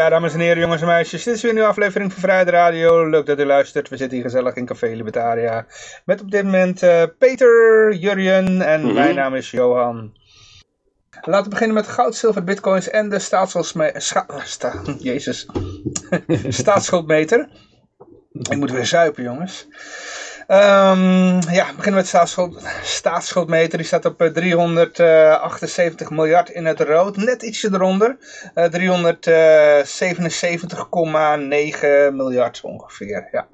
Ja, dames en heren, jongens en meisjes, dit is weer een nieuwe aflevering van Vrijheid Radio. Leuk dat u luistert. We zitten hier gezellig in Café Libertaria. Met op dit moment uh, Peter, Jurjen en Mhm. mijn naam is Johan. Laten we beginnen met goud, zilver, bitcoins en de. Sta Jezus. staatsschuldmeter. Ik moet weer zuipen, jongens. Ehm, ja, we beginnen met staatsschuld, staatsschuldmeter. Die staat op eh, 378 miljard in het rood. Net ietsje eronder. Eh 377,9 miljard ongeveer. Ja.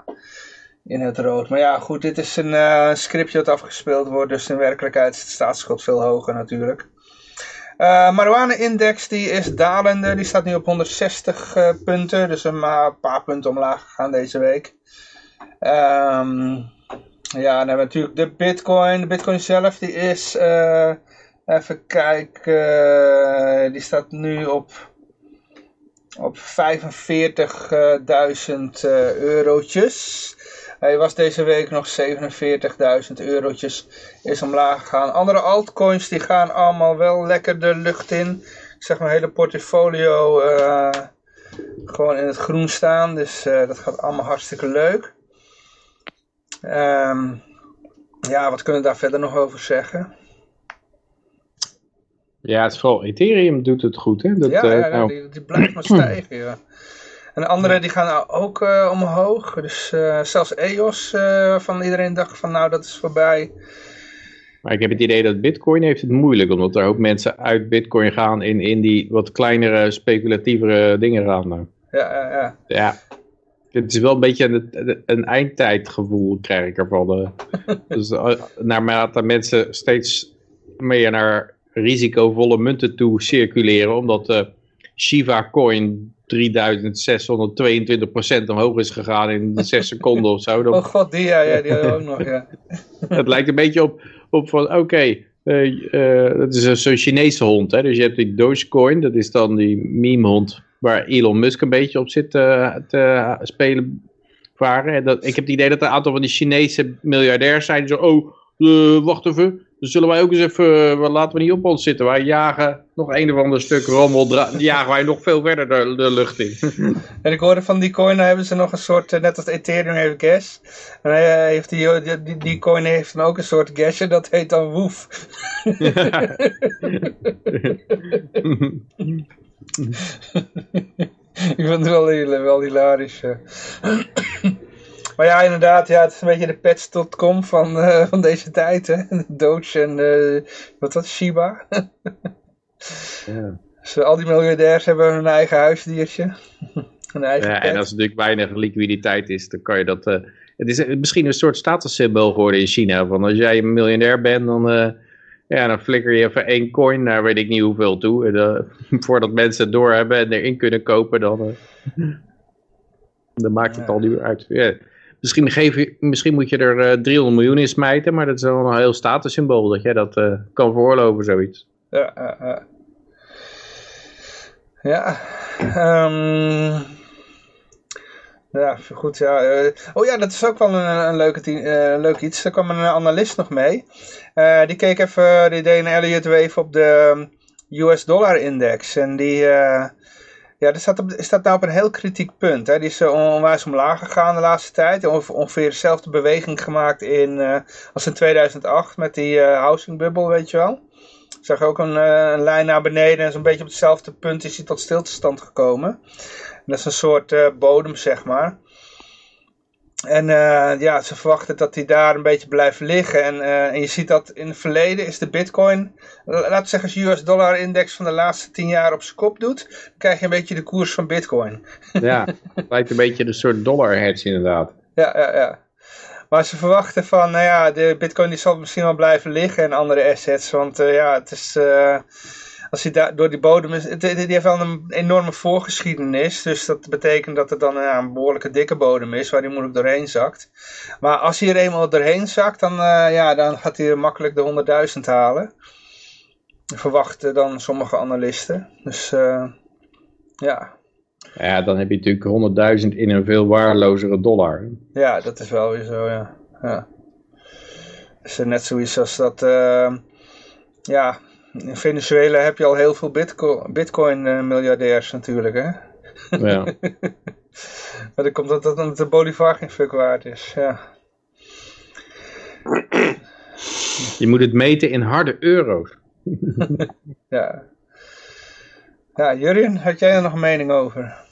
In het rood. Maar ja, goed, dit is een eh, scriptje dat afgespeeld wordt. Dus in werkelijkheid is de staatsschuld veel hoger natuurlijk. Eh marijuana-index die is dalende. Die staat nu op 160 eh, punten. Dus een paar punten omlaag gegaan deze week. Ehm, ja, dan natuurlijk de bitcoin. De bitcoin zelf die is... eh, even kijken. eh, die staat nu op... Op 45.000 eh, eurotjes. Hij was deze week nog 47.000 eurotjes. Is omlaag gegaan. Andere altcoins die gaan allemaal wel lekker de lucht in. Zeg mijn hele portfolio gewoon in het groen staan. Dus dat gaat allemaal hartstikke leuk. Ehm, ja, wat kunnen we daar verder nog over zeggen? Ja, het is vooral Ethereum doet het goed, hè? Dat, ja, eh, ja, nou, die, die blijft maar stijgen. Ja. En de andere die gaan ook eh, omhoog. Dus eh, zelfs EOS van iedereen dacht van nou dat is voorbij. Maar ik heb het idee dat Bitcoin heeft het moeilijk, omdat er ook mensen uit Bitcoin gaan in, in die wat kleinere, speculatievere dingen gaan. Nou, Ja, ja, ja. Ja, het is wel een beetje een, een eindtijdgevoel krijg ik ervan. eh. dus eh, naarmate mensen steeds meer naar risicovolle munten toe circuleren, omdat de Shiba Coin 3622% omhoog is gegaan in 6 seconden of zo. Dan, Oh god, die ja, ja die ook nog. Ja. Het lijkt een beetje op, op van, oké, eh, eh, dat is zo'n Chinese hond. Hè? Dus je hebt die Dogecoin, dat is dan die memehond waar Elon Musk een beetje op zit eh, te spelen varen. En dat, ik heb het idee dat een aantal van die Chinese miljardairs zijn zo, oh, eh, wacht even, dan zullen wij ook eens even, eh, laten we niet op ons zitten. Wij jagen nog een of ander stuk rommel, jagen wij nog veel verder de, de lucht in. En ik hoorde van die coin, daar hebben ze nog een soort, net als Ethereum heeft gas. En hij heeft die, die, die, die coin heeft dan ook een soort gasje, dat heet dan Woef. ik vind het wel, heel- wel hilarisch. maar ja, inderdaad, ja, het is een beetje de pets.com van, eh, van deze tijd. Hè? Doge en eh, wat was Shiba. ja. Dus al die miljardairs hebben hun eigen huisdiertje. Een eigen Ja, pet. en als er natuurlijk weinig liquiditeit is, dan kan je dat... eh, het is eh, misschien een soort statussymbool geworden in China. Van als jij een miljonair bent, dan, eh, ja, dan flikker je even één coin naar weet ik niet hoeveel toe. En, eh, voordat mensen het doorhebben en erin kunnen kopen, dan, eh, dan maakt het Ja. al niet meer uit. Ja. Misschien, geef je, misschien moet je er eh 300 miljoen in smijten, maar dat is wel een heel statussymbool dat jij dat kan veroorloven, zoiets. Ja, ja, ja. Ja, ehm, ja, goed, ja. eh, oh ja, dat is ook wel een, een leuke, eh, leuk iets. Er kwam een analist nog mee. Eh, die keek even, die deed een Elliott Wave op de US dollar index. En die, ja, die staat, op, staat nou op een heel kritiek punt. Hè. Die is onwijs omlaag gegaan de laatste tijd. Onge- Ongeveer dezelfde beweging gemaakt in, als in 2008 met die housing bubble, weet je wel. Zag ook een, een lijn naar beneden en zo'n beetje op hetzelfde punt is hij tot stilstand gekomen. Dat is een soort eh, bodem, zeg maar. En eh, ja, ze verwachten dat hij daar een beetje blijft liggen. En, eh, en je ziet dat in het verleden is de bitcoin, la- laten we zeggen als je US dollar index van de laatste 10 jaar op zijn kop doet, dan krijg je een beetje de koers van bitcoin. Ja, het lijkt een beetje een soort dollar hedge inderdaad. Ja, ja, ja. Maar ze verwachten van, nou ja, de bitcoin die zal misschien wel blijven liggen en andere assets. Want ja, het is, als hij daar door die bodem is, het, die heeft wel een enorme voorgeschiedenis. Dus dat betekent dat het dan ja, een behoorlijke dikke bodem is, waar hij moeilijk doorheen zakt. Maar als hij er eenmaal doorheen zakt, dan, eh, ja, dan gaat hij makkelijk de 100.000 halen. Verwachten dan sommige analisten. Dus eh, ja, Ja, dan heb je natuurlijk 100.000 in een veel waardelozere dollar. Ja, dat is wel weer zo, ja. ja. Dus eh, net zoiets als dat, eh, ja, in Venezuela heb je al heel veel bitco- bitcoin-miljardairs natuurlijk, hè. Ja. maar dan komt dat, dat de Bolivar geen fuck waard is. Ja. Je moet het meten in harde euro's. ja. Ja, Jurien, had jij er nog een mening over?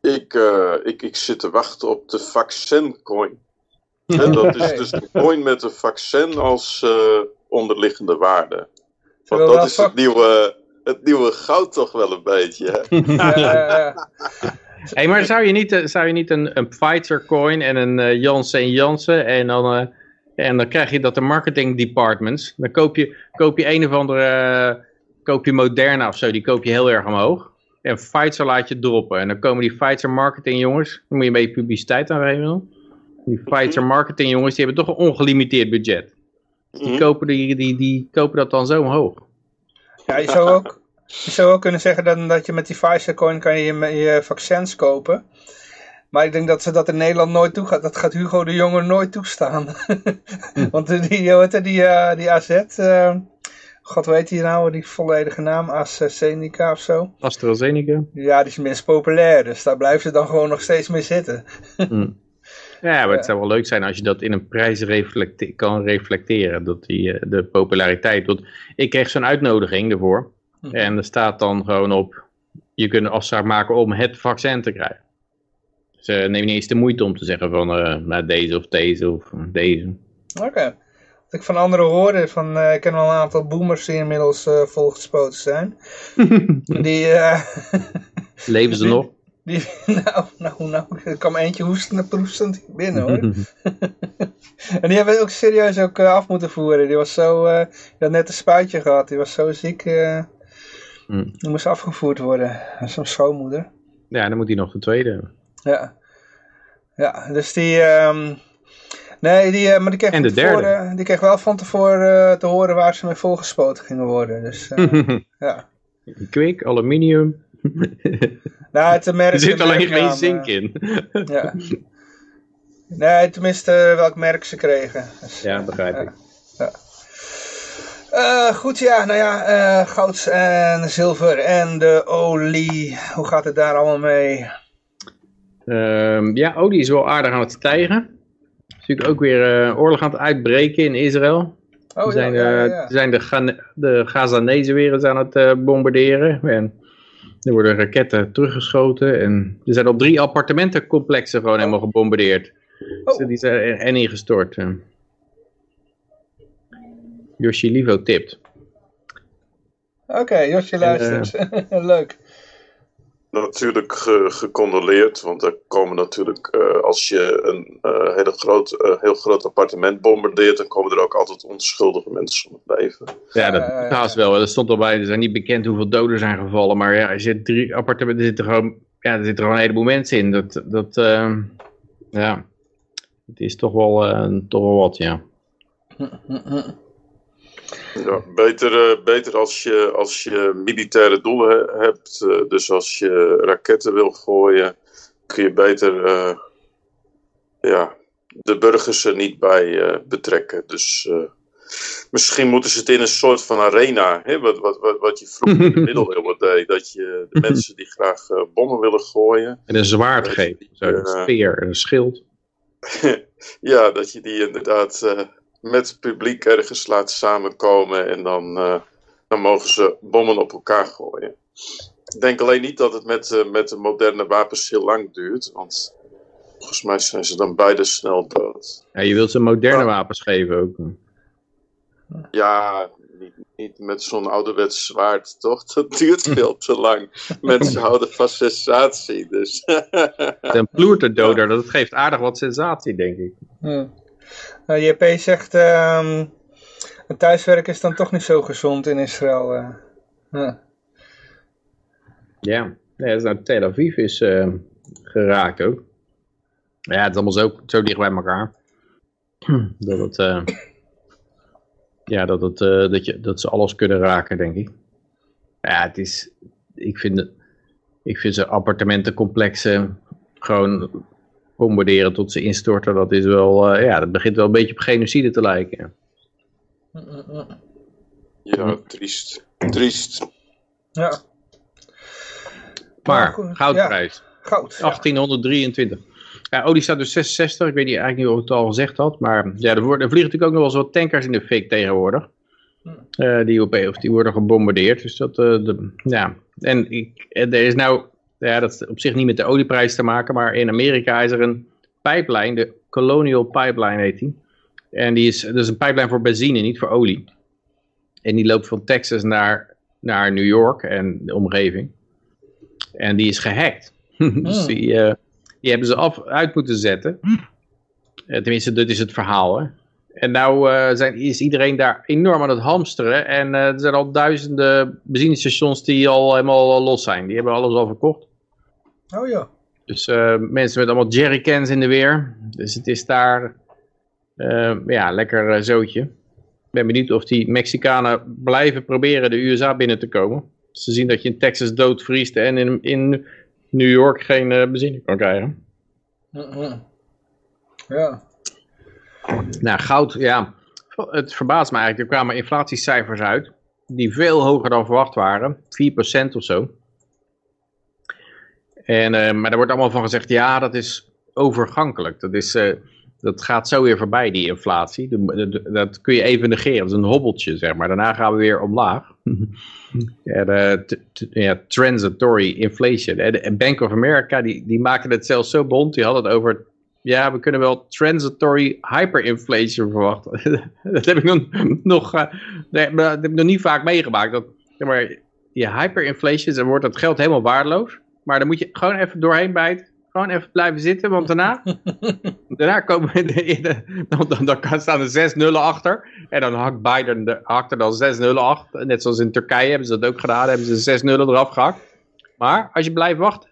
Ik, uh, ik, ik zit te wachten op de vaccincoin. En dat is dus de coin met een vaccin als uh, onderliggende waarde. Want dat is het nieuwe, het nieuwe goud toch wel een beetje. Hè? ja, hey, maar zou je niet, zou je niet een, een Pfizer coin en een uh, Janssen Janssen en dan, uh, en dan krijg je dat de marketing departments, dan koop je, koop je een of andere, koop je Moderna of zo, die koop je heel erg omhoog. En Pfizer laat je droppen. En dan komen die Pfizer marketing jongens, dan moet je een beetje publiciteit aan geven. Die Pfizer marketing jongens, die hebben toch een ongelimiteerd budget. Die, mm -hmm. kopen, die, die, die kopen dat dan zo omhoog. Ja, je zou ook, je zou ook kunnen zeggen dat, dat je met die Pfizer coin kan je, je vaccins kopen. Maar ik denk dat ze dat in Nederland nooit toe gaat. Dat gaat Hugo de Jonge nooit toestaan. Want die, die, die, uh, die AZ, uh, god weet je nou die volledige naam, AstraZeneca of zo. AstraZeneca? Ja, die is minst populair. Dus daar blijven ze dan gewoon nog steeds mee zitten. mm. Ja, maar het zou wel leuk zijn als je dat in een prijs reflecte kan reflecteren. Dat die, de populariteit. Want ik kreeg zo'n uitnodiging ervoor. Hm. En er staat dan gewoon op. Je kunt een afspraak maken om het vaccin te krijgen. Ze nemen niet eens de moeite om te zeggen van uh, nou, deze of deze of deze. Oké. Okay. Wat ik van anderen hoorde, van, uh, ik ken wel een aantal boomers die inmiddels uh, volgespoten zijn. die, Leven ze nog? Die, nou, nou, nou, er kwam eentje hoestende proestend binnen hoor. en die hebben ook serieus ook uh, af moeten voeren. Die was zo, uh, die had net een spuitje gehad. Die was zo ziek. Uh, mm. Die moest afgevoerd worden. Zo'n schoonmoeder. Ja, dan moet hij nog de tweede. Ja. Ja, dus die... Um, nee, die, maar die kreeg, en de derde. Tevoren, die kreeg wel van tevoren te horen waar ze mee volgespoten gingen worden. Dus ja. Kwik, aluminium. Nou, het merk, er zit alleen geen zink in. ja. Nee, tenminste welk merk ze kregen. Dus, ja, begrijp ik. Ja. Uh, goed, ja, nou ja, uh, goud en zilver en de olie. Hoe gaat het daar allemaal mee? Um, ja, olie is wel aardig aan het stijgen. Er is natuurlijk ook weer uh, oorlog aan het uitbreken in Israël. Oh, zijn, ja, ja, ja. zijn de, de Gazanezen weer eens aan het bombarderen. En er worden raketten teruggeschoten en er zijn op drie appartementencomplexen gewoon helemaal gebombardeerd. Oh. Dus die zijn en ingestort. Yoshi Livo tipt. Oké, okay, Josje luistert. Uh, Leuk. Natuurlijk ge gecondoleerd, want er komen natuurlijk, uh, als je een uh, hele groot, uh, heel groot appartement bombardeert, dan komen er ook altijd onschuldige mensen om het leven. Ja, dat haast wel. Er stond al bij, er zijn niet bekend hoeveel doden zijn gevallen, maar ja, er zit drie appartementen, er zitten gewoon, ja, er zitten gewoon een heleboel mensen in. Dat, dat ja, het is toch wel, toch wel wat, ja. Ja, beter, uh, beter als, je, als je militaire doelen hebt. Uh, dus als je raketten wil gooien, kun je beter uh, ja, de burgers er niet bij betrekken. Dus misschien moeten ze het in een soort van arena, hè, wat, wat, wat, wat je vroeger in de middeleeuwen deed. Dat je de mensen die graag bommen willen gooien. En een zwaard geeft, een speer en een schild. ja, dat je die inderdaad met het publiek ergens laat samenkomen en dan, uh, dan mogen ze bommen op elkaar gooien. Ik denk alleen niet dat het met, uh, met de moderne wapens heel lang duurt, want volgens mij zijn ze dan beide snel dood. Ja, je wilt ze moderne wapens geven ook. Ja, niet, niet met zo'n ouderwets zwaard, toch? Dat duurt veel te lang. Mensen houden van sensatie, dus... Een ploerterdoder, dat geeft aardig wat sensatie, denk ik. Ja. Uh, JP zegt, um, een thuiswerk is dan toch niet zo gezond in Israël. Uh. Ja. Ja, ja nou, Tel Aviv is uh, geraakt ook. Ja, het is allemaal zo, dicht bij elkaar. dat het, uh, ja, dat, het, dat, je, dat ze alles kunnen raken, denk ik. Ja, het is, ik vind, ik vind ze appartementencomplexen gewoon bombarderen tot ze instorten, dat is wel, uh, ja, dat begint wel een beetje op genocide te lijken. Ja, triest. Triest. Ja. Maar, goed. goudprijs. Goud. ja. 1823. Ja, olie staat dus 66. Ik weet niet eigenlijk niet of ik het al gezegd had. Maar ja, er, worden, er vliegen natuurlijk ook nog wel eens wat tankers in de fik tegenwoordig. Eh, die, op, of die worden gebombardeerd. Dus dat, eh, de, ja. En ik, en er is nou, ja, dat is op zich niet met de olieprijs te maken. Maar in Amerika is er een pijplijn. De Colonial Pipeline heet die. En die is, dat is een pijplijn voor benzine, niet voor olie. En die loopt van Texas naar, naar New York en de omgeving. En die is gehackt. dus die, eh, die hebben ze af, uit moeten zetten. Eh, tenminste, dat is het verhaal. Hè. En nou eh, zijn, is iedereen daar enorm aan het hamsteren. En er zijn al duizenden benzinestations die al helemaal los zijn. Die hebben alles al verkocht. Oh ja. Dus eh, mensen met allemaal jerrycans in de weer. Dus het is daar eh, ja, lekker eh, zootje. Ik ben benieuwd of die Mexicanen blijven proberen de USA binnen te komen. Ze zien dat je in Texas doodvriest en in, in New York geen benzine kan krijgen. Mhm. Ja. Nou, goud, ja. Het verbaast me eigenlijk. Er kwamen inflatiecijfers uit. Die veel hoger dan verwacht waren. 4% of zo. En, eh, maar er wordt allemaal van gezegd, ja, dat is overgankelijk. Dat, is, eh, dat gaat zo weer voorbij, die inflatie. Dat kun je even negeren. Dat is een hobbeltje, zeg maar. Daarna gaan we weer omlaag. ja, de, ja, transitory inflation. En Bank of America, die, die maken het zelfs zo bond. Die hadden het over ja, we kunnen wel transitory hyperinflation verwachten. dat heb ik nog, nog, eh, nee, dat heb ik nog niet vaak meegemaakt. Dat, zeg maar, je hyperinflation, dan wordt het geld helemaal waardeloos. Maar dan moet je gewoon even doorheen bijten. Gewoon even blijven zitten, want daarna, daarna komen we in de, dan, dan, dan staan er zes nullen achter. En dan hakt Biden de, hakt er dan zes nullen achter. Net zoals in Turkije hebben ze dat ook gedaan. Hebben ze zes nullen eraf gehakt. Maar als je blijft wachten,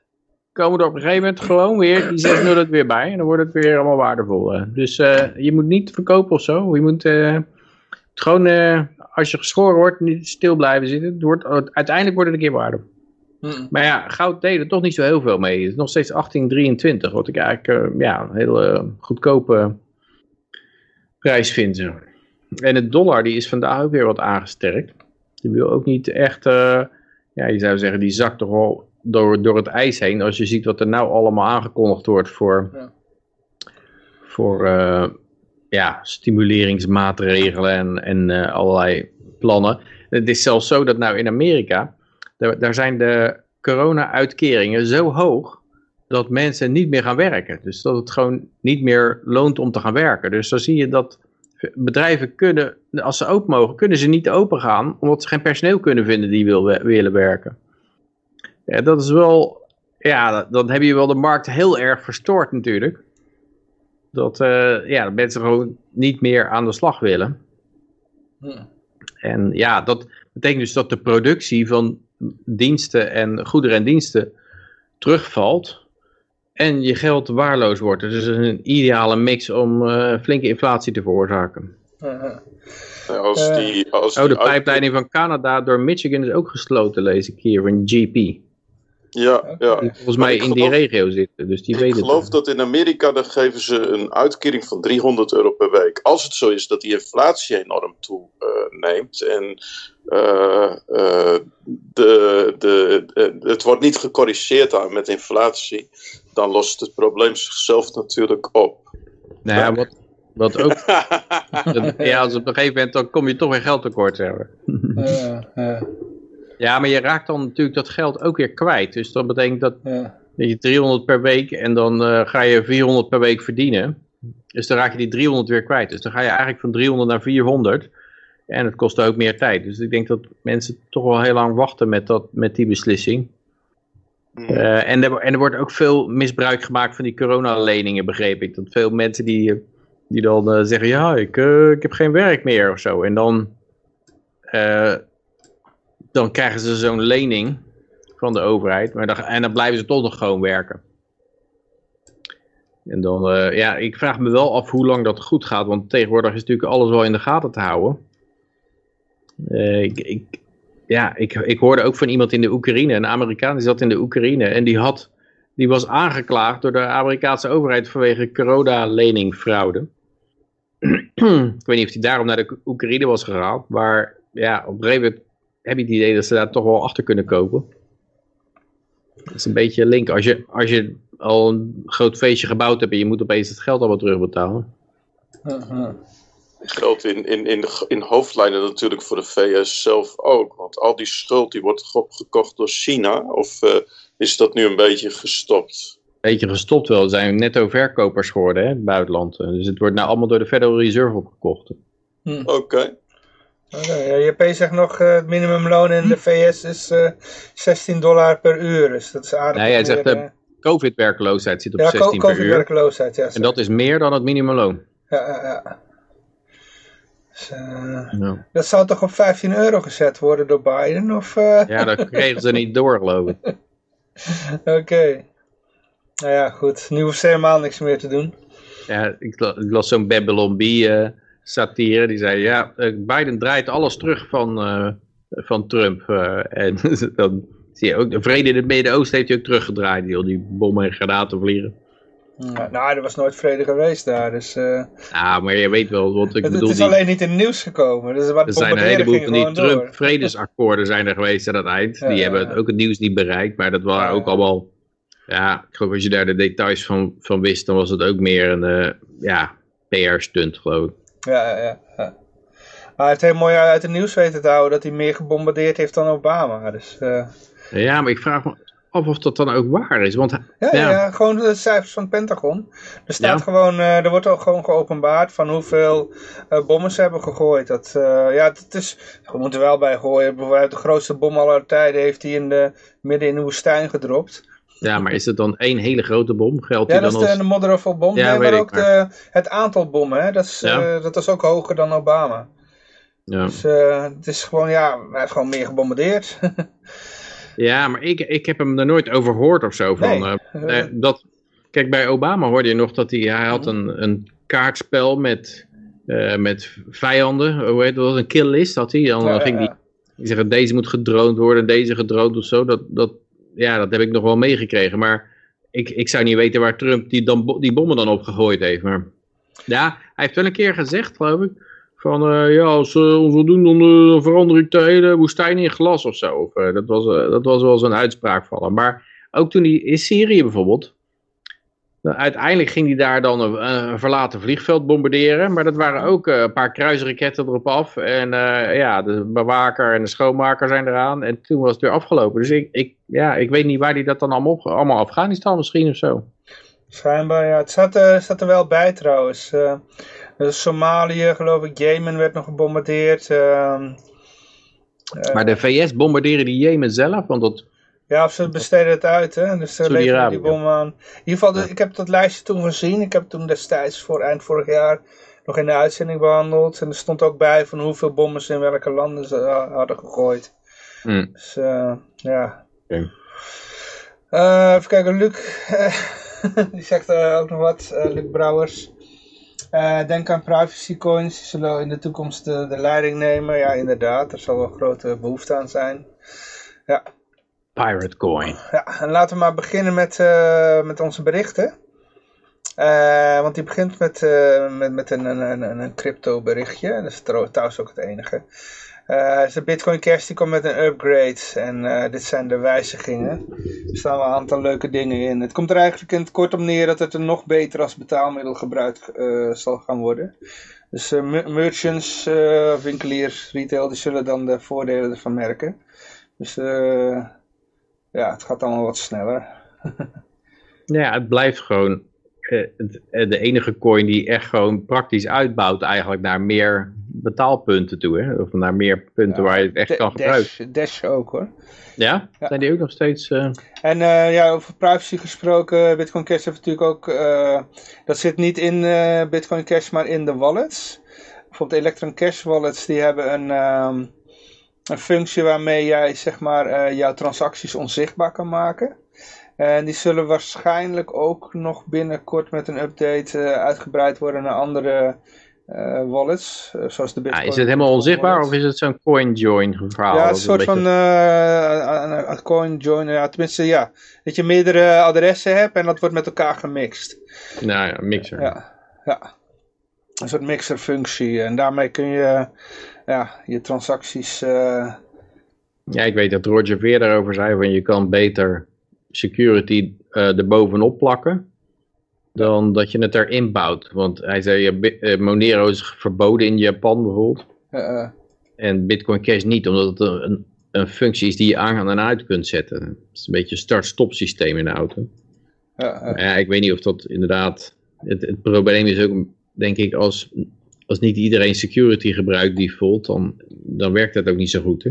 komen er op een gegeven moment gewoon weer die 6 nullen er weer bij. En dan wordt het weer allemaal waardevol. eh. Dus eh, je moet niet verkopen of zo. Je moet eh, gewoon, als je geschoren wordt, niet stil blijven zitten. Het wordt, uiteindelijk wordt het een keer waardevol. Maar ja, goud deed er toch niet zo heel veel mee. Het is nog steeds 1823, wat ik eigenlijk eh, ja, een hele goedkope prijs vind. zo. En de dollar die is vandaag ook weer wat aangesterkt. Die wil ook niet echt, eh, ja, je zou zeggen, die zakt toch wel door, door het ijs heen. Als je ziet wat er nou allemaal aangekondigd wordt voor, Ja. voor eh, ja, stimuleringsmaatregelen en, en eh, allerlei plannen. Het is zelfs zo dat nou in Amerika, daar, daar zijn de corona-uitkeringen zo hoog dat mensen niet meer gaan werken. Dus dat het gewoon niet meer loont om te gaan werken. Dus dan zie je dat bedrijven kunnen, als ze open mogen, kunnen ze niet open gaan, omdat ze geen personeel kunnen vinden die wil, willen werken. Ja, dat is wel, ja, dan heb je wel de markt heel erg verstoord natuurlijk. Dat, eh, ja, dat mensen gewoon niet meer aan de slag willen. En ja, dat betekent dus dat de productie van diensten en goederen en diensten terugvalt. En je geld waarloos wordt. Dus het is een ideale mix om eh, flinke inflatie te veroorzaken. Als Eh, die, als Oh, de pijpleiding van Canada door Michigan is ook gesloten, lees ik hier, van GP. Ja, ja. Die volgens mij ik in die geloof- regio zitten, dus die Ik weten geloof het. dat in Amerika dan geven ze een uitkering van 300 euro per week. Als het zo is dat die inflatie enorm toeneemt en eh, eh, de, de, eh, het wordt niet gecorrigeerd aan met inflatie, dan lost het probleem zichzelf natuurlijk op. Nou ja, wat, wat ook, ja, als op een gegeven moment dan kom je toch weer geld tekort, maar. Ja, maar je raakt dan natuurlijk dat geld ook weer kwijt. Dus dat betekent dat, ja. dat je 300 per week en dan eh, ga je 400 per week verdienen. Dus dan raak je die 300 weer kwijt. Dus dan ga je eigenlijk van 300 naar 400. En het kost ook meer tijd. Dus ik denk dat mensen toch wel heel lang wachten met, dat, met die beslissing. Eh, en, er, en er wordt ook veel misbruik gemaakt van die coronaleningen, begreep ik. Dat veel mensen die, die dan eh, zeggen, ja, ik, ik heb geen werk meer of zo. En dan, eh, dan krijgen ze zo'n lening van de overheid. Maar dan, en dan blijven ze toch nog gewoon werken. En dan, eh, ja, ik vraag me wel af hoe lang dat goed gaat. Want tegenwoordig is natuurlijk alles wel in de gaten te houden. Eh, ik, ja, ik, ik hoorde ook van iemand in de Oekraïne, een Amerikaan die zat in de Oekraïne en die, had, die was aangeklaagd door de Amerikaanse overheid vanwege corona-leningfraude. ik weet niet of hij daarom naar de Oekraïne was gehaald, maar ja, op een heb je het idee dat ze daar toch wel achter kunnen kopen. Dat is een beetje link. Als je, als je al een groot feestje gebouwd hebt en je moet opeens het geld allemaal terugbetalen. Geldt in, in, in, in hoofdlijnen natuurlijk voor de VS zelf ook. Want al die schuld die wordt opgekocht door China. Of uh, is dat nu een beetje gestopt? Beetje gestopt wel. Er zijn netto verkopers geworden hè, in het buitenland. Dus het wordt nou allemaal door de Federal Reserve opgekocht. Hm. Oké. Okay. Okay, JP zegt nog, uh, het minimumloon in de VS is uh, 16 dollar per uur. Dus dat is aardig. Nee, hij zegt de uh, COVID-werkloosheid zit op ja, 16 per uur. COVID-werkloosheid, ja. En dat is meer dan het minimumloon. Ja, ja, ja. Dus, ja. Dat zou toch op 15 euro gezet worden door Biden? Of. Ja, dat kregen ze niet door, geloof ik. Oké. Okay. Nou ja, goed. Nu hoeft ze helemaal niks meer te doen. Ja, ik, las zo'n Babylon B satire. Die zei, ja, Biden draait alles terug van, van Trump. en dan zie je ook, de vrede in het Midden-Oosten heeft hij ook teruggedraaid. Die, die bommen en granaten vliegen. Ja, nou, er was nooit vrede geweest daar. Dus, uh... Ja, maar je weet wel wat ik het, bedoel. Het is alleen niet in het nieuws gekomen. Dus wat er zijn een heleboel van die Trump-vredesakkoorden zijn er geweest aan het eind. Ja, die hebben ook het nieuws niet bereikt. Maar dat waren ook allemaal... Ja, ik geloof als je daar de details van, van wist, dan was het ook meer een uh, ja, PR-stunt, geloof ik. Ja, ja, ja. Maar het heel mooi uit het nieuws weten te houden dat hij meer gebombardeerd heeft dan Obama. Dus, uh... Ja, maar ik vraag me of of dat dan ook waar is. Want, ja, ja. ja gewoon de cijfers van het Pentagon. Er staat ja. gewoon, uh, er wordt ook gewoon geopenbaard van hoeveel uh, bommen ze hebben gegooid. Dat, ja, het is, we moeten wel bij gooien. Bijvoorbeeld de grootste bom aller tijden heeft hij in de, midden in de woestijn gedropt. Ja, maar is het dan één hele grote bom? Geldt ja, dat is dan de, de Mother of all bom. Ja, nee, maar ook ik, maar- De, het aantal bommen. Hè? Dat, is, Ja. eh, dat is ook hoger dan Obama. Ja. Dus eh, het is gewoon, ja, hij heeft gewoon meer gebombardeerd. ja, maar ik, ik heb hem er nooit over gehoord of zo. Van, Nee. eh, dat, kijk, bij Obama hoorde je nog dat hij, hij had een, een kaartspel met, met vijanden. Hoe heet dat? Een kill list had hij. Dan Ja, ging hij die zeggen, deze moet gedroond worden, deze gedroond of zo. Dat, dat, ja, dat heb ik nog wel meegekregen. Maar ik, ik zou niet weten waar Trump die, dan, die bommen dan opgegooid heeft. Maar ja, hij heeft wel een keer gezegd, geloof ik. Van eh, ja, als ze ons doen, dan, verander ik de hele woestijn in glas of zo. Eh, dat, was, eh, dat was wel zo'n uitspraak van hem. Maar ook toen hij in Syrië bijvoorbeeld. Nou, uiteindelijk ging hij daar dan een, een verlaten vliegveld bombarderen. Maar dat waren ook eh, een paar kruisraketten erop af. En eh, ja, de bewaker en de schoonmaker zijn eraan. En toen was het weer afgelopen. Dus ik, ik, ja, ik weet niet waar hij dat dan allemaal op... Allemaal Afghanistan misschien of zo. Schijnbaar, ja. Het staat, eh, staat er wel bij trouwens. Somalië, geloof ik, Jemen werd nog gebombardeerd. ehm, eh, Maar de VS bombarderen die Jemen zelf. Want dat, Ja, of ze besteden het uit, hè. Dus ze leveren Saudi-Arabië. die bommen aan. In ieder geval, ik heb dat lijstje toen gezien. Ik heb toen destijds, voor eind vorig jaar, nog in de uitzending behandeld. En er stond ook bij van hoeveel bommen ze in welke landen ze eh, hadden gegooid. hm, Dus, eh, ja. Oké. Eh, even kijken, Luc. eh, die zegt eh, ook nog wat. eh, Luc Brouwers. Eh, denk aan privacy coins. Die zullen in de toekomst de, de leiding nemen. Ja, inderdaad. Er zal wel grote behoefte aan zijn. Ja. Pirate Coin. Ja, en laten we maar beginnen met, eh, met onze berichten. Eh, want die begint met, eh, met, met een, een, een, crypto berichtje. Dat is trouw- trouwens ook het enige. De Bitcoin Cash die komt met een upgrade. En dit zijn de wijzigingen. Er staan wel een aantal leuke dingen in. Het komt er eigenlijk in het kort op neer dat het er nog beter als betaalmiddel gebruikt zal gaan worden. Dus mer- merchants, winkeliers, retail, die zullen dan de voordelen ervan merken. Dus eh, ja, het gaat allemaal wat sneller. Ja, het blijft gewoon eh, eh, de enige coin die echt gewoon praktisch uitbouwt eigenlijk naar meer betaalpunten toe. Hè? Of naar meer punten waar je het echt kan gebruiken. Dash, Dash ook hoor. Ja? Ja. Zijn die ook nog steeds... eh, En eh, ja, over privacy gesproken, Bitcoin Cash heeft natuurlijk ook, eh, dat zit niet in eh, Bitcoin Cash, maar in de wallets. Bijvoorbeeld Electron Cash wallets, die hebben een, ehm, een functie waarmee jij zeg maar eh, jouw transacties onzichtbaar kan maken. En die zullen waarschijnlijk ook nog binnenkort met een update eh, uitgebreid worden naar andere eh, wallets, zoals de ja, Bitcoin. is het helemaal onzichtbaar wallet. of is het zo'n coin join verhaal? Ja, een soort beetje- van een, een coin joiner. Ja, tenminste, ja. Dat je meerdere adressen hebt en dat wordt met elkaar gemixt. Nou ja, mixer. Ja, ja. Een soort mixerfunctie. En daarmee kun je ja, je transacties... eh, Ja, ik weet dat Roger Veer daarover zei, van je kan beter security uh, erbovenop plakken, dan dat je het erin bouwt. Want hij zei, uh, Monero is verboden in Japan bijvoorbeeld. Uh, en Bitcoin Cash niet, omdat het een, een functie is die je aan en uit kunt zetten. Het is een beetje een start-stop systeem in de auto. ja, Ja, ik weet niet of dat inderdaad... Het, het probleem is ook, denk ik, als, als niet iedereen security gebruikt default, dan, dan werkt dat ook niet zo goed. Hè?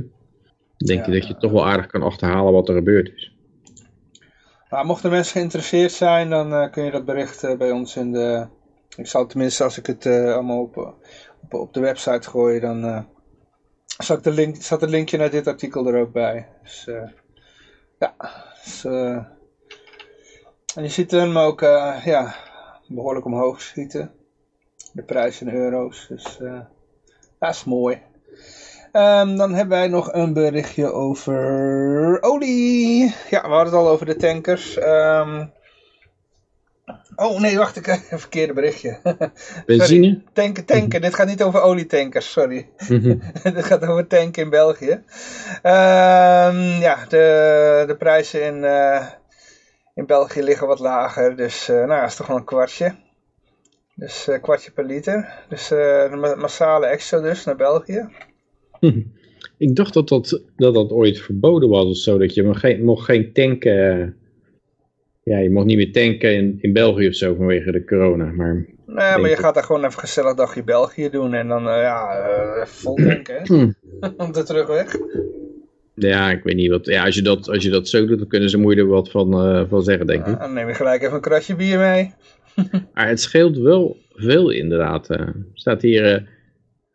Denk je Ja. dat je toch wel aardig kan achterhalen wat er gebeurd is. Maar mochten mensen geïnteresseerd zijn, dan eh, kun je dat bericht eh, bij ons in de... Ik zal tenminste, als ik het eh, allemaal op, op, op de website gooi, dan zal ik de link, staat het linkje naar dit artikel er ook bij. Dus ja, dus, en je ziet hem ook ja, behoorlijk omhoog schieten. De prijs in euro's, dus eh, dat is mooi. Ehm, dan hebben wij nog een berichtje over olie. Ja, we hadden het al over de tankers. Ehm, oh nee, wacht, ik heb een verkeerde berichtje. Benzine? Tanken, tanken. Dit gaat niet over olietankers, sorry. Mhm. Dit gaat over tanken in België. Ehm, ja, de, de prijzen in, eh, in België liggen wat lager. Dus, eh, nou ja, is toch wel een kwartje. Dus een kwartje per liter. Dus eh, de ma- massale exodus naar België. ik dacht dat dat, dat dat ooit verboden was of zo. Dat je mocht geen, mocht geen tanken... eh, Ja, je mocht niet meer tanken in, in België of zo vanwege de corona. Maar Nee, maar je gaat daar gewoon even gezellig dagje België doen. En dan, eh, ja, eh, vol tanken. Om de terugweg. ja, ik weet niet wat... Ja, als je dat, als je dat zo doet, dan kunnen ze moeilijk wat van, eh, van zeggen, denk ik. Dan neem je gelijk even een kratje bier mee. Maar het scheelt wel veel inderdaad. eh. Er staat hier, eh,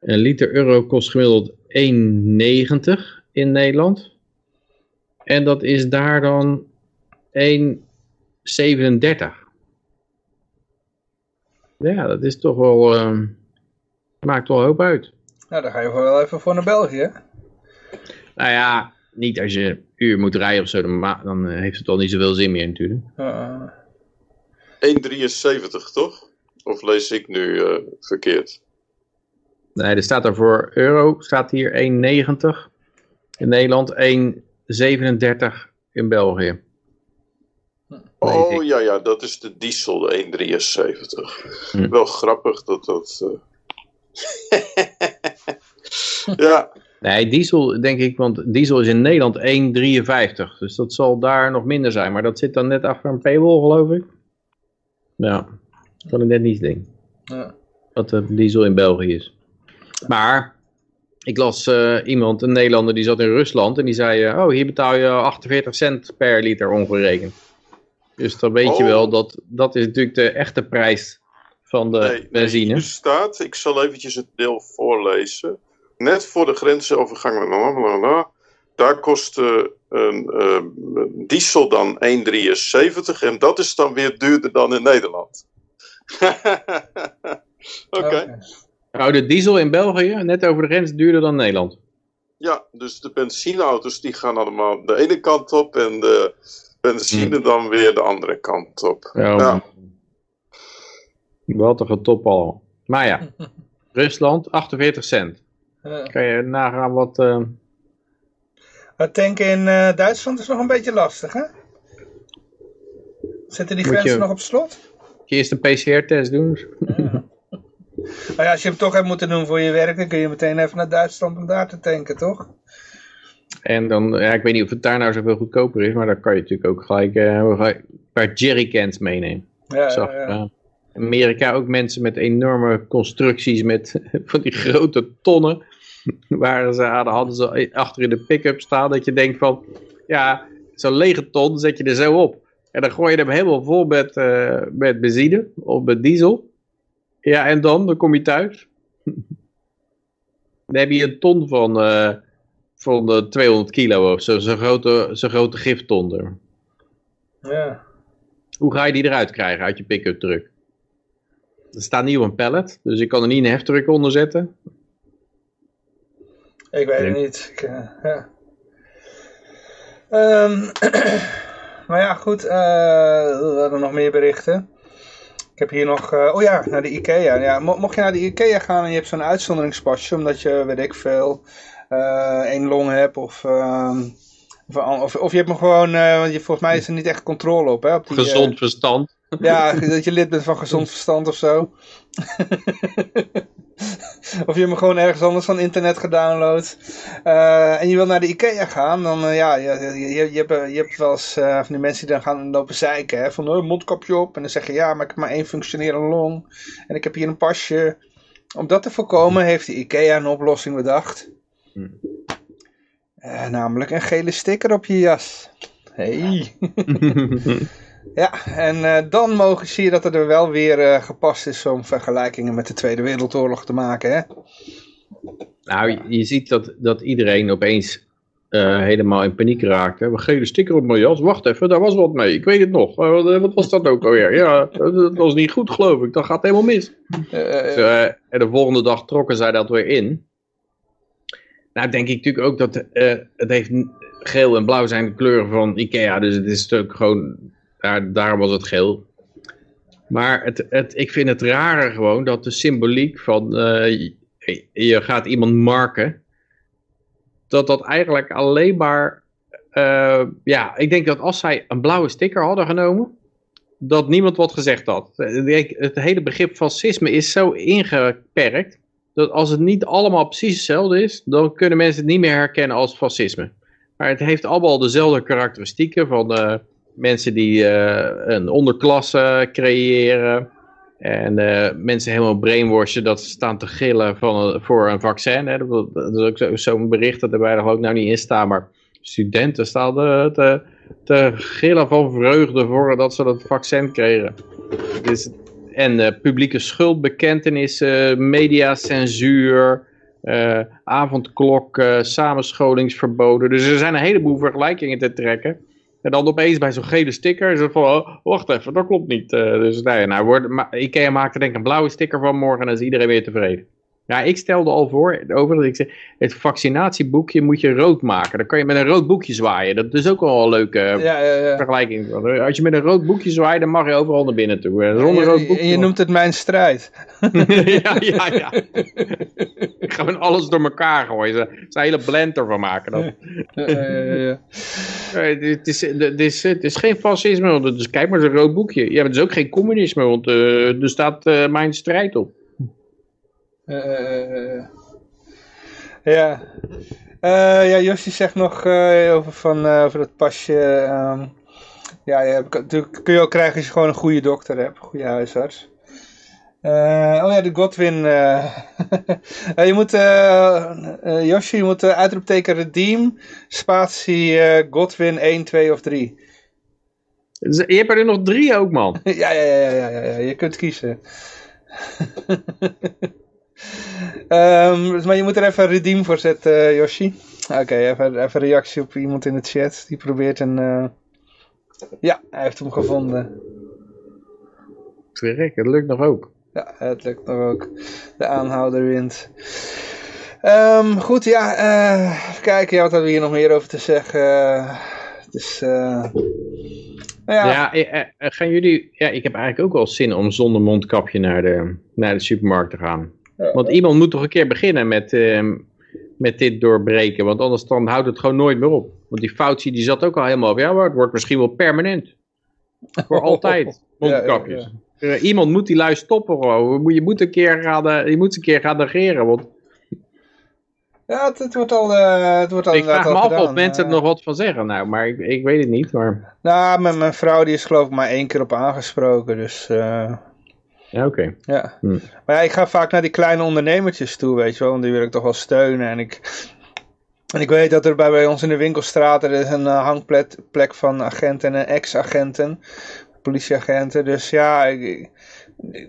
een liter euro kost gemiddeld 1,90 in Nederland. En dat is daar dan 1,37. Ja, dat is toch wel, eh, maakt wel hoop uit. Nou, dan ga je wel even voor naar België. Nou ja, niet als je een uur moet rijden of zo, dan, dan eh, heeft het al niet zoveel zin meer natuurlijk. Uh, 1,73 toch? Of lees ik nu eh, verkeerd? Nee, er staat er voor euro, staat hier 1,90 in Nederland, 1,37 in België. Oh ja, ja, dat is de diesel, de 1,73. Hm. Wel grappig dat dat... eh, ja, Nee, diesel denk ik, want diesel is in Nederland 1,53. Dus dat zal daar nog minder zijn. Maar dat zit dan net achter een paywall, geloof ik. Ja, kan ik net niet denken. ja. Wat de diesel in België is. Maar, ik las eh, iemand, een Nederlander, die zat in Rusland. En die zei, eh, oh, hier betaal je 48 cent per liter ongerekend. Dus dan weet je Oh. wel, dat, dat is natuurlijk de echte prijs van de nee, nee, benzine. hier staat, ik zal eventjes het deel voorlezen. Net voor de grensovergang, daar kost eh, een eh, diesel dan 1,73 en dat is dan weer duurder dan in Nederland. Oké. Nou, de diesel in België, net over de grens, duurder dan Nederland. Ja, dus de benzineauto's die gaan allemaal de ene kant op en de benzine dan weer de andere kant op. Ja, Ja. Wat een top al. Maar ja, Rusland 48 cent. Ja. Kan je nagaan wat... eh, Maar tanken in eh, Duitsland is nog een beetje lastig, hè? Zitten die grenzen je- nog op slot? moet je eerst een PCR-test doen? Maar ja, als je hem toch hebt moeten doen voor je werk, dan kun je meteen even naar Duitsland om daar te tanken, toch? En dan, ja, ik weet niet of het daar nou zoveel goedkoper is, maar dan kan je natuurlijk ook gelijk eh, een paar jerrycans meenemen. Ja, zag ja, ja. eh, Amerika ook mensen met enorme constructies met van die grote tonnen. Waar ze hadden, hadden ze achter in de pick-up staan dat je denkt van, ja, zo'n lege ton zet je er zo op. En dan gooi je hem helemaal vol met, eh, met benzine of met diesel. Ja, en dan, dan kom je thuis. Dan heb je een ton van, eh, van de 200 kilo of zo. Zo'n grote, zo'n grote gifton er. ja. Hoe ga je die eruit krijgen uit je pick-up truck? Er staat niet op een pallet, dus ik kan er niet een heftruck onder zetten. Ik weet het niet. Ik, eh, ja. Ehm, maar ja, goed. eh, we hadden nog meer berichten. Ik heb hier nog... eh, oh ja, naar de Ikea. Ja, mo- mocht je naar de Ikea gaan en je hebt zo'n uitzonderingspasje... omdat je, weet ik veel, één long hebt of... ehm, Of, of, je hebt hem gewoon, uh, want volgens mij is er niet echt controle op. Hè, op die, Gezond verstand. Ja, dat je lid bent van gezond verstand of zo. of je hem gewoon ergens anders van internet gedownload. Uh, en je wil naar de Ikea gaan, dan uh, ja, je, je, je, hebt, je hebt wel eens uh, van die mensen die dan gaan lopen zeiken. Hè, van een mondkapje op. En dan zeg je ja, maar ik heb maar één functionerende long. En ik heb hier een pasje. Om dat te voorkomen heeft de Ikea een oplossing bedacht. Hm. namelijk een gele sticker op je jas. Hey. Ja, en uh, dan mogen, zie je dat het er wel weer uh, gepast is om vergelijkingen met de Tweede Wereldoorlog te maken, hè? Nou, je, ziet dat, dat iedereen opeens uh, helemaal in paniek raakte. We gele sticker op mijn jas, wacht even, daar was wat mee. Ik weet het nog. wat was dat ook alweer? Ja, dat was niet goed geloof ik, dat gaat helemaal mis. Dus, en de volgende dag trokken zij dat weer in. Nou, denk ik natuurlijk ook dat het heeft geel en blauw zijn de kleuren van Ikea, dus het is natuurlijk gewoon daar, daarom was het geel. Maar het, het, ik vind het rare gewoon dat de symboliek van uh, je gaat iemand marken, dat dat eigenlijk alleen maar, uh, ja, ik denk dat als zij een blauwe sticker hadden genomen, dat niemand wat gezegd had. Het hele begrip fascisme is zo ingeperkt, dat als het niet allemaal precies hetzelfde is, dan kunnen mensen het niet meer herkennen als fascisme. Maar het heeft allemaal dezelfde karakteristieken van... Uh, mensen die uh, een onderklasse creëren. En uh, mensen helemaal brainwashen dat ze staan te gillen van, voor een vaccin. Hè. Dat, is ook zo'n bericht dat er ook nou niet in staan. Maar studenten staan te, te gillen van vreugde voor dat ze dat vaccin kregen. Dus, en uh, publieke schuldbekentenissen, mediacensuur, uh, avondklok, samenscholingsverboden. Dus er zijn een heleboel vergelijkingen te trekken. En dan opeens bij zo'n gele sticker het van, oh, wacht even, dat klopt niet. Uh, dus nee, nou, wordt, ma Ikea maakt er denk ik een blauwe sticker van morgen en dan is iedereen weer tevreden. Ja, ik stelde al voor, over dat ik zei, het vaccinatieboekje moet je rood maken. Dan kan je met een rood boekje zwaaien. Dat is ook wel een leuke ja, ja, ja. vergelijking. Als je met een rood boekje zwaait, dan mag je overal naar binnen toe. Zonder rood boekje. En je noemt het mijn strijd. ja, ja, ja. ik ga met alles door elkaar gooien. Ze een hele blend ervan maken. Dat. het, is, het, is, het is geen fascisme, dus kijk maar, een rood boekje. Ja, het is ook geen communisme, want uh, er staat uh, mijn strijd op. Uh, ja. Uh, ja, Josje zegt nog uh, over, van, over dat pasje. Um, ja, je natuurlijk kun je ook krijgen als je gewoon een goede dokter hebt, een goede huisarts. oh ja, de Godwin. je moet, Josje, je moet uitroepteken redeem, spatie Godwin 1, 2 of 3. Je hebt er nog drie ook, man. ja, ja, ja, ja, ja, ja, je kunt kiezen. Um, maar je moet er even een redeem voor zetten, uh, Yoshi. Oké, even, even een reactie op iemand in de chat. Die probeert een... Uh... Ja, hij heeft hem gevonden. Verrek, het lukt nog ook. Ja, het lukt nog ook. De aanhouder wint. Um, goed, ja. Uh, even kijken, ja, wat hebben we hier nog meer over te zeggen? Dus... Uh... Nou ja, ja gaan jullie... Ja, ik heb eigenlijk ook wel zin om zonder mondkapje naar de, naar de supermarkt te gaan. Want iemand moet toch een keer beginnen met, uh, met dit doorbreken. Want anders dan houdt het gewoon nooit meer op. Want die Fauci die zat ook al helemaal op. Ja, maar het wordt misschien wel permanent. Voor altijd. Mondkapjes. Ja, ja, iemand moet die lui stoppen gewoon. Je moet een keer gaan, je moet een keer gaan negeren. Want ja, het, het, wordt al, uh, het wordt al Ik vraag me af of mensen er nog wat van zeggen. Nou, maar ik, ik weet het niet. Maar... Nou, mijn, mijn vrouw die is geloof ik maar één keer op aangesproken. Dus uh, ja, oké. Ja. Hm. Maar ja, ik ga vaak naar die kleine ondernemertjes toe, weet je wel. Want die wil ik toch wel steunen. En ik, en ik weet dat er bij, bij ons in de winkelstraat er is een uh, hangplek van agenten en ex-agenten. Politieagenten. Dus ja, ik, ik,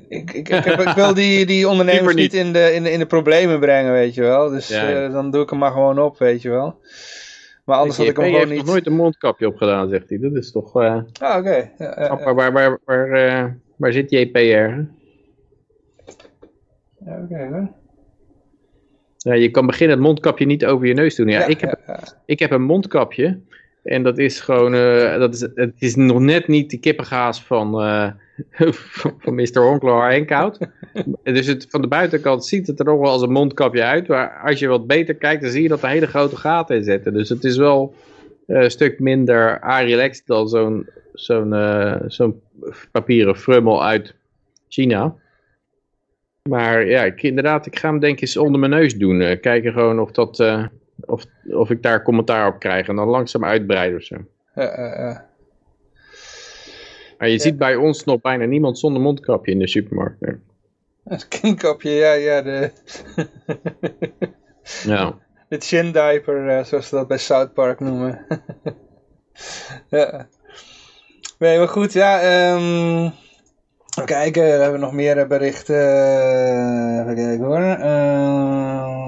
ik, ik, heb, ik wil die, die ondernemers niet in de, in, de, in de problemen brengen, weet je wel. Dus uh, dan doe ik hem maar gewoon op, weet je wel. Maar anders had ik hem gewoon niet... nog nooit een mondkapje opgedaan, zegt hij. Dat is toch... Uh... Ah, oké. Okay. Ja, waar, waar, waar, waar, Waar zit JPR? Ja, oké hoor. Ja, je kan beginnen het mondkapje niet over je neus doen. Ja, ik, heb, ik heb een mondkapje. En dat is gewoon, uh, dat is, het is nog net niet de kippengaas van, uh, van Mr. Honkler Henkout. dus het, van de buitenkant ziet het er nog wel als een mondkapje uit. Maar als je wat beter kijkt, dan zie je dat er hele grote gaten in zitten. Dus het is wel, een stuk minder relaxed dan zo'n zo'n eh, zo'n papieren frummel uit China. Maar ja, ik, inderdaad, ik ga hem denk ik eens onder mijn neus doen. Eh, kijken gewoon of, dat, eh, of, of ik daar commentaar op krijg. En dan langzaam uitbreiden of zo. Ja. Maar je ziet bij ons nog bijna niemand zonder mondkapje in de supermarkt. nee. Het kindkapje, ja, ja, de, Ja. de chin diaper, eh, zoals ze dat bij South Park noemen. ja. Nee, maar goed, ja, even kijken, we hebben nog meer eh, berichten. Even kijken hoor. Ehm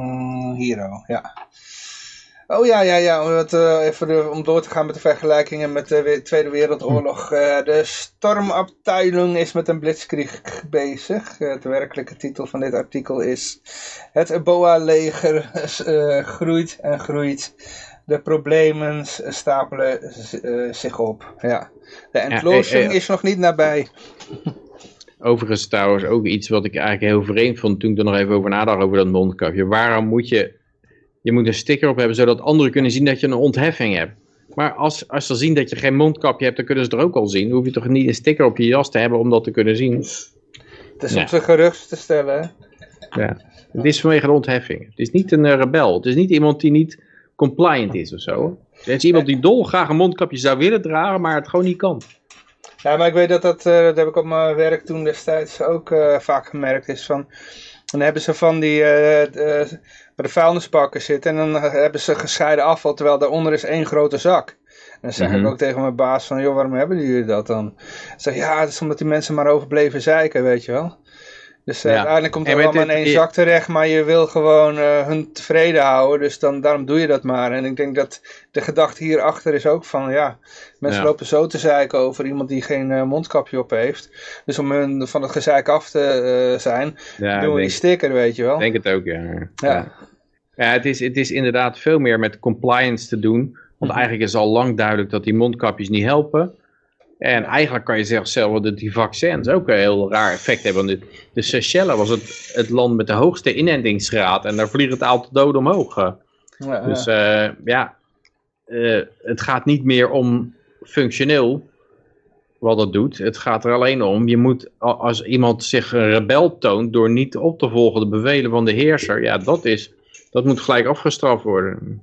Hero, ja. Oh ja, ja, ja, om, het, eh, even de- om door te gaan met de vergelijkingen met de We- Tweede Wereldoorlog. Eh, de Stormabteilung is met een blitzkrieg bezig. Eh, de werkelijke titel van dit artikel is Het BOA-leger groeit en groeit. De problemen stapelen zich op. Ja. De entloosing eh. is nog niet nabij. Overigens trouwens ook iets wat ik eigenlijk heel vreemd vond toen ik er nog even over nadacht over dat mondkapje. Waarom moet je, je moet een sticker op hebben zodat anderen kunnen zien dat je een ontheffing hebt. Maar als, als ze zien dat je geen mondkapje hebt, dan kunnen ze er ook al zien. Dan hoef je toch niet een sticker op je jas te hebben om dat te kunnen zien. Het is Ja. om ze gerust te stellen. Ja. Het is vanwege de ontheffing. Het is niet een eh, rebel. Het is niet iemand die niet compliant is of zo. Het is iemand die dolgraag een mondkapje zou willen dragen, maar het gewoon niet kan. Ja, maar ik weet dat dat, eh, dat heb ik op mijn werk toen destijds ook eh, vaak gemerkt is van... Dan hebben ze van die, eh de, waar de vuilnisbakken zitten en dan hebben ze gescheiden afval, terwijl daaronder is één grote zak. En dan zeg Mhm. ik ook tegen mijn baas van, joh, waarom hebben jullie dat dan? Ik zeg, ja, het is omdat die mensen maar overbleven zeiken, weet je wel. Dus eh, Ja. uiteindelijk komt het allemaal in één zak terecht, maar je wil gewoon eh, hun tevreden houden. Dus dan, daarom doe je dat maar. En ik denk dat de gedachte hierachter is ook van, ja, mensen Ja. lopen zo te zeiken over iemand die geen eh, mondkapje op heeft. Dus om hun van het gezeik af te zijn, Ja, doen we die sticker, weet je wel. denk het ook, ja. Ja. Ja, het is, het is inderdaad veel meer met compliance te doen. Want Mhm. eigenlijk is al lang duidelijk dat die mondkapjes niet helpen. En eigenlijk kan je zeggen zelf dat die vaccins ook een heel raar effect hebben. Want de, Seychelles was het, het land met de hoogste inentingsgraad. En daar vliegt het aantal doden omhoog. eh. Ja, Dus ja. eh, ja, eh, het gaat niet meer om functioneel wat het doet. Het gaat er alleen om, je moet, als iemand zich een rebel toont door niet op te volgen de bevelen van de heerser, ja, dat, is, dat moet gelijk afgestraft worden.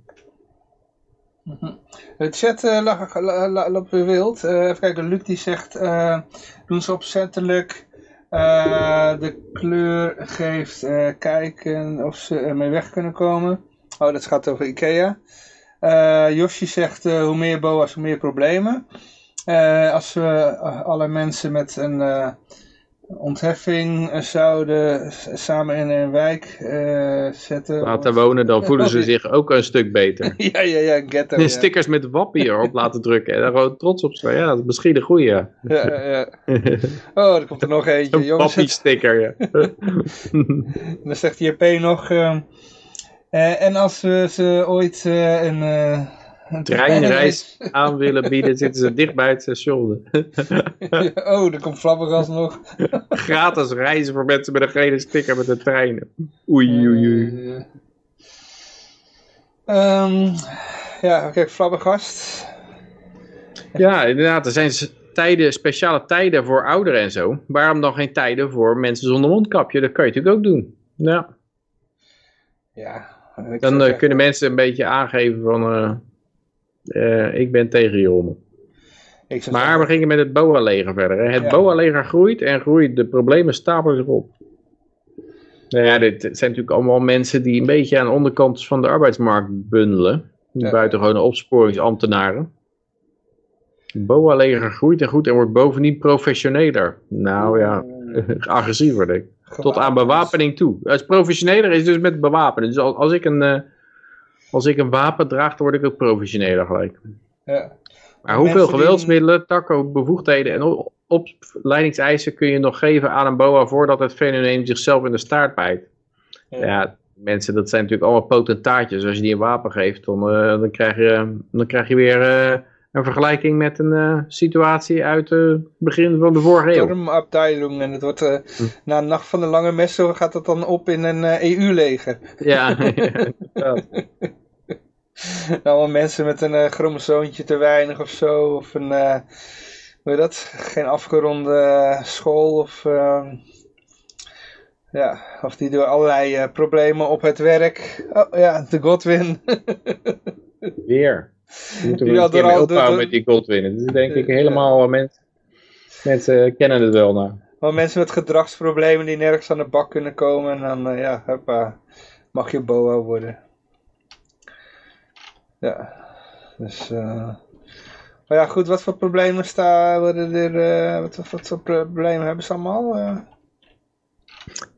De chat la- loopt weer wild. Eh, even kijken, Luc die zegt, eh, doen ze opzettelijk de kleur geeft kijken of ze ermee weg kunnen komen. Oh, dat gaat over Ikea. Yoshi zegt, hoe meer boa's, hoe meer problemen. Als we alle mensen met een ontheffing eh, zouden samen in een wijk eh, zetten. Laten wonen, dan voelen ze zich ook een stuk beter. ja, ja, ja, ghetto. Ja. Stickers met wappie erop laten drukken en daar gewoon trots op zijn. Ja, dat is misschien een goeie. Ja, ja. Oh, er komt er nog eentje. Een Jongens, wappie sticker, ja. dan zegt JP nog... eh, en als we ze ooit een... Treinreis aan willen bieden, zitten ze dicht bij het station. oh, er komt Flabbergas nog. Gratis reizen voor mensen met een gele sticker met de treinen. Oei, oei, oei. Eh, ehm, ja, kijk, Flabbergast. Ja, inderdaad. Er zijn tijden, speciale tijden voor ouderen en zo. Waarom dan geen tijden voor mensen zonder mondkapje? Dat kan je natuurlijk ook doen. Ja. Ja. Dan eh, kunnen mensen een beetje aangeven van... eh, eh, ik ben tegen zou Maar we gingen met het BOA-leger verder. Hè. Het Ja. BOA-leger groeit en groeit. De problemen stapelen zich op. Nou ja, dit zijn natuurlijk allemaal mensen die een beetje aan de onderkant van de arbeidsmarkt bundelen. Ja. buitengewone opsporingsambtenaren. Het BOA-leger groeit en groeit en wordt bovendien professioneler. Nou ja, agressiever denk ik. Tot aan bewapening toe. Het professioneler is dus met bewapenen. Dus als, als, ik een, eh, als ik een wapen draag, dan word ik ook professioneler gelijk. Ja. Maar hoeveel Mensen die- geweldsmiddelen, takken, bevoegdheden en opleidingseisen kun je nog geven aan een BOA voordat het fenomeen zichzelf in de staart bijt? Ja. Ja, mensen, dat zijn natuurlijk allemaal potentaatjes. Als je die een wapen geeft, dan, eh, dan, krijg, je, dan krijg je weer eh, een vergelijking met een eh, situatie uit het begin van de vorige eeuw. Stormabteilung. En het wordt, Hm. na een nacht van de lange messen gaat het dan op in een EU-leger. Ja, inderdaad. Allemaal mensen met een chromosoontje te weinig of zo. Of een, uh, hoe heet dat? Geen afgeronde school. Of, uh, ja, of die door allerlei problemen op het werk. Oh ja, de Godwin. Weer. We moeten we een keer opbouwen met die Godwin. Dat is denk ik helemaal... Mensen, mensen kennen het wel nou. Maar mensen met gedragsproblemen die nergens aan de bak kunnen komen. En dan, ja, hoppa, mag je boa worden. Ja, dus... Uh... Maar ja, goed, wat voor problemen staan worden er... Uh, wat, wat, voor problemen hebben ze allemaal? Uh...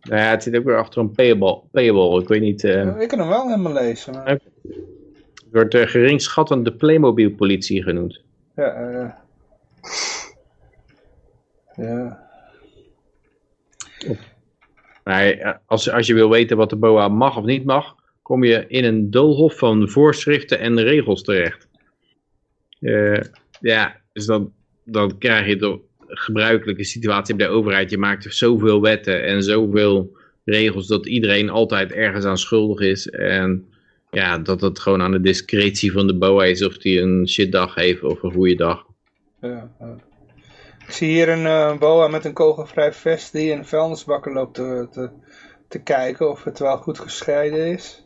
Nou ja, het zit ook weer achter een payable. payable. Ik weet niet... Ik kan hem wel helemaal lezen. Maar... Het wordt geringschattend de Playmobil-politie genoemd. Ja, uh... ja. Maar als, als je wil weten wat de BOA mag of niet mag, kom je in een doolhof van voorschriften en regels terecht. Uh, ja, dus dan, dan krijg je de gebruikelijke situatie bij de overheid. Je maakt zoveel wetten en zoveel regels dat iedereen altijd ergens aan schuldig is. En ja, dat het gewoon aan de discretie van de BOA is of die een shitdag heeft of een goede dag. Ik zie hier een uh, boa met een kogelvrij vest die in vuilnisbakken loopt te, te kijken of het wel goed gescheiden is.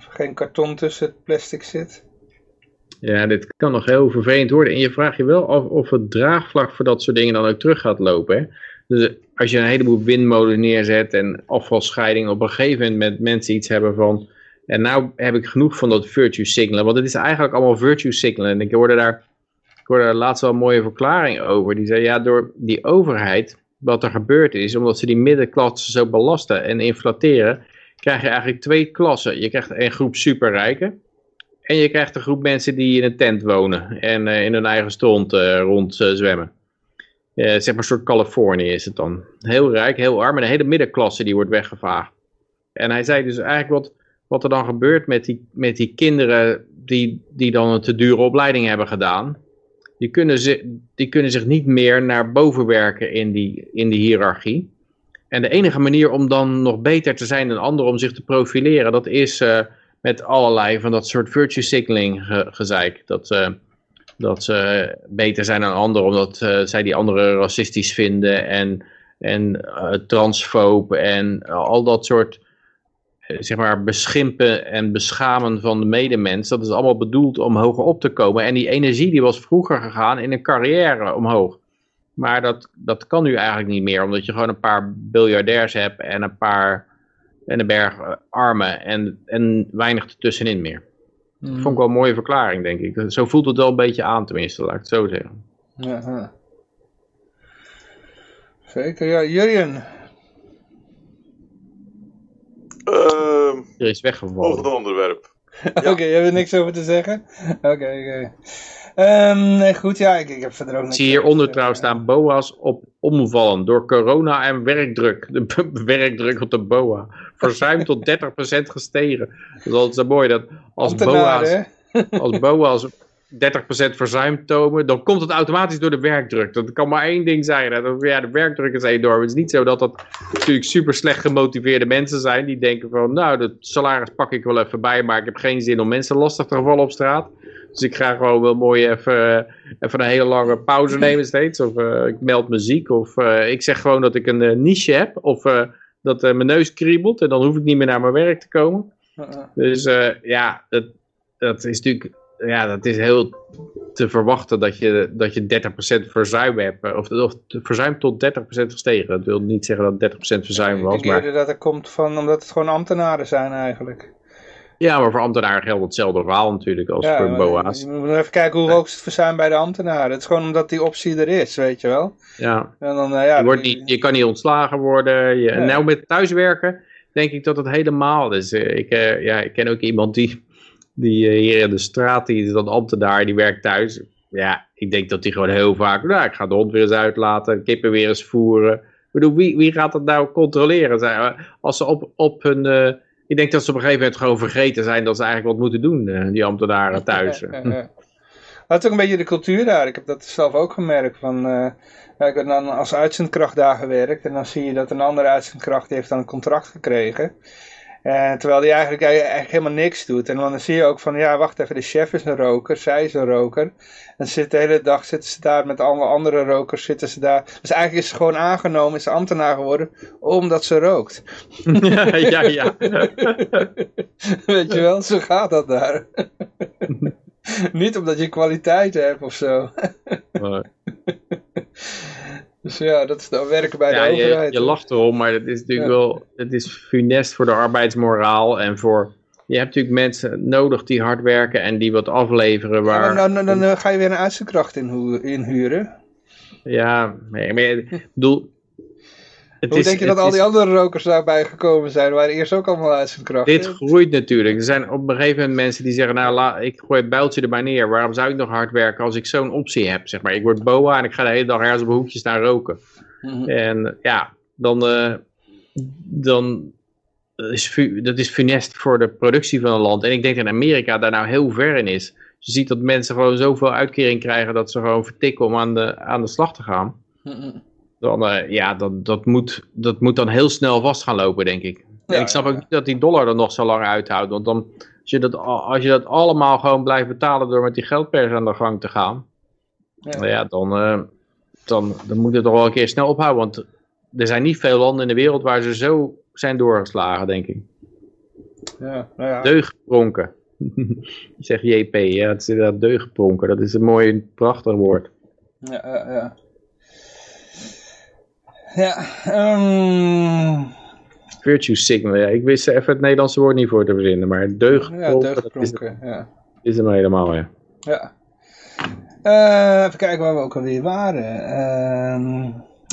Of er geen karton tussen het plastic zit. Ja, dit kan nog heel vervelend worden. En je vraagt je wel af of het draagvlak voor dat soort dingen dan ook terug gaat lopen. Dus als je een heleboel windmolen neerzet en afvalscheiding op een gegeven moment met mensen iets hebben van... En nou heb ik genoeg van dat virtue signalen. Want het is eigenlijk allemaal virtue signalen. En ik hoorde daar, ik hoorde daar laatst wel een mooie verklaring over. Die zei, ja, door die overheid, wat er gebeurd is, omdat ze die middenklasse zo belasten en inflateren krijg je eigenlijk twee klassen. Je krijgt een groep superrijken. En je krijgt een groep mensen die in een tent wonen. En uh, in hun eigen stond uh, rond uh, zwemmen. zeg maar een soort Californië is het dan. Heel rijk, heel arm. En de hele middenklasse die wordt weggevaagd. En hij zei dus eigenlijk wat, wat er dan gebeurt met die, met die kinderen die, die dan een te dure opleiding hebben gedaan. Die kunnen, ze, die kunnen zich niet meer naar boven werken in die, in die hiërarchie. En de enige manier om dan nog beter te zijn dan anderen, om zich te profileren, dat is uh, met allerlei van dat soort virtue signaling ge gezeik. Dat, uh, dat ze beter zijn dan anderen, omdat uh, zij die anderen racistisch vinden en, en transfoob en al dat soort zeg maar beschimpen en beschamen van de medemens. Dat is allemaal bedoeld om hoger op te komen. En die energie die was vroeger gegaan in een carrière omhoog. Maar dat, dat kan nu eigenlijk niet meer, omdat je gewoon een paar biljardairs hebt en een paar en een berg eh, armen en, en weinig ertussenin meer. Dat vond ik wel een mooie verklaring, denk ik. Zo voelt het wel een beetje aan, tenminste, laat ik het zo zeggen. Ja, Zeker, ja. Jurjen? Uh, er is weggevallen. Volgende onderwerp. Oké, okay, je hebt er niks over te zeggen? Oké, okay, oké. Okay. Um, goed, ja, ik, ik heb verder ook. Ik zie hieronder trouwens staan BOA's op omvallen door corona en werkdruk. De werkdruk op de BOA. Verzuim tot 30% gestegen. Dat is altijd zo mooi dat als BOA's, als BOA's 30% verzuim tonen, dan komt het automatisch door de werkdruk. Dat kan maar één ding zijn. Dat, ja, de werkdruk is enorm. Het is niet zo dat dat natuurlijk super slecht gemotiveerde mensen zijn. Die denken van, nou, dat salaris pak ik wel even bij, maar ik heb geen zin om mensen lastig te gevallen op straat. Dus ik ga gewoon wel mooi even, even een hele lange pauze nemen steeds. Of uh, ik meld muziek. Of uh, ik zeg gewoon dat ik een niche heb. Of dat mijn neus kriebelt. En dan hoef ik niet meer naar mijn werk te komen. Dus ja, dat, dat is natuurlijk... Ja, dat is heel te verwachten dat je, dat je 30% verzuim hebt. Of, of verzuim tot 30% gestegen. Dat wil niet zeggen dat 30% verzuim was. Ik denk maar... dat het komt van omdat het gewoon ambtenaren zijn eigenlijk. Ja, maar voor ambtenaren geldt hetzelfde verhaal natuurlijk als voor BOA's. Je moet even kijken hoe hoog is het verzuim bij de ambtenaren. Het is gewoon omdat die optie er is, weet je wel. Ja. En dan, uh, ja je, wordt niet, je kan niet ontslagen worden. Je, ja. Nou, met thuiswerken denk ik dat het helemaal is. Uh, ik, uh, ja, ik ken ook iemand die, die hier in de straat, die is dan ambtenaar, die werkt thuis. Ja, ik denk dat die gewoon heel vaak, nou, ik ga de hond weer eens uitlaten, kippen weer eens voeren. Ik bedoel, wie, wie gaat dat nou controleren? Als ze op, op hun ik denk dat ze op een gegeven moment gewoon vergeten zijn dat ze eigenlijk wat moeten doen, eh, die ambtenaren thuis. Dat is ook een beetje de cultuur daar. Ik heb dat zelf ook gemerkt. Van, uh, ik heb dan als uitzendkracht daar gewerkt. En dan zie je dat een andere uitzendkracht heeft dan een contract gekregen. En terwijl die eigenlijk, eigenlijk helemaal niks doet. En dan zie je ook van, ja, wacht even, de chef is een roker, zij is een roker. En zit de hele dag zitten ze daar met alle andere rokers, zitten ze daar. Dus eigenlijk is ze gewoon aangenomen, is ze ambtenaar geworden, omdat ze rookt. ja, ja, ja. Weet je wel, zo gaat dat daar. Niet omdat je kwaliteit hebt of zo. Dus ja, dat is dan werken bij ja, de overheid. Je, je lacht erom, maar het is natuurlijk Ja. wel, het is funest voor de arbeidsmoraal en voor, je hebt natuurlijk mensen nodig die hard werken en die wat afleveren waar, dan, dan, dan, eh, ga je weer een uitzendkracht inhu- inhuren. ja, nee, maar ik bedoel, Hoe is, denk je dat al die is- andere rokers daarbij gekomen zijn? waren eerst ook allemaal uitzendkrachten. Dit groeit natuurlijk. Er zijn op een gegeven moment mensen die zeggen, nou, la, ik gooi het bijltje er maar neer. Waarom zou ik nog hard werken als ik zo'n optie heb? Zeg maar, ik word boa en ik ga de hele dag ergens op mijn hoekje staan roken. Mhm. En ja, dan, eh, dan is fu- dat is funest voor de productie van een land. En ik denk dat Amerika daar nou heel ver in is. Je ziet dat mensen gewoon zoveel uitkering krijgen dat ze gewoon vertikken om aan de, aan de slag te gaan. Mhm. Dan, eh, ja, dat, dat, moet, dat moet dan heel snel vast gaan lopen, denk ik. Ja, en ik snap ook niet dat die dollar er nog zo lang uithoudt. Want dan, als je, dat, al- als je dat allemaal gewoon blijft betalen door met die geldpers aan de gang te gaan. Ja. Nou ja, dan, eh, dan, dan moet het toch wel een keer snel ophouden. Want er zijn niet veel landen in de wereld waar ze zo zijn doorgeslagen, denk ik. Ja, nou ja. Deugdpronken. Zegt JP, ja, het is inderdaad deugdpronken. Dat is een mooi, prachtig woord. Ja, ja, ja. Ja, ehm, Virtue signal, ja. Ik wist er even het Nederlandse woord niet voor te verzinnen. Maar ja, is, deugdpronken, ja. is hem helemaal, ja. Ja. Eh, even kijken waar we ook alweer waren. Ehm,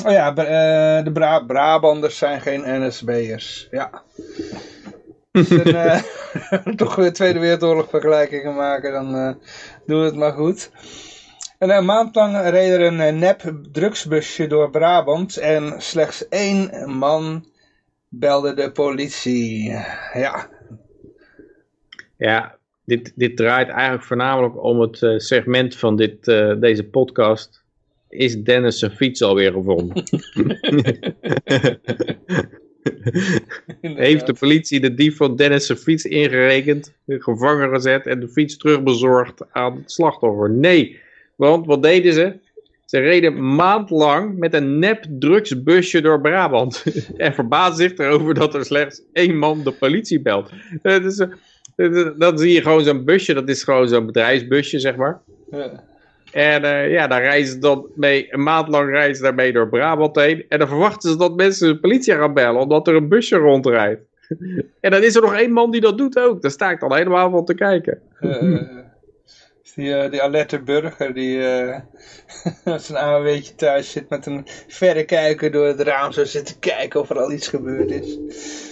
oh ja, eh, de Bra Brabanders zijn geen NSB'ers. Ja. Als we eh, toch weer Tweede Wereldoorlog vergelijkingen maken, dan doen we het maar goed. En een maand lang reed er een eh, nep drugsbusje door Brabant en slechts één man belde de politie. Ja, Ja, dit, dit draait eigenlijk voornamelijk om het eh, segment van dit, eh, deze podcast. Is Dennis zijn fiets alweer gevonden? Heeft de politie de dief van Dennis zijn fiets ingerekend, gevangen gezet en de fiets terugbezorgd aan het slachtoffer? Nee, want wat deden ze? Ze reden maandlang met een nep drugsbusje door Brabant. en verbaasden zich erover dat er slechts één man de politie belt. Het is, eh, is- dan zie je gewoon zo'n busje, dat is gewoon zo'n bedrijfsbusje, zeg maar. Ja. En eh, ja, daar reizen ze dan mee, een maand lang reizen ze daarmee door Brabant heen. En dan verwachten ze dat mensen de politie gaan bellen, omdat er een busje rondrijdt. en dan is er nog één man die dat doet ook. Daar sta ik dan helemaal van te kijken. Eh, die, eh, die alerte burger die eh met zijn AW'tje thuis zit met een verrekijker door het raam zo zit te kijken of er al iets gebeurd is.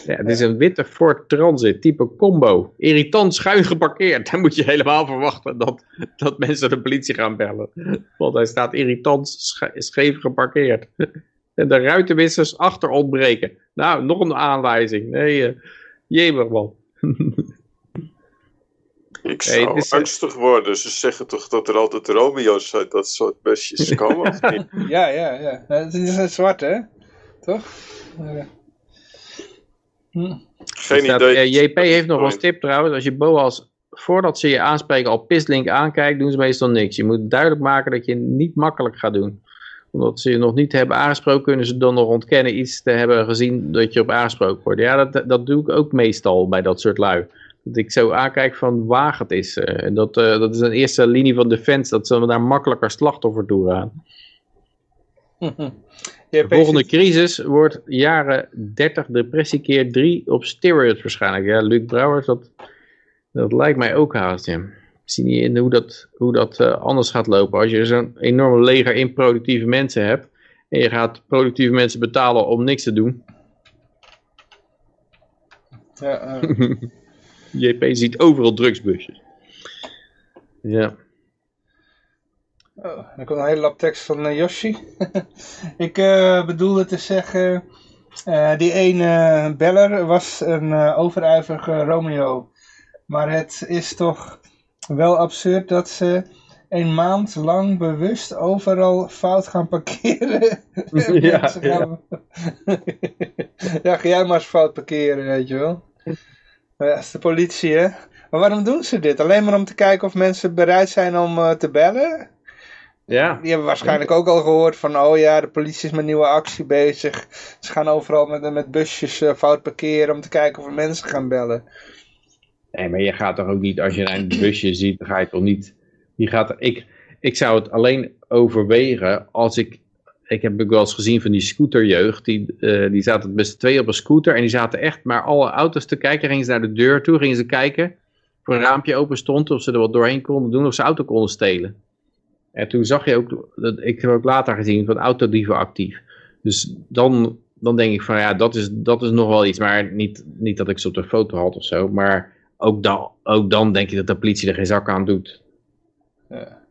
Ja, het is een witte Ford Transit, type combo. Irritant schuin geparkeerd. Dan moet je helemaal verwachten dat, dat mensen de politie gaan bellen. Want hij staat irritant sche- scheef geparkeerd. En de ruitenwissers achter ontbreken. Nou, nog een aanwijzing. Nee, uh, jemig. Ik zou het is, angstig worden. Ze zeggen toch dat er altijd Romeo's uit dat soort busjes komen, of niet? Ja, ja, ja. Nou, Het is een zwart, hè? Toch? Eh, hm. Geen Staat, idee. eh, JP heeft nog als tip trouwens, als je BOA's voordat ze je aanspreken al pislink aankijkt, doen ze meestal niks. Je moet duidelijk maken dat je niet makkelijk gaat doen. Omdat ze je nog niet hebben aangesproken, kunnen ze dan nog ontkennen iets te hebben gezien dat je op aangesproken wordt. Ja, dat, dat doe ik ook meestal bij dat soort lui. Dat ik zo aankijk van waar het is. eh, En dat, eh, dat is een eerste linie van defense, dat ze daar makkelijker slachtoffer toe gaan. De volgende crisis wordt jaren 30 depressie keer 3 op steroids waarschijnlijk. Ja, Luc Brouwers, dat, dat lijkt mij ook haast. Ja. Ik zie niet in hoe dat, hoe dat eh, anders gaat lopen. Als je zo'n enorm leger improductieve mensen hebt en je gaat productieve mensen betalen om niks te doen. Ja, JP ziet overal drugsbusjes. Ja. oh, er komt een hele lap tekst van eh, Yoshi. ik eh, bedoelde te zeggen, eh, die ene beller was een eh, overijverige Romeo. Maar het is toch wel absurd dat ze een maand lang bewust overal fout gaan parkeren. Ja, gaan- ja, ga jij maar eens fout parkeren, weet je wel. Ja, dat is de politie, hè? Maar waarom doen ze dit? Alleen maar om te kijken of mensen bereid zijn om eh, te bellen? Ja. Die hebben waarschijnlijk ook al gehoord van, oh ja, de politie is met nieuwe actie bezig. Ze gaan overal met, met busjes eh, fout parkeren om te kijken of er mensen gaan bellen. Nee, maar je gaat toch ook niet, als je een busje ziet, dan ga je toch niet... Je gaat, ik, ik zou het alleen overwegen als ik... Ik heb ook wel eens gezien van die scooterjeugd, die, eh, die zaten met z'n tweeën op een scooter en die zaten echt maar alle auto's te kijken. Gingen ze naar de deur toe, gingen ze kijken of een raampje open stond, of ze er wat doorheen konden doen, of ze auto konden stelen. En toen zag je ook, dat, ik heb ook later gezien, van autodieven actief. Dus dan, dan denk ik van ja, dat is, dat is nog wel iets. Maar niet, niet dat ik ze op de foto had of zo. Maar ook dan, ook dan denk je dat de politie er geen zak aan doet. Ja.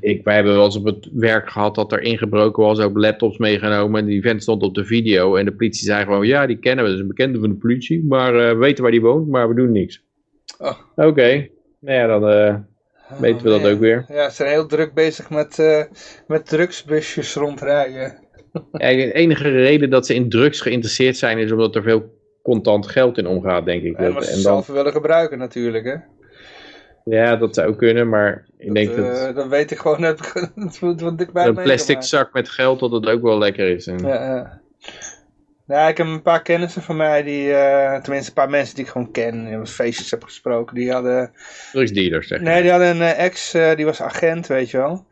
Ik, wij hebben wel eens op het werk gehad dat er ingebroken was, ook laptops meegenomen. En die vent stond op de video. En de politie zei gewoon, ja, die kennen we, dat is een bekende van de politie. Maar eh, we weten waar die woont, maar we doen niks. Oh. Oké, nou ja, dan eh, weten we dat ook weer. Ja, ze zijn heel druk bezig met, eh, met drugsbusjes rondrijden. Ja, de enige reden dat ze in drugs geïnteresseerd zijn is omdat er veel contant geld in omgaat, denk ik. En wat ze en dan, zelf willen gebruiken natuurlijk, hè. Ja, dat zou kunnen, maar ik denk dat, dat eh, dat weet ik gewoon, dat heb ik wat dichtbij een plastic zak met geld dat het ook wel lekker is. En, Ja, ja. Ja, ik heb een paar kennissen van mij, die, eh, tenminste een paar mensen die ik gewoon ken, die op feestjes heb gesproken, die hadden, Drugsdealers, zeg nee, die hadden een eh, ex, die was agent, weet je wel.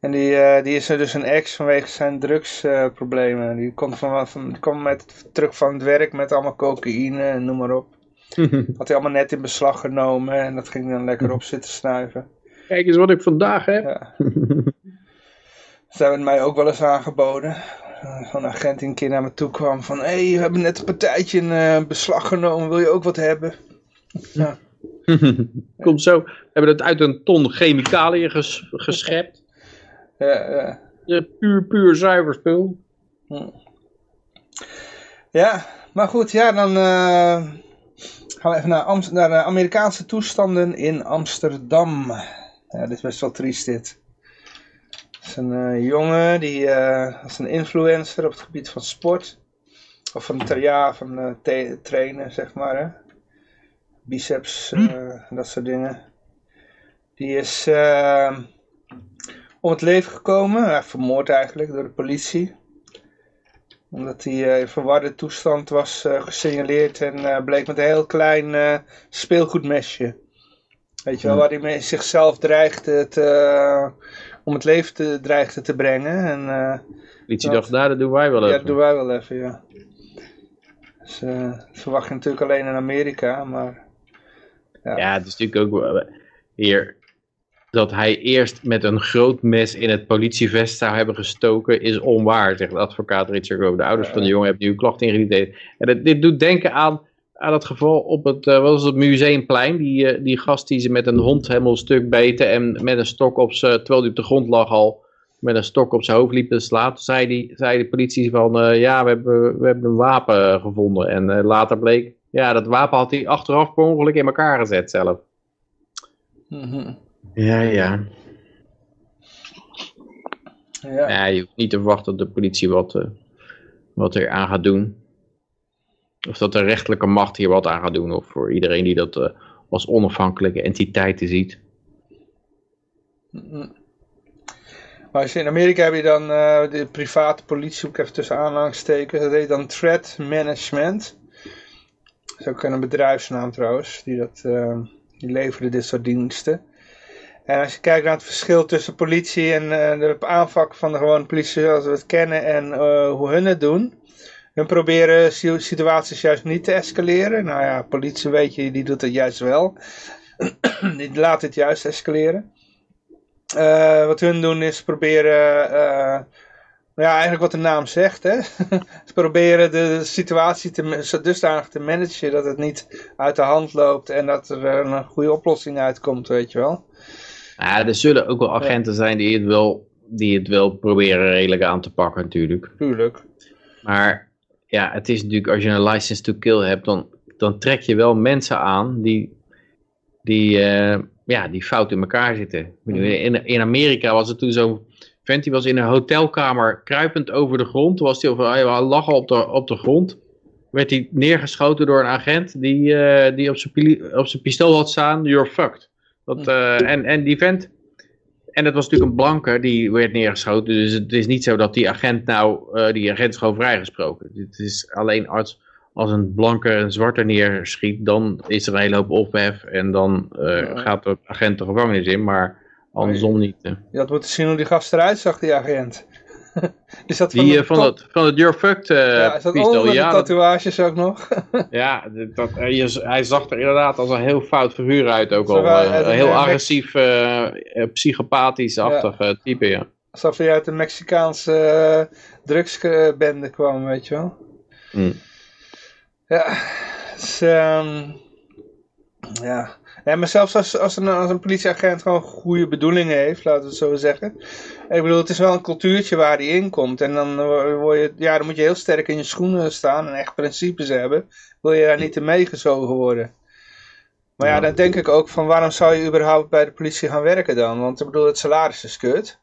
En die, die is er dus een ex vanwege zijn drugsproblemen. die, komt van, van, die kwam met, terug van het werk met allemaal cocaïne en noem maar op. Had hij allemaal net in beslag genomen en dat ging dan lekker op zitten snuiven. Kijk eens wat ik vandaag heb. Ja. Ze hebben het mij ook wel eens aangeboden. Zo'n agent die een keer naar me toe kwam van... Hé, hey, we hebben net een partijtje in eh, beslag genomen. Wil je ook wat hebben? Ja. Komt zo. We hebben het uit een ton chemicaliën ges, geschept. Ja, ja. Ja, puur, puur zuiver spul. ja, maar goed. Ja, dan eh, gaan we even naar, Amst- naar de Amerikaanse toestanden in Amsterdam. Ja, dit is best wel triest dit. Het is een eh, jongen die eh is een influencer op het gebied van sport. Of van, ja, van eh, trainen, zeg maar. Hè. Biceps, eh, dat soort dingen. Die is eh, om het leven gekomen, vermoord eigenlijk door de politie. Omdat hij eh, in verwarde toestand was eh, gesignaleerd en eh, bleek met een heel klein speelgoedmesje. Weet je wel, waar hij mee zichzelf dreigde te, om het leven te, dreigde te brengen. En Politie Dat- dacht, nou, dat doen wij wel ja, even. dat doen wij wel even, ja. Dus, dat verwacht je natuurlijk alleen in Amerika, maar... Ja. Ja, het is natuurlijk ook wel- hier dat hij eerst met een groot mes in het politievest zou hebben gestoken is onwaar, zegt advocaat Richard Grove. De ouders van de jongen hebben nu een klacht ingediend. En dit, doet denken aan, aan het geval op het, eh, wat was het Museumplein. Die, eh, die gast die ze met een hond helemaal stuk beten en met een stok op zijn, terwijl hij op de grond lag al, met een stok op zijn hoofd liep te slaan. Zei, die, zei de politie van, eh, ja, we hebben, we hebben een wapen gevonden. En later bleek, ja, dat wapen had hij achteraf per ongeluk in elkaar gezet zelf. Mhm. Ja, ja. ja. Ja, je hoeft niet te verwachten dat de politie wat, eh, wat er aan gaat doen. Of dat de rechterlijke macht hier wat aan gaat doen. Of voor iedereen die dat eh, als onafhankelijke entiteiten ziet. Maar als je in Amerika heb je dan eh, de private politie, ik even tussen aanhalingstekens, dat heet dan threat management. Dat is ook een bedrijfsnaam trouwens, die, dat, die leveren dit soort diensten. En als je kijkt naar het verschil tussen politie en eh, de aanpak van de gewone politie zoals we het kennen en eh, hoe hun het doen. Hun proberen si- situaties juist niet te escaleren. Nou ja, politie weet je, die doet het juist wel. die laat het juist escaleren. Eh, wat hun doen is proberen, ja, eigenlijk wat de naam zegt, hè. Ze proberen de situatie te, dusdanig te managen dat het niet uit de hand loopt en dat er een goede oplossing uitkomt, weet je wel. Ja, er zullen ook wel agenten zijn die het wel, die het wel proberen redelijk aan te pakken natuurlijk. Tuurlijk. Maar ja, het is natuurlijk, als je een license to kill hebt, dan, dan trek je wel mensen aan die, die, eh, ja, die fout in elkaar zitten. Bedoel, In, in Amerika was het toen zo'n vent, die was in een hotelkamer kruipend over de grond. Toen was hij over, hij lag al op de, op de grond. werd hij neergeschoten door een agent die, eh, die op zijn pistool had staan, you're fucked. Dat, eh, en, en die vent, en het was natuurlijk een blanke die werd neergeschoten, dus het is niet zo dat die agent nou, eh, die agent is gewoon vrijgesproken. Het is alleen als, als een blanke een zwarte neerschiet, dan is er een hele hoop ophef en dan eh, Ja. gaat de agent de gevangenis in, maar andersom niet. Je had moeten zien hoe die gast eruit zag, die agent. is dat van, Die de eh, van, het, van het You're Fucked eh ja, is dat pistool, onder de ja, dat- tatoeages ook nog? Ja, dat, dat- hij zag er inderdaad als een heel fout figuur uit ook al. eh, een, heel eh, agressief, eh, eh, psychopathisch-achtig eh, type, ja. Alsof hij uit een Mexicaanse eh, drugsbende kwam, weet je wel. Mm. Ja, dus, ehm, ja. Ja, maar zelfs als, als, een, als een politieagent gewoon goede bedoelingen heeft, laten we het zo zeggen. Ik bedoel, het is wel een cultuurtje waar hij in komt. En dan, wo- word je, ja, dan moet je heel sterk in je schoenen staan en echt principes hebben. Wil je daar niet in meegezogen worden. Maar ja, dan denk ik ook van waarom zou je überhaupt bij de politie gaan werken dan? Want ik bedoel, het salaris is kut.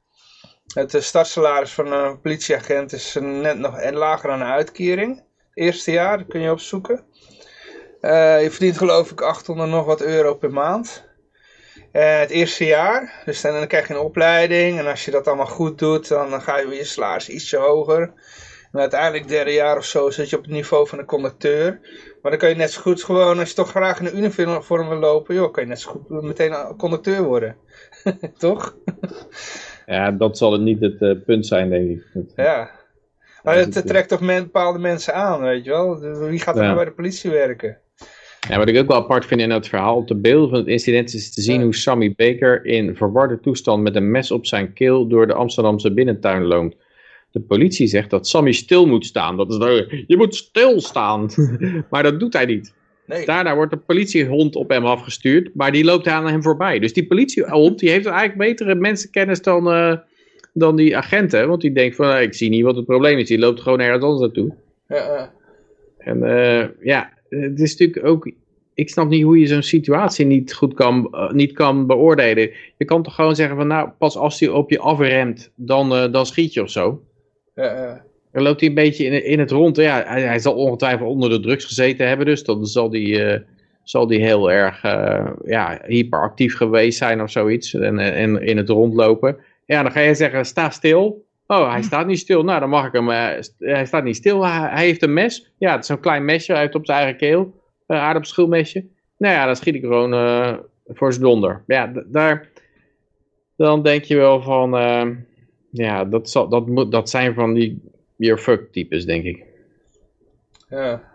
Het eh, startsalaris van een politieagent is net nog lager dan een uitkering. Het eerste jaar, dat kun je opzoeken. Eh, je verdient geloof ik 800 nog wat euro per maand. Eh, het eerste jaar, dus dan, dan krijg je een opleiding. En als je dat allemaal goed doet, dan, ga je je salaris ietsje hoger. En uiteindelijk derde jaar of zo zit je op het niveau van een conducteur. Maar dan kan je net zo goed gewoon, als je toch graag in een uniform wil lopen, joh, kan je net zo goed meteen een conducteur worden. toch? Ja, dat zal het niet het eh, punt zijn, denk ik. Dat- Ja. Maar het trekt toch men, bepaalde mensen aan, weet je wel? Wie gaat er Ja. nou bij de politie werken? Ja, wat ik ook wel apart vind in het verhaal, op de beelden van het incident is te zien hoe Sammy Baker in verwarde toestand met een mes op zijn keel door de Amsterdamse binnentuin loopt. De politie zegt dat Sammy stil moet staan. Dat is nou, je moet stilstaan. maar dat doet hij niet. Nee. Daarna wordt de politiehond op hem afgestuurd, maar die loopt aan hem voorbij. Dus die politiehond die heeft eigenlijk betere mensenkennis dan, eh, dan die agenten. Want die denkt van, ik zie niet wat het probleem is. Die loopt gewoon ergens anders naartoe. Ja, ja. En eh, ja, het is natuurlijk ook... Ik snap niet hoe je zo'n situatie niet goed kan, eh, niet kan beoordelen. Je kan toch gewoon zeggen van, nou, pas als hij op je afremt, dan, eh, dan schiet je of zo. ja. Dan loopt hij een beetje in, in het rond. Ja, hij, hij zal ongetwijfeld onder de drugs gezeten hebben, dus dan zal hij, eh, zal die heel erg eh, ja, hyperactief geweest zijn of zoiets. En, eh, en in het rondlopen. Ja, dan ga je zeggen, sta stil. Oh, hij staat niet stil. Nou, dan mag ik hem. eh, hij staat niet stil. Hij, hij heeft een mes. Ja, het is zo'n klein mesje. Hij heeft op zijn eigen keel. Een aardappelschilmesje. Nou ja, dan schiet ik gewoon eh, voor zijn donder. Ja, daar. Dan denk je wel van. eh, ja, dat, zal, dat, moet, dat zijn van die. Your fuck types, denk ik. ja.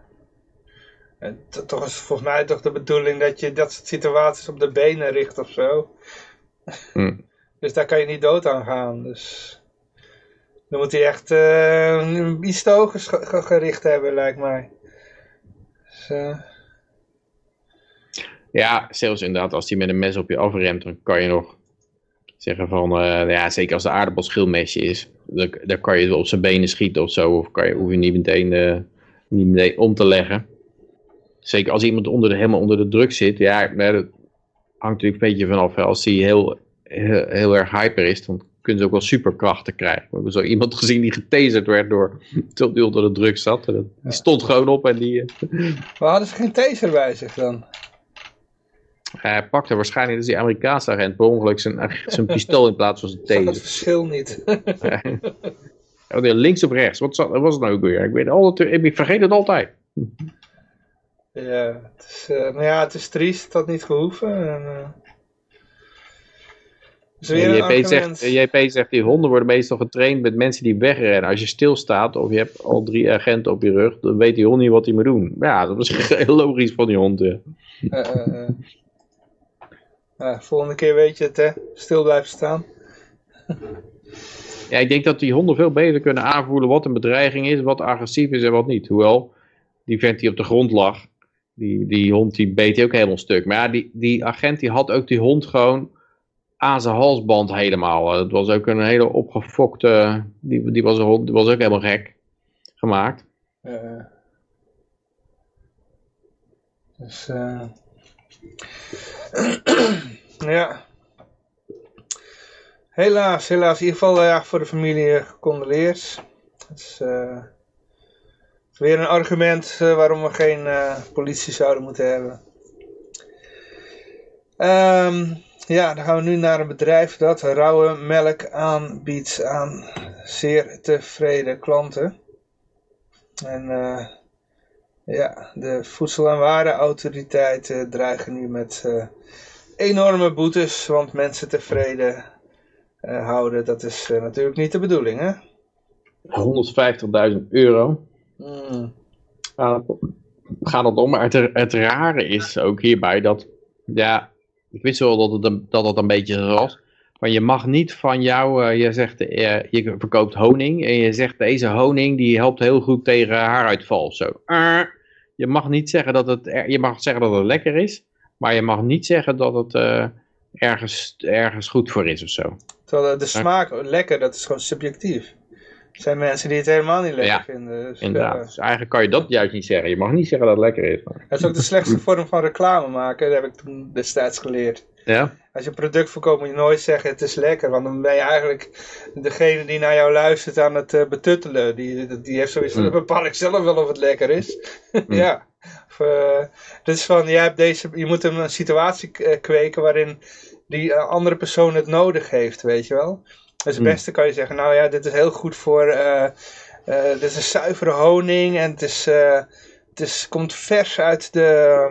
En toch is volgens mij toch de bedoeling dat je dat soort situaties op de benen richt of zo. Hm. Dus daar kan je niet dood aan gaan. Dus dan moet hij echt eh, iets gericht hebben, lijkt mij. Dus, eh, Ja, zelfs inderdaad, als hij met een mes op je afremt, dan kan je nog zeggen van, eh, ja, zeker als de aardappelschilmesje is, dan, dan kan je op zijn benen schieten of zo, of kan je, hoef je niet meteen, niet meteen om te leggen. Zeker als iemand onder de, helemaal onder de druk zit, ja, dat hangt natuurlijk een beetje vanaf. Als hij heel, heel, heel erg hyper is, dan kunnen ze ook wel superkrachten krijgen. We hebben zo iemand gezien die getaserd werd door, hij onder de druk zat. En dat- Die stond gewoon op en die... eh, maar hadden ze geen taser bij zich dan? Hij pakte waarschijnlijk, dat is die Amerikaanse agent, per ongeluk zijn, zijn pistool in plaats van zijn taser. verschil niet. Links of rechts, wat was het nou ook weer? Ik, weet altijd, ik vergeet het altijd. ja, het is, maar ja, het is triest, had niet gehoeven. En, eh, JP zegt, JP zegt, die honden worden meestal getraind met mensen die wegrennen. Als je stilstaat of je hebt al drie agenten op je rug, dan weet die hond niet wat hij moet doen. Ja, dat is heel logisch van die hond. Eh, eh, eh. Volgende keer weet je het, hè. Stil blijven staan. Ja, ik denk dat die honden veel beter kunnen aanvoelen wat een bedreiging is, wat agressief is en wat niet. Hoewel, die vent die op de grond lag, die, die hond die beet ook helemaal stuk. Maar ja, die, die agent die had ook die hond gewoon aan zijn halsband helemaal. Het was ook een hele opgefokte, die, die, was, was ook helemaal gek gemaakt. Eh, dus, eh ja. Helaas, helaas. In ieder geval eh, voor de familie eh, gecondoleerd. Het is, eh, Weer een argument eh, waarom we geen eh, politie zouden moeten hebben. Ehm, ja, dan gaan we nu naar een bedrijf dat rauwe melk aanbiedt aan zeer tevreden klanten. En eh, ja, de Voedsel- en Warenautoriteiten dreigen nu met eh, enorme boetes, want mensen tevreden eh, houden, dat is natuurlijk niet de bedoeling, hè? 150.000 euro. Mm. gaat het om. Gaat het om. Maar het, het rare is ook hierbij dat, ja, ik wist wel dat het een, dat het een beetje was. Maar je mag niet van jou, eh, je zegt, eh, je verkoopt honing en je zegt deze honing die helpt heel goed tegen haaruitval of zo. Eh, je mag niet zeggen dat het, je mag zeggen dat het lekker is, maar je mag niet zeggen dat het eh, ergens, ergens goed voor is of zo. Terwijl de, de smaak, lekker, dat is gewoon subjectief. Er zijn mensen die het helemaal niet lekker Ja, vinden. Dus, Inderdaad. ja. Dus eigenlijk kan je dat juist niet zeggen. Je mag niet zeggen dat het lekker is. Maar... Dat is ook de slechtste vorm van reclame maken, dat heb ik toen destijds geleerd. Ja? Als je een product verkoopt moet je nooit zeggen het is lekker, want dan ben je eigenlijk degene die naar jou luistert aan het eh, betuttelen. Die, die heeft zoiets van, Mm. bepaal ik zelf wel of het lekker is. ja. Of, eh, is van, jij hebt deze, je moet een situatie eh, kweken waarin die eh, andere persoon het nodig heeft, weet je wel. Dus het Mm. beste kan je zeggen, nou ja, dit is heel goed voor, eh, eh, dit is zuivere honing en het is, eh, het is, komt vers uit de,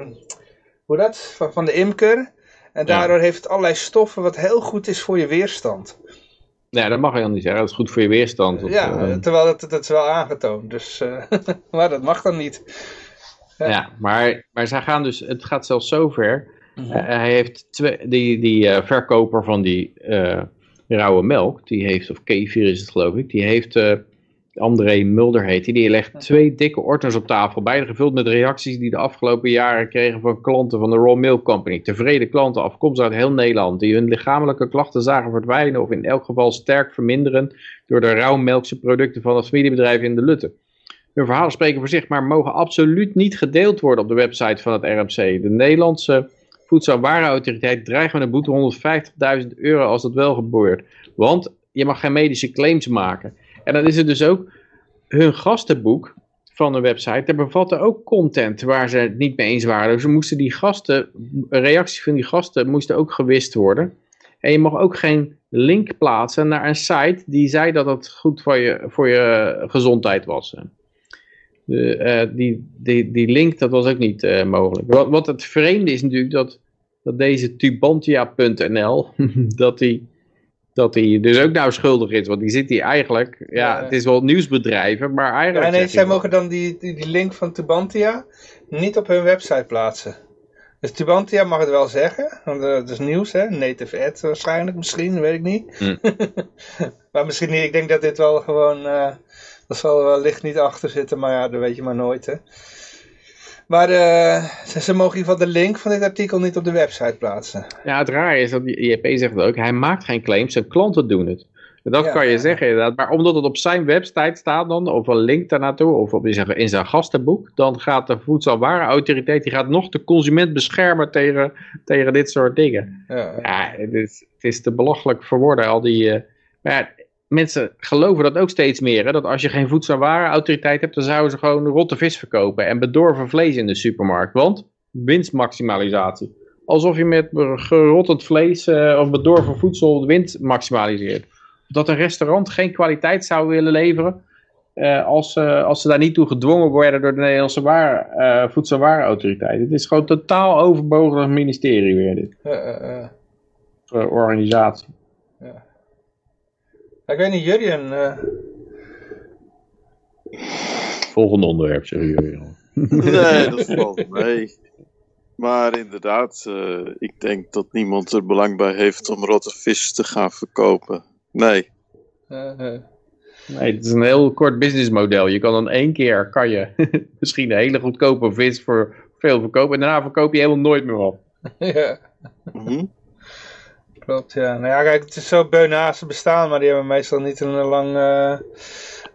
hoe dat, van, van de imker. En Ja. daardoor heeft het allerlei stoffen wat heel goed is voor je weerstand. Nee, dat mag je dan niet zeggen. Dat is goed voor je weerstand. Ja, terwijl dat, dat is wel aangetoond. Dus, maar dat mag dan niet. ja. maar, maar zij gaan dus, het gaat zelfs zover. Mhm. Eh, hij heeft twee, die, die verkoper van die rauwe melk, die heeft, of kefir is het geloof ik, die heeft, eh, André Mulder heet die, die legt twee dikke ordners op tafel, beide gevuld met reacties die de afgelopen jaren kregen van klanten van de Raw Milk Company. Tevreden klanten afkomstig uit heel Nederland, die hun lichamelijke klachten zagen verdwijnen of in elk geval sterk verminderen door de rauwmelkse producten van het familiebedrijf in de Lutte. Hun verhalen spreken voor zich, maar mogen absoluut niet gedeeld worden op de website van het RMC. De Nederlandse Voedsel- en Warenautoriteit dreigt met een boete 150.000 euro als dat wel gebeurt. Want je mag geen medische claims maken. En dan is het dus ook hun gastenboek van de website. Daar bevatte ook content waar ze het niet mee eens waren. Dus moesten die gasten, reacties van die gasten moesten ook gewist worden. En je mag ook geen link plaatsen naar een site die zei dat het goed voor je, voor je gezondheid was. De, eh, die, die, die link, dat was ook niet eh, mogelijk. Wat, wat het vreemde is natuurlijk dat, dat deze tubantia.nl, dat die, dat die dus ook nou schuldig is. Want die zit hier eigenlijk, ja, Ja. het is wel nieuwsbedrijven, maar eigenlijk... Ja, nee, zij hij mogen dan die, die, die link van Tubantia niet op hun website plaatsen. Dus Tubantia mag het wel zeggen, want eh, het is nieuws, hè? Native ad waarschijnlijk, misschien, weet ik niet. Hm. maar misschien niet, ik denk dat dit wel gewoon, eh dat zal wel licht niet achter zitten, maar ja, dat weet je maar nooit, hè. Maar eh, ze, ze mogen in ieder geval de link van dit artikel niet op de website plaatsen. Ja, het raar is dat IEP zegt het ook, hij maakt geen claims, zijn klanten doen het. Dat Ja. kan je zeggen inderdaad, maar omdat het op zijn website staat dan, of een link daarnaartoe, of op in zijn, in zijn gastenboek, dan gaat de voedselwarenautoriteit, die gaat nog de consument beschermen tegen, tegen dit soort dingen. Ja, Ja, het is, het is te belachelijk voor woorden, al die... eh, maar mensen geloven dat ook steeds meer, hè, dat als je geen voedselwarenautoriteit hebt, dan zouden ze gewoon rotte vis verkopen en bedorven vlees in de supermarkt, want winstmaximalisatie. Alsof je met gerottend vlees eh, of bedorven voedsel de winst maximaliseert. Dat een restaurant geen kwaliteit zou willen leveren eh, als, eh, als ze daar niet toe gedwongen worden door de Nederlandse waar, eh, Voedsel- en Warenautoriteit. Het is gewoon totaal overbodig ministerie weer dit. organisatie. Ik weet niet, Jurjen, eh, Volgende onderwerp, zeggen jullie. Nee, dat valt mee. Maar inderdaad, eh, ik denk dat niemand er belang bij heeft om rotte vis te gaan verkopen. Nee. eh. Nee, het is een heel kort businessmodel. Je kan dan één keer, kan je misschien een hele goedkope vis voor veel verkopen. En daarna verkoop je helemaal nooit meer op. ja. Mhm. Klopt, ja. Nou ja, kijk, het is zo Beunhazen bestaan, maar die hebben meestal niet een, lang, eh,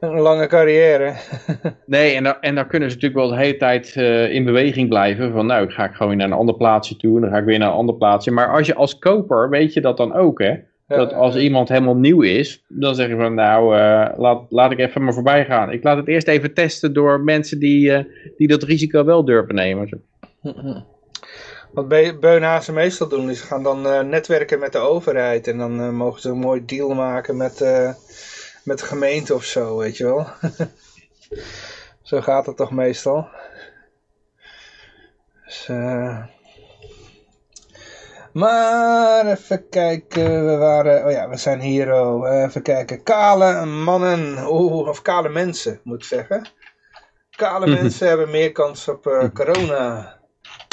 een lange carrière. Nee, en, dan, en dan kunnen ze natuurlijk wel de hele tijd eh, in beweging blijven. Van nou, ik ga ik gewoon naar een ander plaatsje toe. En dan ga ik weer naar een ander plaatsje. Maar als je als koper, weet je dat dan ook hè. dat als iemand helemaal nieuw is, dan zeg je van nou, uh, laat, laat ik even maar voorbij gaan. Ik laat het eerst even testen door mensen die, uh, die dat risico wel durven nemen. Wat beunhazen meestal doen, is gaan dan uh, netwerken met de overheid. En dan mogen ze een mooi deal maken met, met de gemeente of zo, weet je wel. zo gaat het toch meestal. Dus, maar even kijken, we waren, oh ja, we zijn hier, oh, even kijken, kale mannen, oh, of kale mensen moet ik zeggen. Kale mensen hebben meer kans op corona.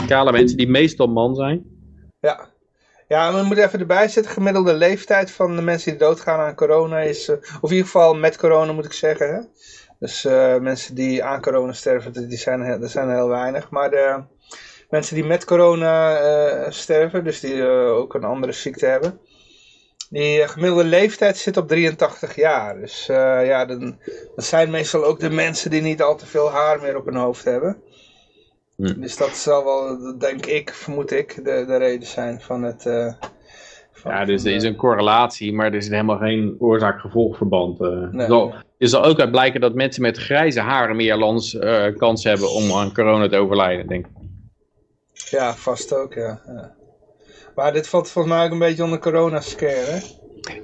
Kale mensen die meestal man zijn? Ja. Ja, we moeten even erbij zetten, gemiddelde leeftijd van de mensen die doodgaan aan corona is, uh, of in ieder geval met corona moet ik zeggen. Hè? Dus uh, mensen die aan corona sterven, die zijn, er zijn heel weinig. Maar de, mensen die met corona sterven, dus die ook een andere ziekte hebben. Die gemiddelde leeftijd zit op 83 jaar. Dus ja, dan, dat zijn meestal ook de mensen die niet al te veel haar meer op hun hoofd hebben. Hm. Dus dat zal wel, denk ik, vermoed ik, de, de reden zijn van het... Van, ja, dus er is een correlatie, maar er is helemaal geen oorzaak-gevolgverband. Nee, zal, er zal ook uit blijken dat mensen met grijze haren meer lans, kans hebben om aan corona te overlijden, denk ik. Ja, vast ook, ja. ja. Maar dit valt volgens mij ook een beetje onder corona-scare, hè?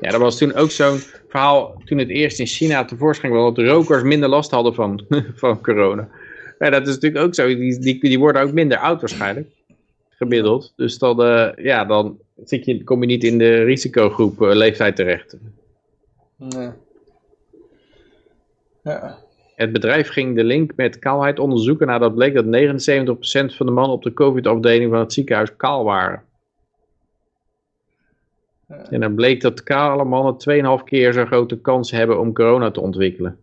Ja, dat was toen ook zo'n verhaal, toen het eerst in China tevoorschijn kwam, dat rokers minder last hadden van, van corona. Ja, dat is natuurlijk ook zo, die, die, die worden ook minder oud waarschijnlijk, gemiddeld. Dus dan, uh, ja, dan zit je, kom je niet in de risicogroep uh, leeftijd terecht. Nee. Ja. Het bedrijf ging de link met kaalheid onderzoeken nadat bleek dat 79% van de mannen op de COVID-afdeling van het ziekenhuis kaal waren. En dan bleek dat kale mannen 2,5 keer zo'n grote kans hebben om corona te ontwikkelen.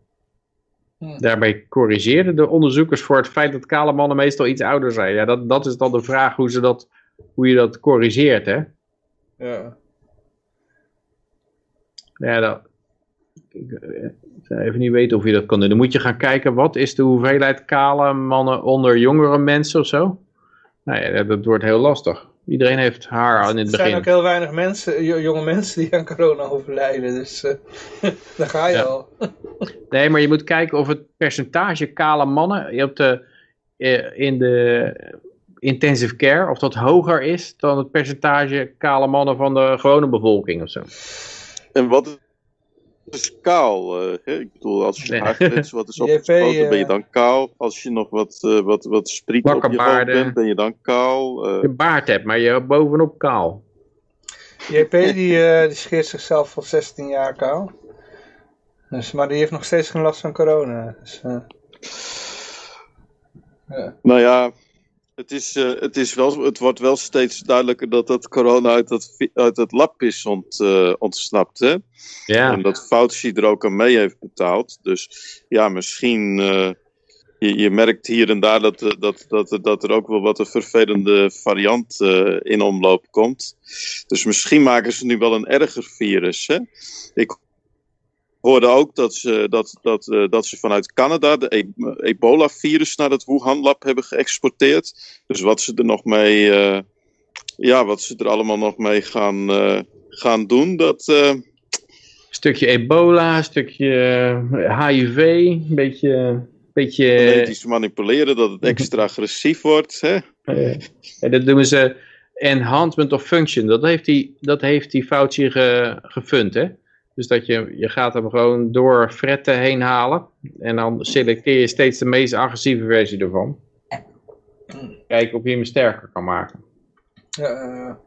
Daarbij corrigeerden de onderzoekers voor het feit dat kale mannen meestal iets ouder zijn. Ja, dat, dat is dan de vraag hoe, ze dat, hoe je dat corrigeert, hè? Ja. Ja, dat, even niet weten of je dat kan doen. Dan moet je gaan kijken, wat is de hoeveelheid kale mannen onder jongere mensen of zo? Nou ja, dat wordt heel lastig. Iedereen heeft haar in het begin. Er zijn ook heel weinig mensen, jonge mensen die aan corona overlijden. Dus uh, daar ga je ja. al. nee, maar je moet kijken of het percentage kale mannen je hebt de, eh, in de intensive care, of dat hoger is dan het percentage kale mannen van de gewone bevolking of zo. En wat is kaal. Uh, ik bedoel, als je haargrens wat is opgespoten, uh, ben je dan kaal. Als je nog wat, uh, wat, wat spriet op je hoofd bent, ben je dan kaal. Je baard hebt, maar je bovenop kaal. JP die, die scheert zichzelf al 16 jaar kaal. Dus, maar die heeft nog steeds geen last van corona. Dus, ja. Nou ja, het, is, uh, het, is wel, het wordt wel steeds duidelijker dat dat corona uit dat, uit het lab is ont, uh, ontsnapt. Hè? Ja. En dat Fauci er ook aan mee heeft betaald. Dus ja, misschien. Uh, je, je, merkt hier en daar dat, dat, dat, dat er ook wel wat een vervelende variant in omloop komt. Dus misschien maken ze nu wel een erger virus. Hè? Ik hoorde ook dat ze, dat, dat, uh, dat ze vanuit Canada de e ebola-virus naar het Wuhan-lab hebben geëxporteerd. Dus wat ze er nog mee, uh, ja, wat ze er allemaal nog mee gaan, uh, gaan doen, dat... Stukje ebola, stukje HIV, een beetje... beetje... Genetisch manipuleren, dat het extra agressief wordt. Hè? en dat doen ze enhancement of function. Dat heeft die, dat heeft die Fauci ge, gefund, hè? Dus dat je, je gaat hem gewoon door fretten heen halen. En dan selecteer je steeds de meest agressieve versie ervan. Kijken of je hem sterker kan maken. Ja,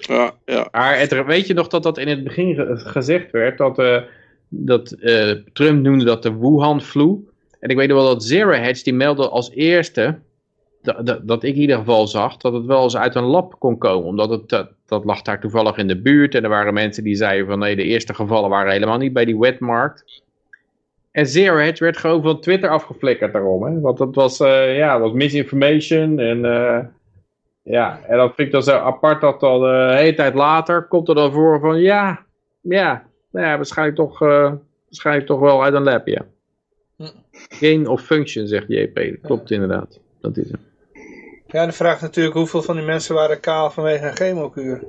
ja. ja. Maar weet je nog dat dat in het begin gezegd werd? Dat, uh, dat uh, Trump noemde dat de Wuhan-flu. En ik weet nog wel dat Zero Hedge die meldde als eerste dat, dat, dat, ik in ieder geval zag, dat het wel eens uit een lab kon komen. Omdat het, dat, dat lag daar toevallig in de buurt. En er waren mensen die zeiden van nee, de eerste gevallen waren helemaal niet bij die wetmarkt. En Zero Hedge werd gewoon van Twitter afgeflikkerd daarom. Hè? Want dat was, uh, ja, was misinformation. En, uh, ja, en dat vind ik dan zo apart dat dan uh, een hele tijd later komt er dan voor van ja, ja, nou ja waarschijnlijk, toch, waarschijnlijk toch wel uit een lab, ja. Hm. Gain of function, zegt JP. klopt inderdaad. Dat is het. Ja, de vraag natuurlijk hoeveel van die mensen waren kaal vanwege een chemokuur.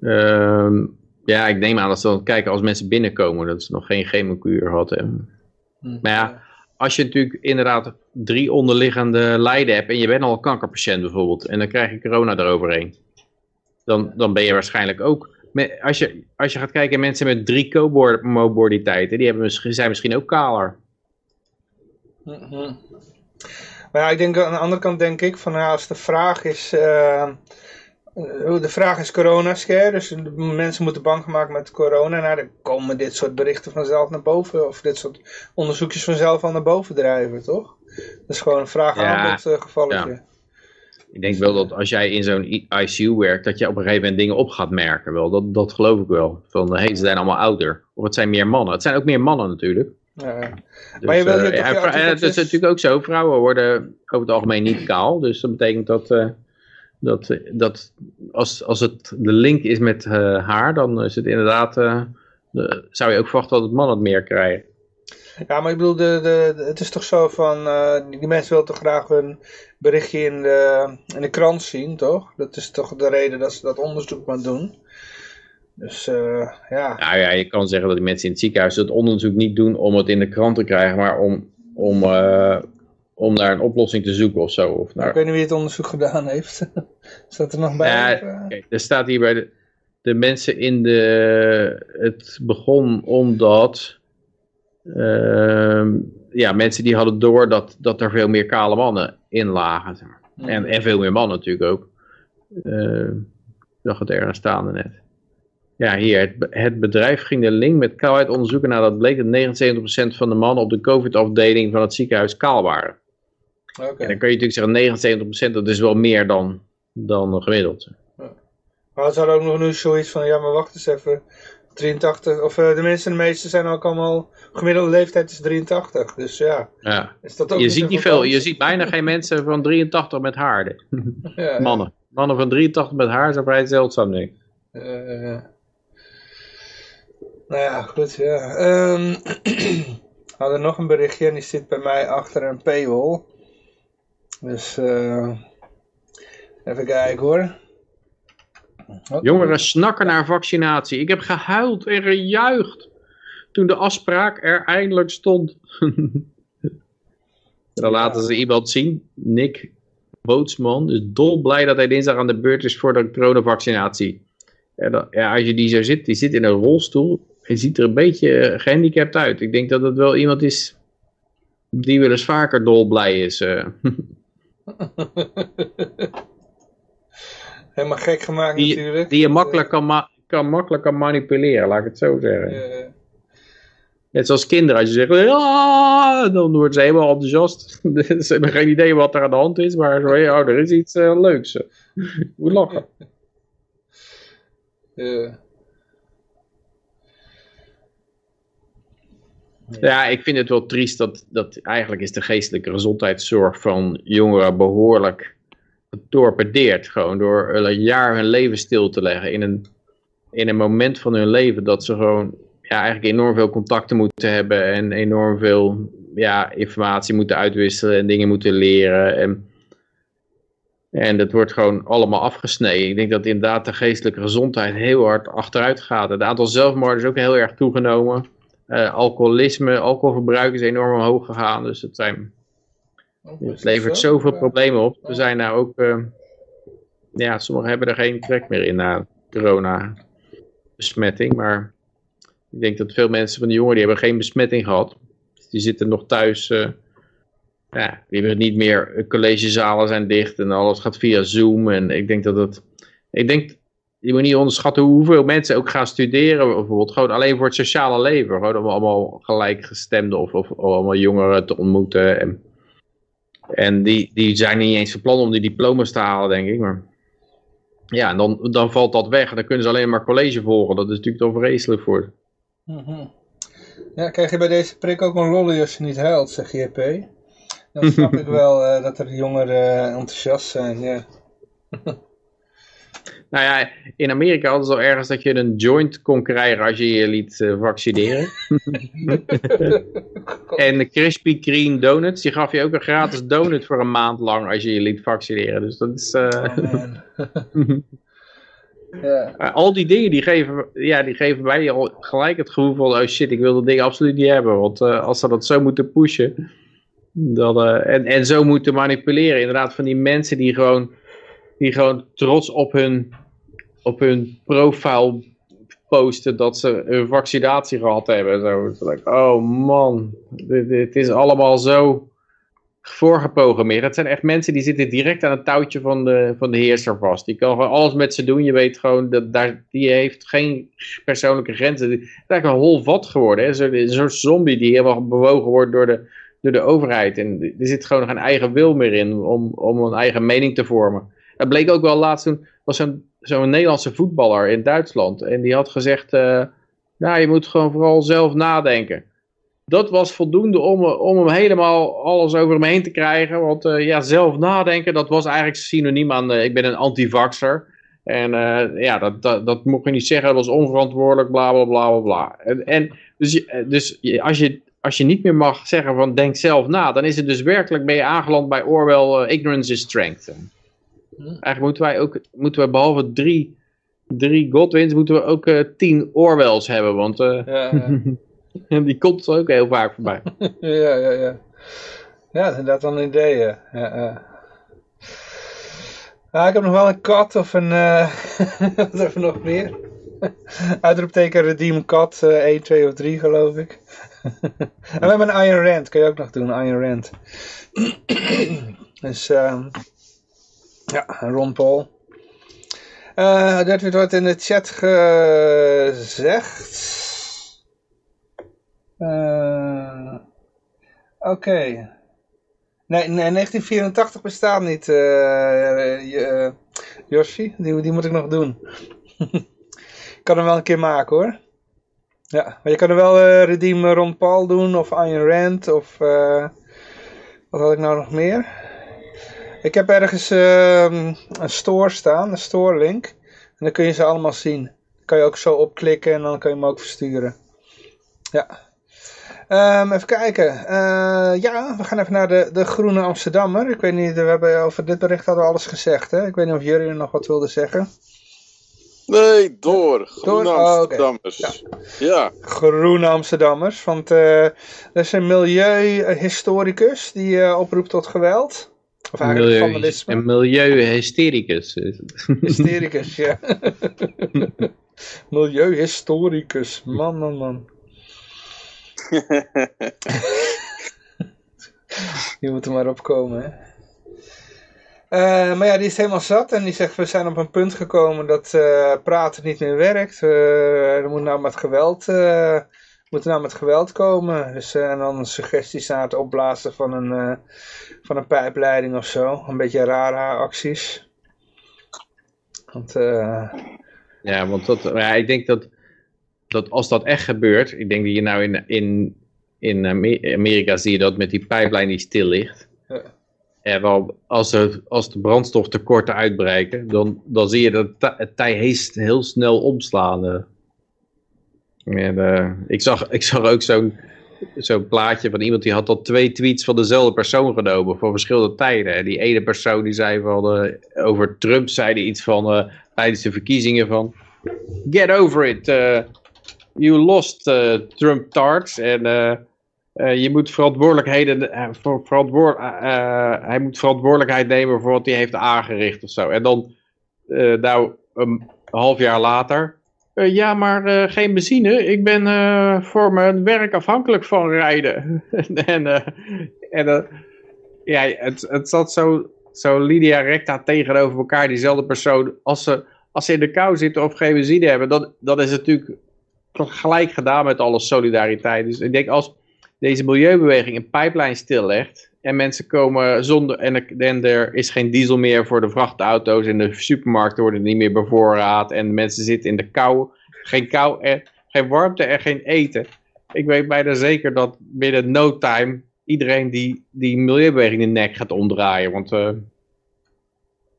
Ehm, ja, ik neem aan dat ze dan kijken als mensen binnenkomen, dat ze nog geen chemokuur hebben. Hm. Maar ja, als je natuurlijk inderdaad drie onderliggende lijden hebt en je bent al een kankerpatiënt bijvoorbeeld, en dan krijg je corona eroverheen, dan, dan ben je waarschijnlijk ook... Als je, als je gaat kijken, mensen met drie comorbiditeiten, die hebben, misschien- zijn misschien ook kaler. Mhm. Maar ja, ik denk aan de andere kant denk ik van ja, als de vraag is, eh, eh, de vraag is corona-scare, dus mensen moeten bang gemaakt met corona, nou dan komen dit soort berichten vanzelf naar boven, of dit soort onderzoekjes vanzelf al naar boven drijven, toch? Dat is gewoon een vraag Ja, aan het uh, gevalletje. Ik denk wel dat als jij in zo'n ICU werkt, dat je op een gegeven moment dingen op gaat merken. Wel. Dat, dat geloof ik wel. Van, hé, hey, ze zijn allemaal ouder. Of het zijn meer mannen. Het zijn ook meer mannen natuurlijk. Ja. Dus, Maar je wil eh, ja, je vrou- en het is natuurlijk ook zo. Vrouwen worden over het algemeen niet kaal. Dus dat betekent dat, eh, dat, eh, dat als, als het de link is met eh, haar, dan is het inderdaad... eh, de- zou je ook verwachten dat het mannen het meer krijgen. Ja, maar ik bedoel, de, de, het is toch zo van, eh, die, mensen willen toch graag een berichtje in de, in de krant zien, toch? Dat is toch de reden dat ze dat onderzoek maar doen. Dus eh, ja, Nou ja, je kan zeggen dat die mensen in het ziekenhuis het onderzoek niet doen om het in de krant te krijgen, maar om, om, eh, om naar een oplossing te zoeken of zo. Of ik naar, weet niet wie het onderzoek gedaan heeft. Staat er nog bij? Ja, eh? Er staat hier bij de, de mensen in de... Het begon omdat... ehm, ja, mensen die hadden door dat, dat er veel meer kale mannen in lagen. zeg maar. Hmm. En, en veel meer mannen natuurlijk ook. Eh, ik zag het ergens staan net. Ja, hier. Het, het bedrijf ging de link met kaalheid onderzoeken nadat bleek dat 79% van de mannen op de COVID-afdeling van het ziekenhuis kaal waren. Oké. En dan kun je natuurlijk zeggen 79% dat is wel meer dan, dan gemiddeld. Maar ze hadden ook nog nu zoiets van, ja maar wacht eens even. 83, of eh, de mensen, de meeste zijn ook allemaal, gemiddelde leeftijd is 83. Dus ja, Ja. is dat ook Je ziet niet veel, je ziet bijna geen mensen van 83 met haar. Ja, ja. Mannen. Mannen van 83 met haar zijn vrij zeldzaam, denk ik. Nou ja, goed, ja. Ehm, we hadden nog een berichtje en die zit bij mij achter een paywall. Dus eh, even kijken hoor. Wat? Jongeren snakken naar vaccinatie. Ik heb gehuild en gejuicht toen de afspraak er eindelijk stond. Dan laten ze iemand zien, Nick Bootsman, is dolblij dat hij dinsdag aan de beurt is voor de coronavaccinatie. En dan, ja, als je die zo zit, die zit in een rolstoel, hij ziet er een beetje eh, gehandicapt uit. Ik denk dat het wel iemand is die wel eens vaker dolblij is. eh. Helemaal gek gemaakt die, natuurlijk. die je makkelijk kan, ma- kan, makkelijk kan manipuleren, laat ik het zo zeggen. Net zoals kinderen, als je zegt, ja, dan worden ze helemaal enthousiast. ze hebben geen idee wat er aan de hand is, maar zo, ja, er is iets eh, leuks. Moet lachen. eh, Ja, ik vind het wel triest dat, dat eigenlijk is de geestelijke gezondheidszorg van jongeren behoorlijk getorpedeerd. Gewoon door een jaar hun leven stil te leggen in een, in een moment van hun leven dat ze gewoon ja, eigenlijk enorm veel contacten moeten hebben en enorm veel ja, informatie moeten uitwisselen en dingen moeten leren. En, en dat wordt gewoon allemaal afgesneden. Ik denk dat inderdaad de geestelijke gezondheid heel hard achteruit gaat. Het aantal zelfmoorden is ook heel erg toegenomen. Eh, alcoholisme, alcoholverbruik is enorm omhoog gegaan. Dus het, zijn, oh, het levert zo? zoveel problemen op. Er zijn nou ook, eh, ja, sommigen hebben er geen trek meer in na corona besmetting. Maar ik denk dat veel mensen van die jongeren, die hebben geen besmetting gehad. Die zitten nog thuis, eh, ja, die hebben niet meer, collegezalen zijn dicht en alles gaat via Zoom. En ik denk dat het, ik denk, je moet niet onderschatten hoeveel mensen ook gaan studeren, bijvoorbeeld gewoon alleen voor het sociale leven. Gewoon om allemaal gelijkgestemden of, of, of allemaal jongeren te ontmoeten. En, en die, die zijn niet eens van plan om die diploma's te halen, denk ik. Maar ja, en dan, dan valt dat weg en dan kunnen ze alleen maar college volgen. Dat is natuurlijk dan vreselijk voor ze. Mhm. Ja, krijg je bij deze prik ook een lolly als je niet huilt, zegt JP. Dan snap ik wel eh, dat er jongeren enthousiast zijn, ja. Nou ja, in Amerika hadden ze al ergens dat je een joint kon krijgen als je je liet eh, vaccineren. en de Krispy Kreme donuts, die gaf je ook een gratis donut voor een maand lang als je je liet vaccineren. Dus dat is... Oh. Maar al die dingen die geven, ja, die geven mij al gelijk het gevoel van, oh shit, ik wil dat ding absoluut niet hebben. Want eh, als ze dat zo moeten pushen, eh, en, en zo moeten manipuleren, inderdaad van die mensen die gewoon, die gewoon trots op hun, op hun profile posten dat ze een vaccinatie gehad hebben. en Zo. Oh man, dit, is allemaal zo voorgeprogrammeerd. Het zijn echt mensen die zitten direct aan het touwtje van de, van de heerser vast. Die kan gewoon alles met ze doen. Je weet gewoon, dat daar, die heeft geen persoonlijke grenzen. Het is eigenlijk een hol vat geworden. Een soort zombie die helemaal bewogen wordt door de, door de overheid. En er zit gewoon geen eigen wil meer in om, om een eigen mening te vormen. Dat bleek ook wel laatst toen, was zo'n zo'n Nederlandse voetballer in Duitsland. En die had gezegd, eh, nou je moet gewoon vooral zelf nadenken. Dat was voldoende om, om hem helemaal alles over hem heen te krijgen. Want eh, ja, zelf nadenken, dat was eigenlijk synoniem aan, eh, ik ben een antivaxer. En ja, dat, dat, dat mocht je niet zeggen, dat was onverantwoordelijk, bla bla bla bla. En, en dus, dus als, je, als je niet meer mag zeggen van denk zelf na, dan is het dus werkelijk, ben je aangeland bij Orwell, ignorance is strength. Eigenlijk moeten wij ook, moeten we behalve drie, drie Godwins, moeten we ook eh, tien Orwells hebben, want eh, Ja, ja. die komt ook heel vaak voorbij. ja, ja, ja. Ja, dat is inderdaad wel een idee. Ja. Ja. Ah, ik heb nog wel een kat of een... eh wat hebben we nog meer? Uitroepteken Redeem Kat eh 1, 2 of 3 geloof ik. en we hebben een Iron Rand, kun je ook nog doen, Iron Rand. dus ehm ja, Ron Paul. Eh dat wordt in de chat gezegd. Eh, Oké. Nee, nee, 1984 bestaat niet, eh uh, Yoshi. Die, moet ik nog doen. ik kan hem wel een keer maken hoor. Ja, maar je kan er wel eh Redeem Ron Paul doen of Iron Rand of... eh, wat had ik nou nog meer? Ik heb ergens ehm, een store staan, een store link. En dan kun je ze allemaal zien. Dan kan je ook zo opklikken en dan kun je hem ook versturen. Ja. Ehm, even kijken. Eh, ja, we gaan even naar de, de Groene Amsterdammer. Ik weet niet, we hebben over dit bericht hadden we alles gezegd. Hè? Ik weet niet of jullie nog wat wilden zeggen. Nee, door. Groene Oh. Amsterdammers. ja. Groene Amsterdammers. Want eh, er is een milieuhistoricus die eh, oproept tot geweld. Of eigenlijk Milieu, vandalisme. een milieuhystericus. Hystericus, ja. Milieuhistoricus. Man, man, man. Je moet er maar opkomen, hè. Eh, maar ja, die is helemaal zat en die zegt, we zijn op een punt gekomen dat eh, praten niet meer werkt. Eh, er moet nou met geweld, eh, moet nou met geweld komen. Dus, eh, en dan suggesties naar het opblazen van een, eh, van een pijpleiding of zo. Een beetje rare acties. Want, eh, Ja, want dat, ja, ik denk dat, dat als dat echt gebeurt, ik denk dat je nou in, in, in Ame- Amerika zie je dat met die pijplijn die stil ligt. Ja. En wel, als, er, als de brandstoftekorten uitbreken, dan, dan zie je dat het ti- het tij heel, heel snel omslaan. En, eh, ik, zag, ik zag ook zo'n zo'n plaatje van iemand die had al twee tweets van dezelfde persoon genomen voor verschillende tijden. En die ene persoon die zei van, eh, over Trump zei die iets van eh, tijdens de verkiezingen van get over it. you lost Trump tarts en je moet verantwoordelijkheden voor, verantwoord, hij moet verantwoordelijkheid nemen voor wat hij heeft aangericht of zo. En dan nou een half jaar later eh, ja, maar eh, geen benzine. Ik ben eh, voor mijn werk afhankelijk van rijden. en en ja, het, het zat zo, zo Lydia Recta tegenover elkaar, diezelfde persoon. Als ze, als ze in de kou zitten of geen benzine hebben, dan, dan is natuurlijk gelijk gedaan met alle solidariteit. Dus ik denk als deze milieubeweging een pijplijn stillegt en mensen komen zonder en, er- en er is geen diesel meer voor de vrachtauto's en de supermarkten worden niet meer bevoorraad en mensen zitten in de kou, geen kou en geen warmte en geen eten. Ik weet bijna zeker dat binnen no time iedereen die, die milieubeweging de nek gaat omdraaien, want eh,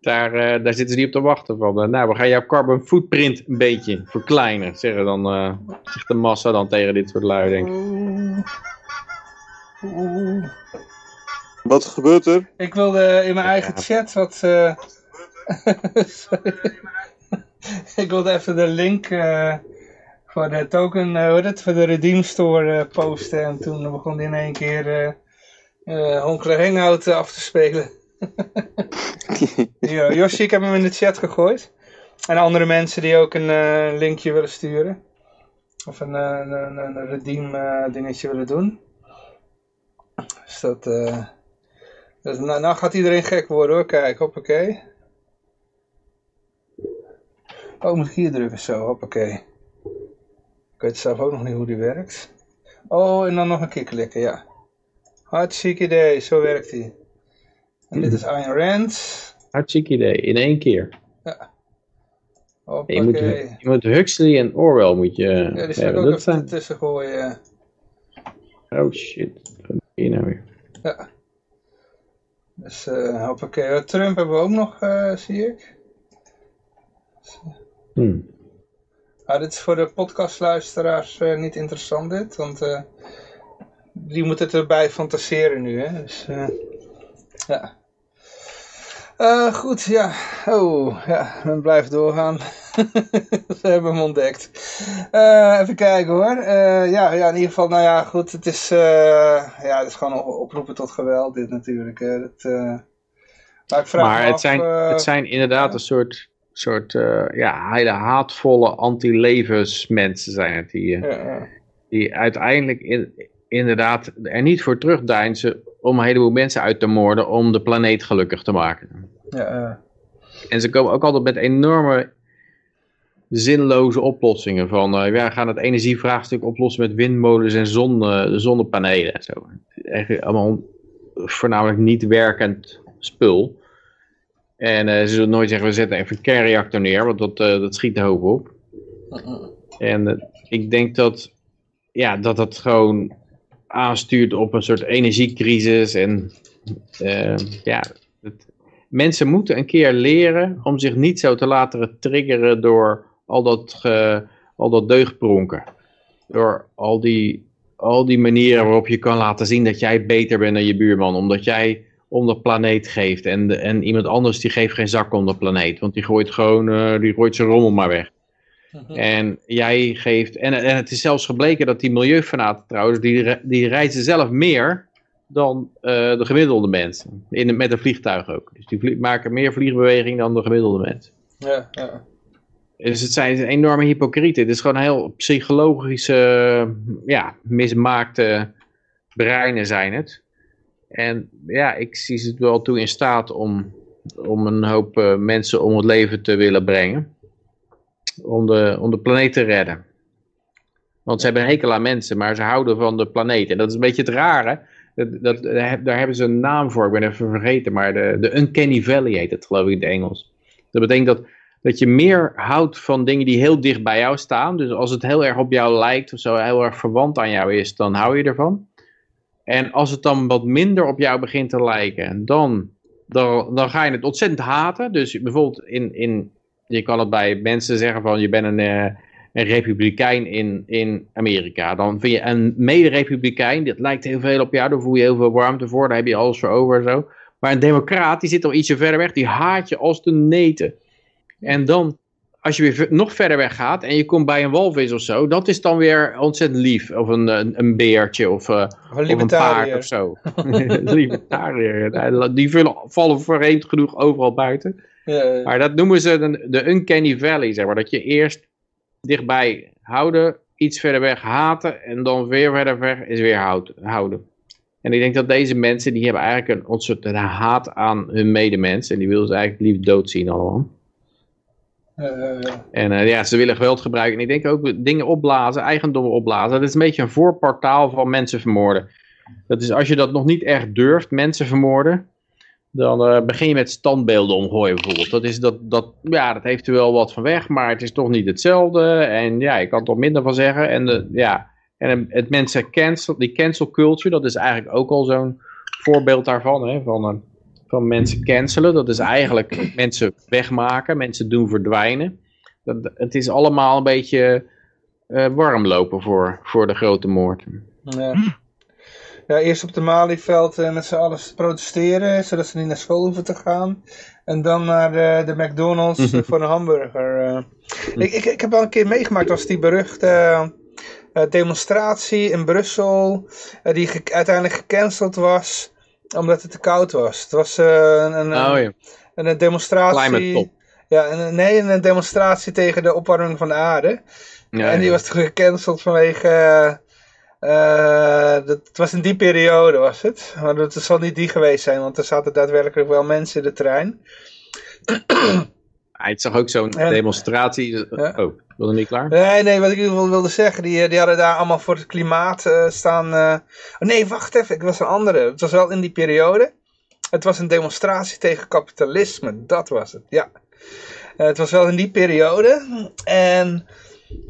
daar, eh, daar zitten ze niet op te wachten van. eh, nou, we gaan jouw carbon footprint een beetje verkleinen, zeggen dan, zegt de massa dan tegen dit soort lui, denk. Wat gebeurt er? Ik wilde in mijn eigen chat wat... eh, sorry. ik wilde even de link eh, voor de token, uh, hoe het, voor de Redeem Store uh, posten. En toen begon die in één keer uh, Honkler Hangout af te spelen. ja, Yoshi, ik heb hem in de chat gegooid. En andere mensen die ook een linkje willen sturen. Of een, een, een, een redeem dingetje willen doen. Dus dat... dus nou, nou, gaat iedereen gek worden hoor, kijk, hoppakee. Oh, moet ik hier drukken zo, hoppakee. Ik weet zelf ook nog niet hoe die werkt. Oh, en dan nog een keer klikken, ja. Hartstikke idee, zo werkt hij. En dit is Ayn Rand. Hartstikke idee, in één keer. Ja. Je moet, je moet Huxley en Orwell moet je... Ja, die zou ik ook even tussen gooien. Oh shit, wat hier nou weer? Ja. Dus uh, hoppakee. Trump hebben we ook nog, uh, zie ik. Hmm. Ah, dit is voor de podcastluisteraars uh, niet interessant dit, want uh, die moeten het erbij fantaseren nu, hè. Dus, ja. goed, ja. Oh, ja, men blijft doorgaan. Ze hebben hem ontdekt. even kijken hoor. ja, ja, in ieder geval, nou ja, goed. Het is, ja, het is gewoon oproepen tot geweld dit natuurlijk. Dat, maar ik vraag maar het, af, zijn, het zijn inderdaad een soort soort ja, hele haatvolle anti-levensmensen zijn het. Die, ja, die uiteindelijk in, inderdaad er niet voor terugdeinzen om een heleboel mensen uit te moorden om de planeet gelukkig te maken. Ja, en ze komen ook altijd met enorme zinloze oplossingen van uh, ja, we gaan het energievraagstuk oplossen met windmolens en zon, zonnepanelen en zo. Eigenlijk allemaal voornamelijk niet werkend spul. En uh, ze zullen nooit zeggen, we zetten even een kernreactor neer, want dat, dat schiet de hoop op. En ik denk dat, ja, dat dat gewoon aanstuurt op een soort energiecrisis. En ja, mensen moeten een keer leren om zich niet zo te laten triggeren door al dat, al dat deugdpronken. Door al die, al die manieren waarop je kan laten zien dat jij beter bent dan je buurman. Omdat jij om de planeet geeft. En, de, en iemand anders die geeft geen zak om de planeet. Want die gooit gewoon uh, die gooit zijn rommel maar weg. Mhm. En jij geeft... En, en het is zelfs gebleken dat die milieufanaten trouwens... Die, die reizen zelf meer dan uh, de gemiddelde mensen. In, met een vliegtuig ook. Dus die maken meer vliegbeweging dan de gemiddelde mens. Ja, ja. Dus het zijn enorme hypocrieten. Het is gewoon een heel psychologische, ja, mismaakte breinen zijn het. En ja, ik zie ze wel toe in staat om, om een hoop uh, mensen om het leven te willen brengen. Om de, om de planeet te redden. Want ze hebben een hekel aan mensen, maar ze houden van de planeet. En dat is een beetje het rare. Dat, dat, daar hebben ze een naam voor, ik ben even vergeten. Maar de, de Uncanny Valley heet het geloof ik in het Engels. Dat betekent dat, dat je meer houdt van dingen die heel dicht bij jou staan. Dus als het heel erg op jou lijkt of zo heel erg verwant aan jou is, dan hou je ervan. En als het dan wat minder op jou begint te lijken, dan, dan, dan ga je het ontzettend haten. Dus bijvoorbeeld, in, in, je kan het bij mensen zeggen van je bent een, uh, een republikein in, in Amerika. Dan vind je een mede-republikein, dit lijkt heel veel op jou, daar voel je heel veel warmte voor, daar heb je alles voor over en zo. Maar een democraat, die zit al ietsje verder weg, die haat je als de neten. En dan als je weer nog verder weg gaat en je komt bij een walvis of zo, dat is dan weer ontzettend lief. Of een, een, een beertje of, uh, of, een paard of zo. libertariër. Die vullen, vallen vreemd genoeg overal buiten. Ja, ja. Maar dat noemen ze de, de uncanny valley, zeg maar. Dat je eerst dichtbij houden, iets verder weg haten en dan weer verder weg is weer houden. En ik denk dat deze mensen, die hebben eigenlijk een ontzettende haat aan hun medemens. En die willen ze eigenlijk lief doodzien allemaal. En uh, ja, ze willen geweld gebruiken. En ik denk ook dingen opblazen, eigendommen opblazen. Dat is een beetje een voorportaal van mensen vermoorden. Dat is als je dat nog niet echt durft, mensen vermoorden. Dan uh, begin je met standbeelden omgooien bijvoorbeeld. Dat, is dat, dat, ja, dat heeft er wel wat van weg, maar het is toch niet hetzelfde. En ja, je kan er toch minder van zeggen. En, de, ja, en het mensen cancel, die cancel culture, dat is eigenlijk ook al zo'n voorbeeld daarvan. Hè, van, van mensen cancelen. Dat is eigenlijk mensen wegmaken, mensen doen verdwijnen. Dat, het is allemaal een beetje uh, warm lopen voor, voor de grote moord. Ja. ja, eerst op de Malieveld uh, met z'n allen protesteren, zodat ze niet naar school hoeven te gaan. En dan naar de, de McDonald's voor een hamburger. eh. ik, ik, ik heb al een keer meegemaakt als die beruchte eh, demonstratie in Brussel. eh, die ge- uiteindelijk gecanceld was omdat het te koud was. Het was eh, een, een, Oh ja, een, demonstratie. Climate top. Ja, een, nee, een demonstratie tegen de opwarming van de aarde. Ja, en die ja. was toen gecanceld vanwege... eh, eh, dat, het was in die periode was het. Maar het zal niet die geweest zijn, want er zaten daadwerkelijk wel mensen in de trein. Hij zag ook zo'n demonstratie. Ja. Oh, nog niet klaar? Nee, nee, wat ik in ieder geval wilde zeggen, die, die hadden daar allemaal voor het klimaat eh, staan. eh. Nee, wacht even, ik was een andere. Het was wel in die periode. Het was een demonstratie tegen kapitalisme, dat was het, ja. Eh, het was wel in die periode. En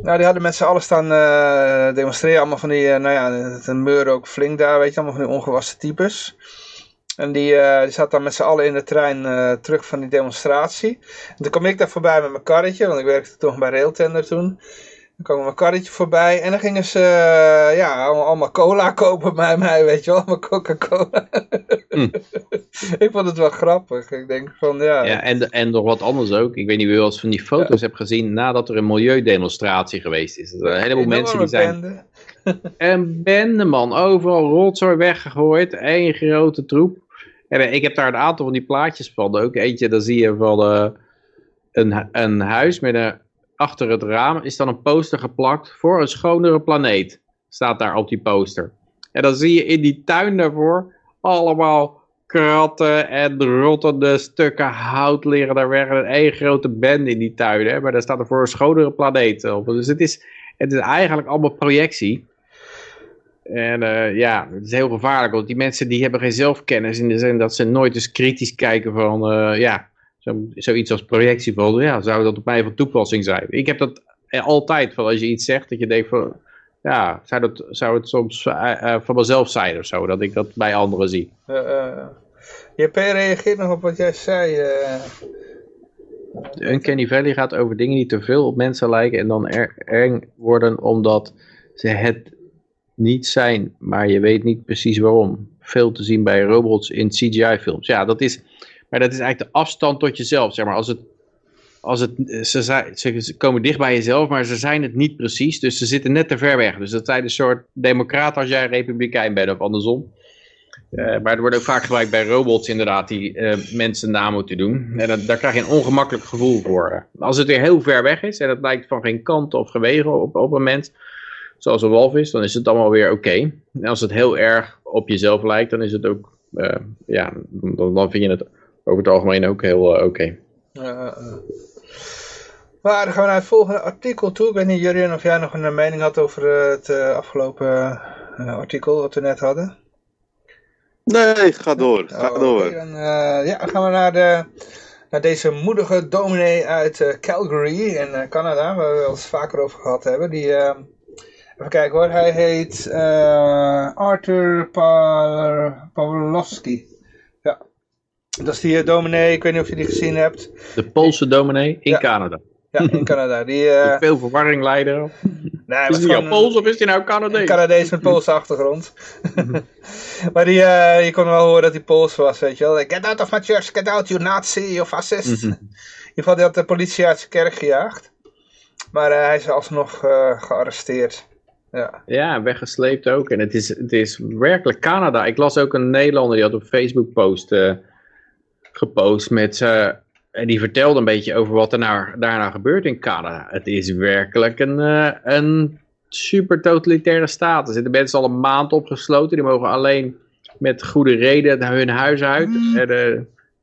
nou, die hadden met z'n allen staan eh, demonstreren. Allemaal van die, eh, nou ja, een meur ook flink daar, weet je, allemaal van die ongewassen types. En die, die zat dan met z'n allen in de trein eh, terug van die demonstratie. En toen kwam ik daar voorbij met mijn karretje, want ik werkte toch bij Railtender toen. Dan kwam mijn karretje voorbij en dan gingen ze eh, ja, allemaal, allemaal cola kopen bij mij, weet je wel, allemaal Coca-Cola. Hm. ik vond het wel grappig. Ik denk van, ja, Ja, en, en nog wat anders ook. Ik weet niet of je wel eens van die foto's hebt gezien nadat er een milieudemonstratie geweest is. Er zijn een heleboel mensen die zijn bende. een bende man, overal rotzooi weggegooid, één grote troep. Ik heb daar een aantal van die plaatjes van. Ook eentje, daar zie je van eh, een, een huis met een, achter het raam is dan een poster geplakt voor een schonere planeet. Staat daar op die poster. En dan zie je in die tuin daarvoor allemaal kratten en rottende stukken hout liggen daar weg. En één grote bende in die tuin. Hè? Maar daar staat er voor een schonere planeet op. Dus het is, het is eigenlijk allemaal projectie. En eh, ja, het is heel gevaarlijk, want die mensen die hebben geen zelfkennis in de zin dat ze nooit eens kritisch kijken van, eh, ja, zo, zoiets als projectie van, ja, zou dat op mij van toepassing zijn? Ik heb dat eh, altijd, van als je iets zegt, dat je denkt van, ja, zou, dat, zou het soms van mezelf zijn of zo, dat ik dat bij anderen zie. JP reageert nog op wat jij zei. Uncanny Valley gaat over dingen die te veel op mensen lijken en dan er, eng worden omdat ze het niet zijn, maar je weet niet precies waarom. Veel te zien bij robots in CGI-films. Ja, dat is, maar dat is eigenlijk de afstand tot jezelf. Zeg maar, als het, als het, ze, zijn, ze, ze komen dicht bij jezelf, maar ze zijn het niet precies. Dus ze zitten net te ver weg. Dus dat zijn een soort democraat als jij republikein bent of andersom. Eh, maar er wordt ook vaak gebruikt bij robots inderdaad die eh, mensen na moeten doen. En dat, daar krijg je een ongemakkelijk gevoel voor. Als het weer heel ver weg is en het lijkt van geen kant of gewegen op, op een mens, zoals een walvis, dan is het allemaal weer oké. En als het heel erg op jezelf lijkt, dan is het ook, eh, ja, dan, dan vind je het over het algemeen ook heel eh, oké. Maar dan gaan we naar het volgende artikel toe. Ik weet niet, Jurien, of jij nog een mening had over eh, het afgelopen eh, artikel wat we net hadden. Nee, ga door. Ga Oh, door. dan, ja, dan gaan we naar, de, naar deze moedige dominee uit Calgary in Canada, waar we eens vaker over gehad hebben. Die, eh, even kijken hoor, hij heet eh, Arthur Pa- Pawlowski. Ja, dat is die eh, dominee, ik weet niet of je die gezien hebt. De Poolse dominee in Ja. Canada. Ja, in Canada. Die, eh, Veel verwarring leiden. nee, Is was hij nou Pools of is hij nou Canadees? een Canadees met Poolse achtergrond. maar die, je kon wel horen dat hij Pools was, weet je wel. Get out of my church, get out, you Nazi, you fascist. Mhm. In ieder geval, die had de politie uit zijn kerk gejaagd. Maar hij is alsnog gearresteerd. Ja. Ja, weggesleept ook. En het is, het is werkelijk Canada. Ik las ook een Nederlander die had op Facebook post eh, gepost met... eh, en die vertelde een beetje over wat er nou, daarna gebeurt in Canada. Het is werkelijk een, eh, een super totalitaire staat. Er zitten mensen al een maand opgesloten. Die mogen alleen met goede reden naar hun huis uit. En, eh,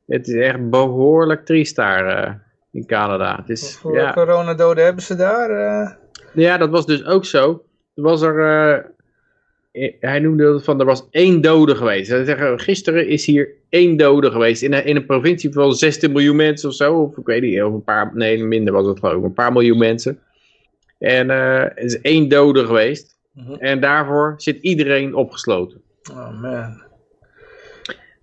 het is echt behoorlijk triest daar in Canada. Het is, Hoeveel ja, coronadoden hebben ze daar? ja, dat was dus ook zo. Er was er, eh, hij noemde het van, er was één dode geweest. Hij zeggen, gisteren is hier één dode geweest in een, in een provincie van 16 miljoen mensen of zo. Of ik weet niet, of een paar, nee minder was het geloof ik, een paar miljoen mensen. En eh, er is één dode geweest. Mhm. En daarvoor zit iedereen opgesloten. Oh man.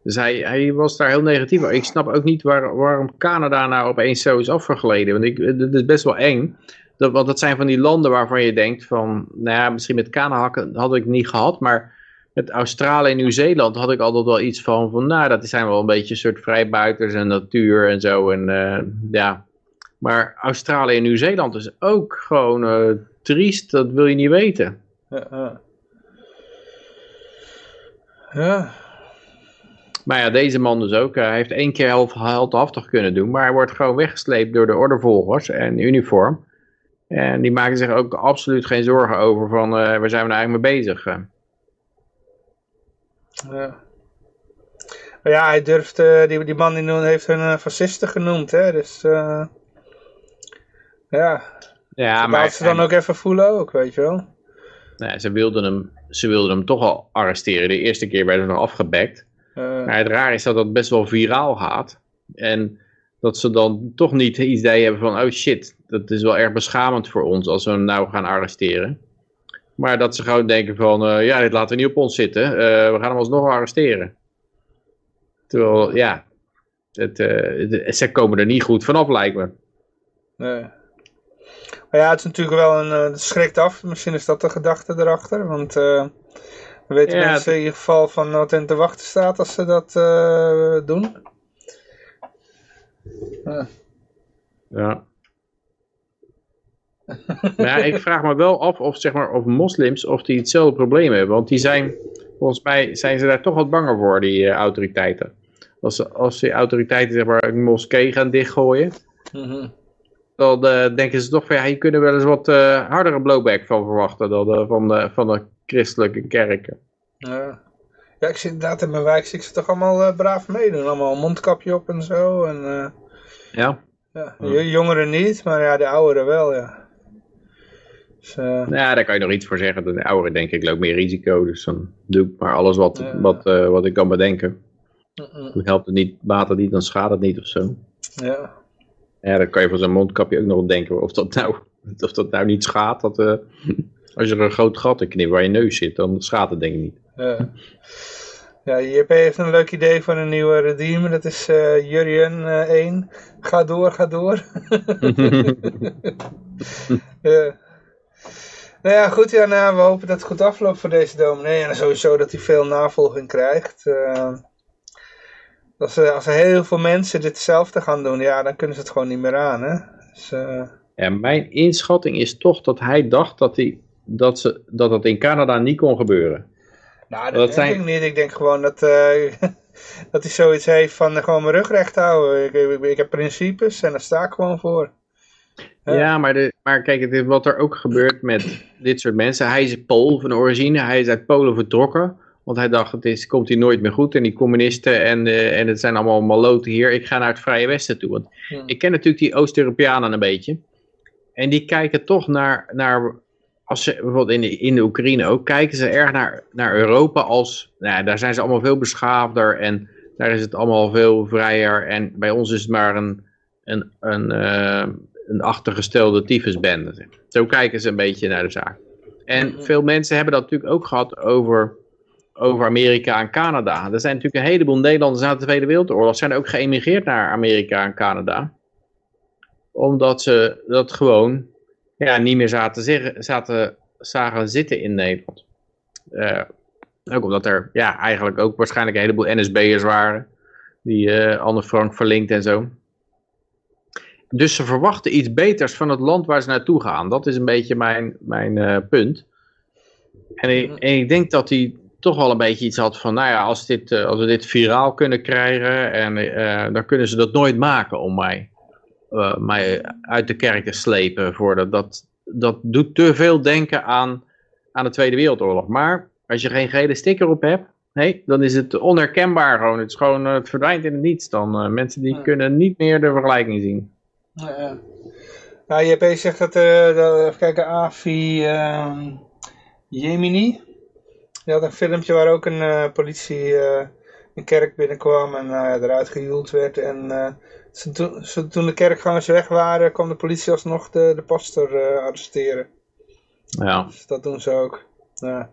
Dus hij, hij was daar heel negatief over. Ik snap ook niet waar, waarom Canada nou opeens zo is afgegleden. Want ik, het is best wel eng. Dat, want dat zijn van die landen waarvan je denkt van... Nou ja, misschien met Canada had ik niet gehad. Maar met Australië en Nieuw-Zeeland had ik altijd wel iets van, van, nou, dat zijn wel een beetje een soort vrijbuiters en natuur en zo. En uh, ja, maar Australië en Nieuw-Zeeland is ook gewoon uh, triest, dat wil je niet weten. Ja, ja. ja. Maar ja, deze man dus ook. Hij heeft één keer heldhaftig kunnen doen, maar hij wordt gewoon weggesleept door de ordevolgers en uniform. En die maken zich ook absoluut geen zorgen over van, uh, waar zijn we nou eigenlijk mee bezig? Ja. Maar ja, hij durft, uh, die, die man die heeft hun uh, fascisten genoemd, hè, dus ja. Ja, maar... ze dan ook even voelen ook, weet je wel. Nee, ze wilden hem, ze wilden hem toch al arresteren. De eerste keer werden ze nog afgebekt. maar het raar is dat dat best wel viraal gaat. En dat ze dan toch niet het idee hebben van, oh shit, dat is wel erg beschamend voor ons als we hem nou gaan arresteren. Maar dat ze gewoon denken van, uh, ja, dit laten we niet op ons zitten. Uh, we gaan hem alsnog arresteren. Terwijl, ja, het, uh, ze komen er niet goed vanaf, lijkt me. Nee. Maar ja, het is natuurlijk wel een, het schrikt af. Misschien is dat de gedachte erachter. Want we weten ja, mensen in ieder geval van wat hen te wachten staat als ze dat doen. Ja. Maar ja, ik vraag me wel af of, zeg maar, of moslims of die hetzelfde probleem hebben. Want die zijn, volgens mij zijn ze daar toch wat banger voor, die uh, autoriteiten. Als, als die autoriteiten zeg maar, een moskee gaan dichtgooien, mm -hmm. dan uh, denken ze toch van ja, hier kunnen we wel eens wat uh, hardere blowback van verwachten dan van, de, van de christelijke kerken. Ja. ja, ik zit inderdaad in mijn wijk, zie ik ze toch allemaal braaf meedoen. Allemaal een mondkapje op en zo. En, ja. ja. Jongeren niet, maar ja, de ouderen wel, ja. Dus, uh... Nou ja, daar kan je nog iets voor zeggen. De ouderen denk ik loopt meer risico. Dus dan doe ik maar alles wat, uh, wat, uh, wat ik kan bedenken. Helpt het niet, baat het niet, dan schaadt het niet of zo. Ja. Ja, dan kan je van zo'n mondkapje ook nog denken of dat nou, of dat nou niet schaadt. Dat, als je er een groot gat in knipt waar je neus zit, dan schaadt het denk ik niet. Ja. Ja, JP heeft een leuk idee van een nieuwe redeemer. Dat is uh, Jurien uh, 1. Ga door, ga door. ja. Nou ja, goed. Ja, nou, we hopen dat het goed afloopt voor deze dominee. En sowieso dat hij veel navolging krijgt. Uh, als, er, als er heel veel mensen ditzelfde gaan doen, ja, dan kunnen ze het gewoon niet meer aan. Hè? Dus, uh... Ja, mijn inschatting is toch dat hij dacht dat, hij, dat, ze, dat het in Canada niet kon gebeuren. Nou, dat, dat denk zijn... ik niet. Ik denk gewoon dat, uh, dat hij zoiets heeft van gewoon mijn rug recht houden. Ik, ik, ik heb principes en daar sta ik gewoon voor. Ja, maar, de, maar kijk, wat er ook gebeurt met dit soort mensen. Hij is Pool van origine, hij is uit Polen vertrokken. Want hij dacht, het is, komt hier nooit meer goed. En die communisten en, uh, en het zijn allemaal maloten hier. Ik ga naar het Vrije Westen toe. Want ja. ik ken natuurlijk die Oost-Europeanen een beetje. En die kijken toch naar, naar als ze bijvoorbeeld in de, in de Oekraïne ook, kijken ze erg naar, naar Europa als, nou, daar zijn ze allemaal veel beschaafder en daar is het allemaal veel vrijer. En bij ons is het maar een, een, een, uh, een achtergestelde tyfusbende. Zo kijken ze een beetje naar de zaak. En veel mensen hebben dat natuurlijk ook gehad over, over Amerika en Canada. Er zijn natuurlijk een heleboel Nederlanders na de Tweede Wereldoorlog zijn ook geëmigreerd naar Amerika en Canada. Omdat ze dat gewoon ja, niet meer zaten, zeggen, zaten, zagen zitten in Nederland. Uh, ook omdat er ja, eigenlijk ook waarschijnlijk een heleboel NSB'ers waren. Die uh, Anne Frank verlinkt en zo. Dus ze verwachten iets beters van het land waar ze naartoe gaan. Dat is een beetje mijn, mijn uh, punt. En ik, en ik, denk dat hij toch wel een beetje iets had van, nou ja, als, dit, uh, als we dit viraal kunnen krijgen, en, uh, dan kunnen ze dat nooit maken om mij, mij uit de kerk te slepen. Voor dat, dat, dat doet te veel denken aan, aan de Tweede Wereldoorlog. Maar als je geen gele sticker op hebt, nee, dan is het onherkenbaar gewoon. Het, is gewoon, het verdwijnt in het niets dan. mensen die kunnen niet meer de vergelijking zien. Ja, nou, JP zegt dat, uh, even kijken, Avi uh, Jemini, die had een filmpje waar ook een uh, politie uh, een kerk binnenkwam en eruit gehuwd werd. En ze, toen, ze, toen de kerkgangers weg waren, kwam de politie alsnog de, de pastor arresteren. Ja. Dus dat doen ze ook. Ja.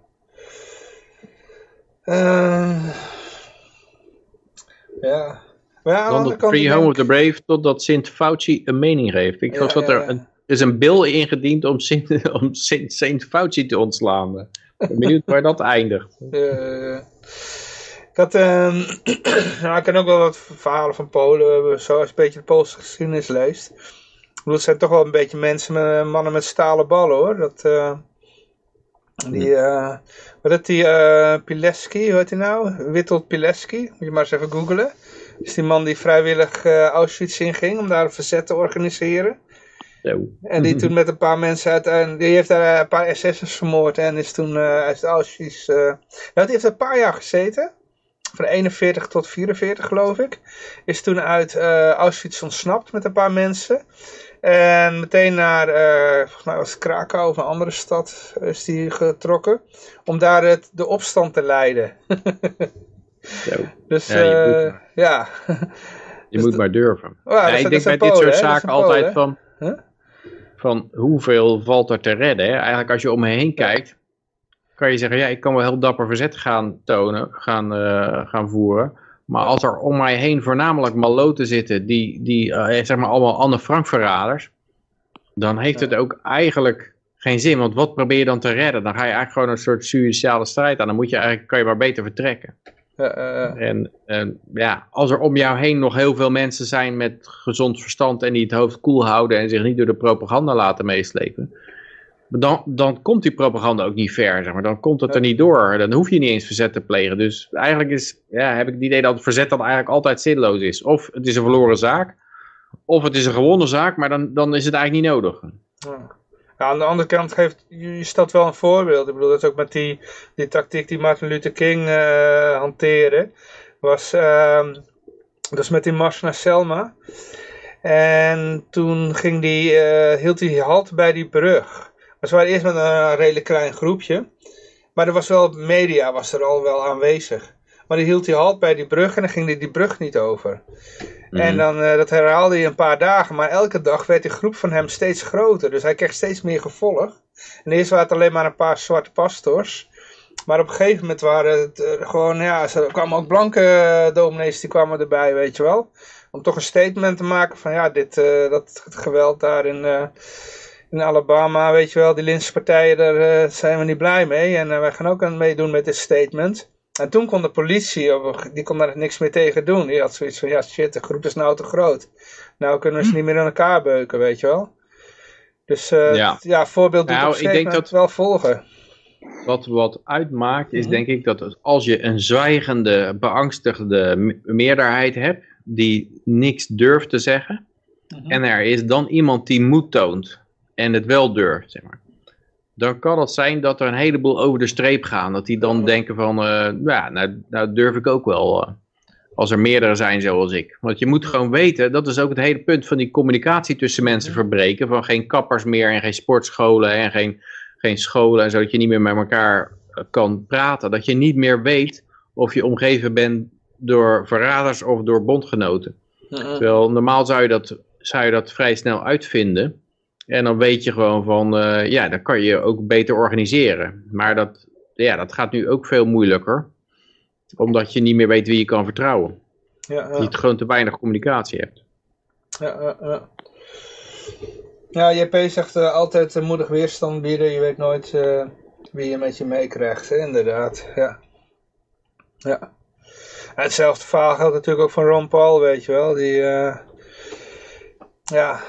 ja. Dan de Free Home of the Brave totdat Sint Fauci een mening heeft. Ik geloof dat er, een, is een bill ingediend om Sint, om Sint, Sint Fauci te ontslaan. ben benieuwd waar dat eindigt. Eh, ik had, ehm, nou, ik ken ook wel wat verhalen van Polen, zo als je een beetje de Poolse geschiedenis leest. Ik bedoel, het zijn toch wel een beetje mensen, met, mannen met stalen ballen hoor. Dat, eh, die, eh wat is die, eh Pileski, hoe heet hij nou? Witold Pileski, moet je maar eens even googlen. Is die man die vrijwillig eh, Auschwitz inging om daar een verzet te organiseren. En die toen met een paar mensen uit, die heeft daar een paar SS'ers vermoord en is toen eh, uit Auschwitz, eh, nou die heeft een paar jaar gezeten, van 41 tot 44 geloof ik, is toen uit eh, Auschwitz ontsnapt met een paar mensen. En meteen naar, eh volgens mij was het Krakau of een andere stad, is die getrokken, om daar het, de opstand te leiden. Zo. Dus Ja, je eh, moet- ja. Je Dus moet de- maar durven. Ja, dat ik denk bij dit soort zaken altijd Polen, van, Huh? van hoeveel valt er te redden. Hè? Eigenlijk als je om me heen kijkt, kan je zeggen, ja, ik kan wel heel dapper verzet gaan tonen, gaan, eh, gaan voeren. Maar als er om mij heen voornamelijk maloten zitten, die, die eh, zeg maar allemaal Anne Frank verraders, dan heeft het ook eigenlijk geen zin. Want wat probeer je dan te redden? Dan ga je eigenlijk gewoon een soort suïcidale strijd aan. Dan moet je eigenlijk, kan je maar beter vertrekken. Eh, eh. En, en ja, als er om jou heen nog heel veel mensen zijn met gezond verstand en die het hoofd koel houden en zich niet door de propaganda laten meeslepen, dan, dan komt die propaganda ook niet ver, zeg maar. Dan komt het er niet door. Dan hoef je niet eens verzet te plegen. Dus eigenlijk is, ja, heb ik het idee dat het verzet dan eigenlijk altijd zinloos is. Of het is een verloren zaak, of het is een gewonnen zaak, maar dan, dan is het eigenlijk niet nodig. Ja. Aan de andere kant geeft, je stelt wel een voorbeeld. Ik bedoel, dat is ook met die, die tactiek die Martin Luther King eh hanteerde. Was, ehm, dat is met die mars naar Selma. En toen ging die, eh, hield hij halt bij die brug. Maar ze waren eerst met een redelijk klein groepje. Maar er was wel, media was er al wel aanwezig. Maar die hield hij halt bij die brug en dan ging hij die brug niet over. En dan, eh, dat herhaalde hij een paar dagen, maar elke dag werd die groep van hem steeds groter. Dus hij kreeg steeds meer gevolg. En eerst waren het alleen maar een paar zwarte pastors. Maar op een gegeven moment waren het eh, gewoon, ja, er kwamen ook blanke eh, dominees, die kwamen erbij, weet je wel. Om toch een statement te maken van, ja, dit, dat het geweld daar in, in Alabama, weet je wel, die linkse partijen, daar zijn we niet blij mee. En wij gaan ook aan meedoen met dit statement. En toen kon de politie, die kon daar niks meer tegen doen. Die had zoiets van, ja shit, de groep is nou te groot. Nou kunnen we ze niet meer in elkaar beuken, weet je wel. Dus eh, Ja. ja. voorbeeld doet Nou, ik denk dat- wel volgen. Wat, wat uitmaakt is Mhm. denk ik dat als je een zwijgende, beangstigde me- meerderheid hebt, die niks durft te zeggen, Mhm. en er is dan iemand die moed toont en het wel durft, zeg maar. Dan kan het zijn dat er een heleboel over de streep gaan. Dat die dan denken van, eh, ja, nou, nou durf ik ook wel. eh, als er meerdere zijn zoals ik. Want je moet gewoon weten, dat is ook het hele punt van die communicatie tussen mensen verbreken. Van geen kappers meer en geen sportscholen en geen, geen scholen. En zodat je niet meer met elkaar eh, kan praten. Dat je niet meer weet of je omgeven bent door verraders of door bondgenoten. Terwijl normaal zou je dat, zou je dat vrij snel uitvinden. En dan weet je gewoon van, eh, ja, dan kan je ook beter organiseren. Maar dat, ja, dat gaat nu ook veel moeilijker. Omdat je niet meer weet wie je kan vertrouwen. Ja, Dat je gewoon te weinig communicatie hebt. ja, ja, ja. Ja, JP zegt eh, altijd eh, moedig weerstand bieden. Je weet nooit wie je met je meekrijgt, inderdaad. Ja. ja. Hetzelfde verhaal geldt natuurlijk ook van Ron Paul, weet je wel. Die, ja.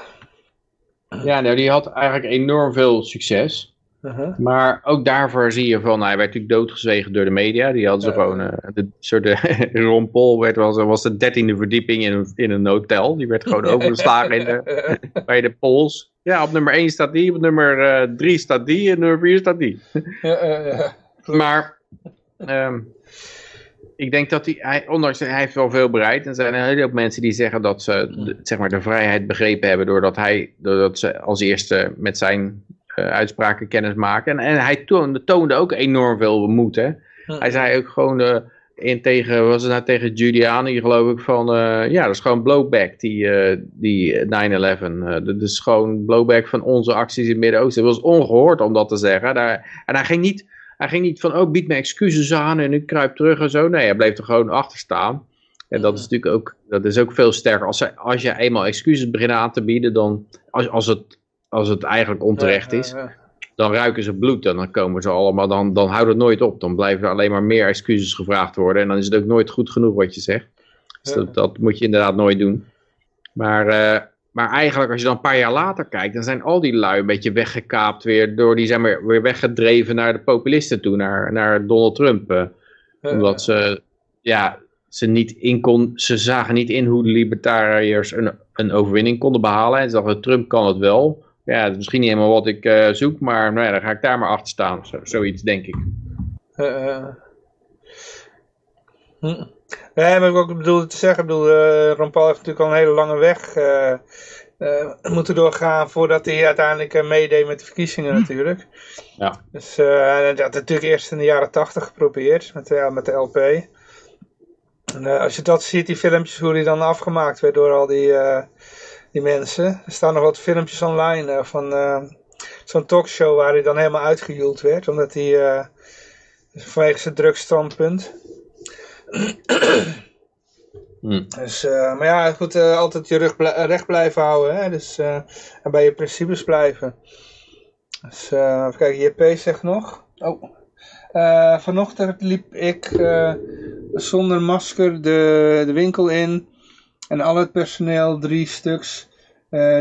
Ja, nou, die had eigenlijk enorm veel succes. uh-huh. Maar ook daarvoor zie je van, hij werd natuurlijk doodgezwegen door de media. Die hadden ze gewoon, eh, de soort de, Ron Paul werd zo- was de dertiende verdieping in een, in een hotel. Die werd gewoon overgeslagen in de, bij de polls. Ja, op nummer 1 staat die, op nummer 3 staat die en nummer 4 staat die. Maar ehm, ik denk dat hij, hij, ondanks hij heeft wel veel bereid. En er zijn een hele hoop mensen die zeggen dat ze de, zeg maar, de vrijheid begrepen hebben. Doordat, hij, doordat ze als eerste met zijn eh, uitspraken kennis maken. En, en hij toonde, toonde ook enorm veel moed. Hè? Hij zei ook gewoon eh, in tegen, was het nou tegen Giuliani geloof ik van, eh, ja dat is gewoon blowback die, die 9-11. Eh, dat is gewoon blowback van onze acties in het Midden-Oosten. Het was ongehoord om dat te zeggen. Daar, en hij ging niet, hij ging niet van, oh bied me excuses aan en ik kruip terug en zo. Nee, hij bleef er gewoon achter staan. En dat is natuurlijk ook, dat is ook veel sterker. Als, hij- als je eenmaal excuses begint aan te bieden, dan, als, als, het, als het eigenlijk onterecht is, dan ruiken ze bloed en dan komen ze allemaal, dan, dan houdt het nooit op. Dan blijven er alleen maar meer excuses gevraagd worden en dan is het ook nooit goed genoeg wat je zegt. Dus dat, dat moet je inderdaad nooit doen. Maar, eh, maar eigenlijk als je dan een paar jaar later kijkt, dan zijn al die lui een beetje weggekaapt weer, door die zijn weer, weer weggedreven naar de populisten toe, naar, naar Donald Trump. eh. omdat ze, ja, ze, niet in kon, ze zagen niet in hoe de libertariërs een, een overwinning konden behalen. En ze dachten, Trump kan het wel. Ja, dat is misschien niet helemaal wat ik eh, zoek, maar nou ja, dan ga ik daar maar achter staan. Zo, zoiets denk ik. Eh, eh. Hm. Nee, maar ik ook bedoelde te zeggen, ik bedoel, Ron Paul heeft natuurlijk al een hele lange weg eh, eh, moeten doorgaan voordat hij uiteindelijk meedeed met de verkiezingen natuurlijk. Ja. Dus hij had het natuurlijk eerst in de jaren tachtig geprobeerd met, de- met de LP. En, als je dat ziet, die filmpjes, hoe die dan afgemaakt werd door al die, die mensen. Er staan nog wat filmpjes online van zo'n talkshow waar hij dan helemaal uitgejoeld werd. Omdat hij vanwege zijn drugsstandpunt. Hm. Dus, eh, maar ja, goed, eh, altijd je rug recht blijven houden. Hè? Dus, eh, en bij je principes blijven. Dus, even kijken, JP zegt nog. Oh. Vanochtend liep ik zonder masker de, de winkel in. En al het personeel, drie stuks,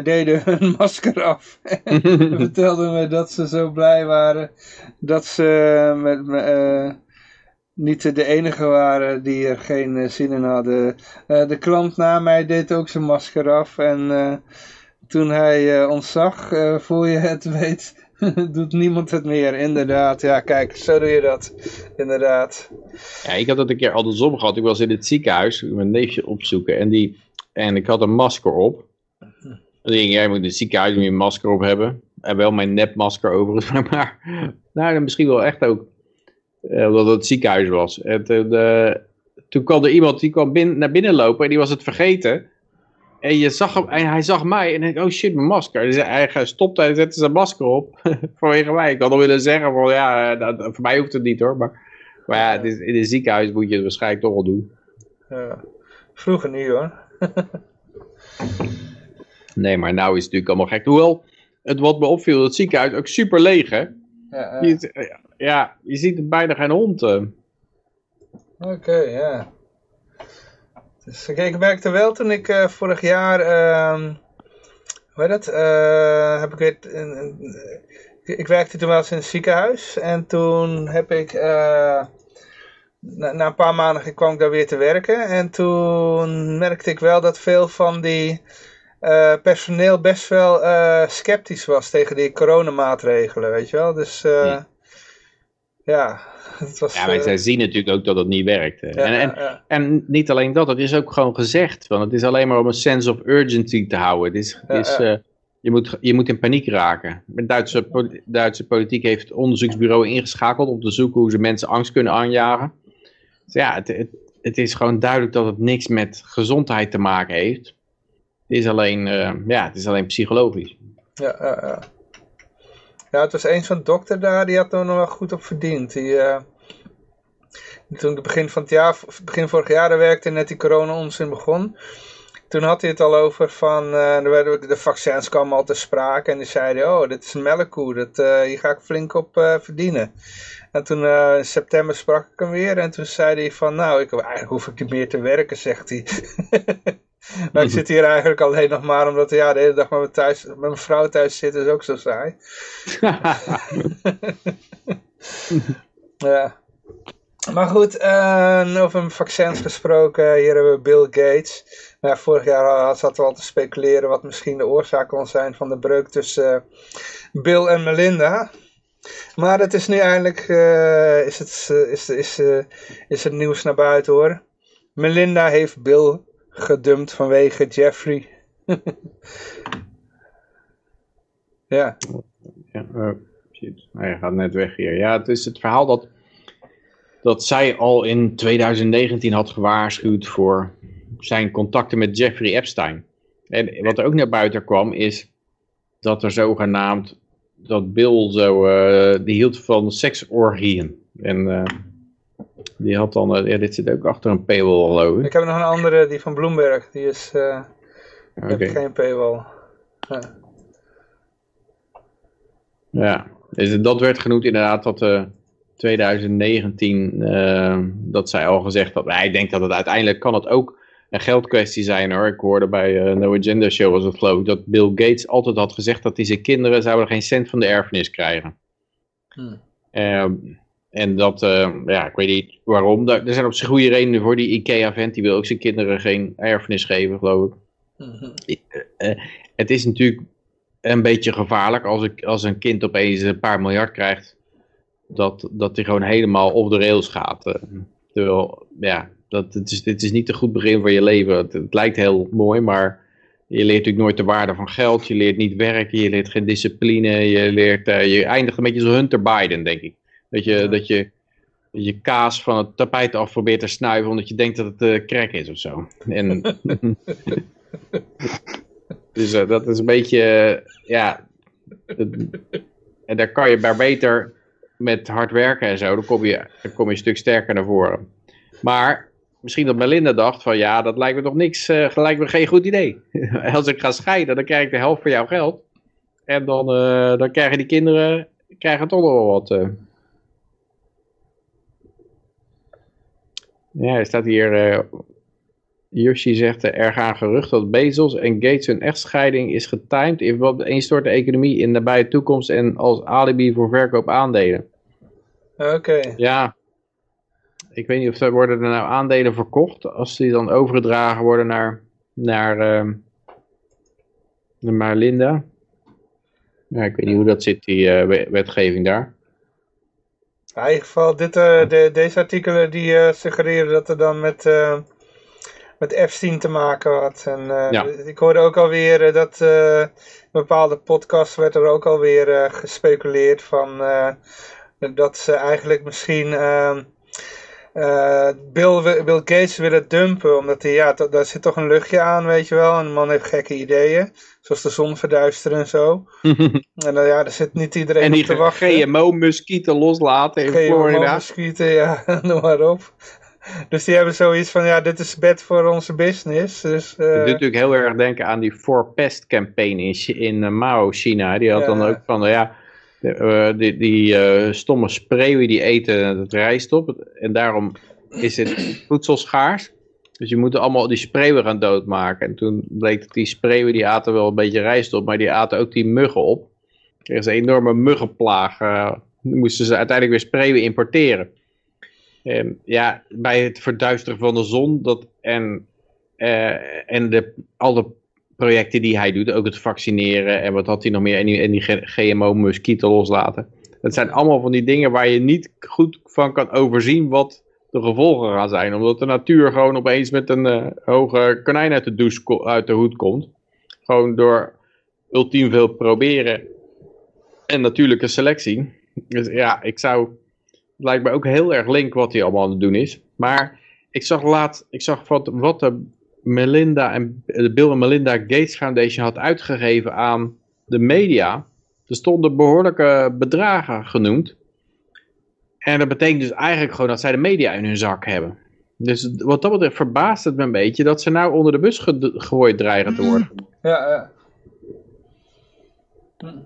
deden hun masker af. en vertelden me dat ze zo blij waren dat ze met, me, niet de enige waren die er geen eh, zin in hadden. Eh, de klant na mij deed ook zijn masker af. En eh, toen hij ons zag, voor je het weet, doet niemand het meer. Inderdaad, ja kijk, zo doe je dat. Inderdaad. Ja, ik had dat een keer andersom gehad. Ik was in het ziekenhuis mijn neefje opzoeken en, die, en ik had een masker op. Dan denk ik, jij moet in het ziekenhuis een masker op hebben. En wel mijn nepmasker overigens, maar nou, dan misschien wel echt ook. Eh, omdat het ziekenhuis was. En toen, eh, toen kwam er iemand die kwam naar binnen lopen en die was het vergeten. En, je zag hem, en hij zag mij en ik oh shit, mijn masker. Dus hij stopte en zette zijn masker op. Vanwege mij. Ik had al willen zeggen van ja, eh, dat- voor mij hoeft het niet hoor. Maar, maar ja, het is, in een ziekenhuis moet je het waarschijnlijk toch wel doen. Ja. Vroeger niet hoor. Nee, maar nou is het natuurlijk allemaal gek. Hoewel, het wat me opviel, het ziekenhuis ook super leeg hè. Ja, ja. Ja, je ziet er bijna geen hond. eh. Oké, ja. Dus ik, ik merkte wel toen ik eh, vorig jaar, ehm hoe heet dat, eh, heb ik weer, ik, werkte toen wel eens in het ziekenhuis en toen heb ik, eh, na, na een paar maanden kwam ik daar weer te werken en toen merkte ik wel dat veel van die eh, personeel best wel eh, sceptisch was tegen die coronamaatregelen, weet je wel. Dus eh, Ja. Ja, het was... Ja, maar eh, zij zien natuurlijk ook dat het niet werkt. ja, en, en, ja, ja. en niet alleen dat, het is ook gewoon gezegd. Want het is alleen maar om een sense of urgency te houden. Het is, het is, eh, je, moet, je moet in paniek raken. De Duitse, Duitse politiek heeft het onderzoeksbureau ingeschakeld om te zoeken hoe ze mensen angst kunnen aanjagen. Dus ja, het, het, het is gewoon duidelijk dat het niks met gezondheid te maken heeft. Het is alleen, eh, ja, het is alleen psychologisch. Ja, ja, ja. Ja, het was een zo'n dokter daar, die had er nog wel goed op verdiend. Die, eh, toen het begin van het jaar, begin vorig jaar, daar werkte net die corona-onzin begon. Toen had hij het al over van, er werden, de vaccins kwamen al te sprake en die zeiden, oh, dit is een melkkoe, dat, eh, hier ga ik flink op verdienen. En toen in september sprak ik hem weer en toen zei hij van, nou, ik, eigenlijk hoef ik niet meer te werken, zegt hij. maar ik zit hier eigenlijk alleen nog maar omdat ja, de hele dag met mijn, thuis, met mijn vrouw thuis zitten is ook zo saai. ja. Maar goed, eh, over vaccins gesproken, hier hebben we Bill Gates. Nou, vorig jaar zaten we al te speculeren wat misschien de oorzaak kon zijn van de breuk tussen eh, Bill en Melinda. Maar het is nu eindelijk, eh, is, het, is, is, is het nieuws naar buiten hoor. Melinda heeft Bill gedumpt vanwege Jeffrey. ja. Ja, eh, shit. Hij gaat net weg hier. Ja, het is het verhaal dat, dat zij al in 2019 had gewaarschuwd voor zijn contacten met Jeffrey Epstein. En wat er ook naar buiten kwam is dat er zogenaamd, dat Bill zo, eh, die hield van seksorgieën. En eh, die had dan, eh, ja, dit zit ook achter een paywall geloof ik. Ik heb nog een andere, die van Bloomberg. Die is, eh heb geen paywall. Ja. Ja, Dus dat werd genoemd inderdaad dat uh, 2019, uh, dat zij al gezegd had, hij denkt dat het uiteindelijk kan het ook een geldkwestie zijn hoor. Ik hoorde bij uh, No Agenda Show was het geloof ik, dat Bill Gates altijd had gezegd dat hij zijn kinderen zouden geen cent van de erfenis krijgen. Hmm. En dat, uh, ja, ik weet niet waarom. Er zijn op zich goede redenen voor. Die IKEA-vent, die wil ook zijn kinderen geen erfenis geven, geloof ik. Mm het is natuurlijk een beetje gevaarlijk als, ik, als een kind opeens een paar miljard krijgt. Dat, dat hij gewoon helemaal op de rails gaat. terwijl, ja, dat, het is, dit is niet een goed begin voor je leven. Het, het, lijkt heel mooi, maar je leert natuurlijk nooit de waarde van geld. Je leert niet werken, je leert geen discipline. Je, leert, je eindigt een beetje zoals Hunter Biden, denk ik. Dat je, dat je je kaas van het tapijt af probeert te snuiven omdat je denkt dat het uh, crack is of zo. En, dus uh, dat is een beetje, ja, en daar kan je maar beter met hard werken en zo, dan kom je, dan kom je een stuk sterker naar voren. Maar misschien dat Melinda dacht van ja, dat lijkt me toch niks, uh, lijkt me geen goed idee. Als ik ga scheiden, dan krijg ik de helft van jouw geld. En dan, dan krijgen die kinderen krijgen toch nog wel wat. Ja, er staat hier, Yoshi zegt, er gaan geruchten dat Bezos en Gates hun echtscheiding is getimed in wat de economie in de nabije toekomst en als alibi voor verkoop aandelen. Oké. Ja, ik weet niet of er worden er nou aandelen verkocht als die dan overgedragen worden naar, naar, uh, naar Linda. Ja, ik weet niet hoe dat zit, die uh, wetgeving daar. In ieder geval, dit, uh, de, deze artikelen die uh, suggereren dat er dan met, met Epstein te maken had. En ja. ik hoorde ook alweer dat in bepaalde podcasts werd er ook alweer gespeculeerd van dat ze eigenlijk misschien ehm, uh, Bill, Bill Gates willen dumpen, omdat hij, ja, daar zit toch een luchtje aan, weet je wel. En de man heeft gekke ideeën, zoals de zon verduisteren en zo. en dan, ja, daar zit niet iedereen en op te wachten. En die GMO-muskieten loslaten in Florida. GMO-muskieten, ja, noem maar op. Dus die hebben zoiets van, ja, dit is bed voor onze business. Dus, uh... doet natuurlijk heel erg denken aan die For Pest campaign in, in Mao, China. Die had dan ook van, ja uh, die, die uh, stomme spreeuwen die eten het rijst op. En daarom is het voedsel schaars. Dus je moet allemaal die spreeuwen gaan doodmaken. En toen bleek dat die spreeuwen die aten wel een beetje rijst op. Maar die aten ook die muggen op. Er is een enorme muggenplaag. Uh, moesten ze uiteindelijk weer spreeuwen importeren. En ja, bij het verduisteren van de zon dat, en, en de, al de projecten die hij doet, ook het vaccineren en wat had hij nog meer, en die, en die GMO-muskieten loslaten. Dat zijn allemaal van die dingen waar je niet goed van kan overzien wat de gevolgen gaan zijn. Omdat de natuur gewoon opeens met een uh, hoge konijn uit de, douche, uit de hoed komt. Gewoon door ultiem veel proberen en natuurlijke selectie. Dus ja, ik zou, het lijkt me ook heel erg link wat hij allemaal aan het doen is. Maar ik zag laat, ik zag wat, wat de Melinda en de Bill en Melinda Gates Foundation had uitgegeven aan de media. Er stonden behoorlijke bedragen genoemd. En dat betekent dus eigenlijk gewoon dat zij de media in hun zak hebben. Dus wat dat betreft verbaast het me een beetje dat ze nou onder de bus gegooid dreigen te worden. Ja, ja. Hm.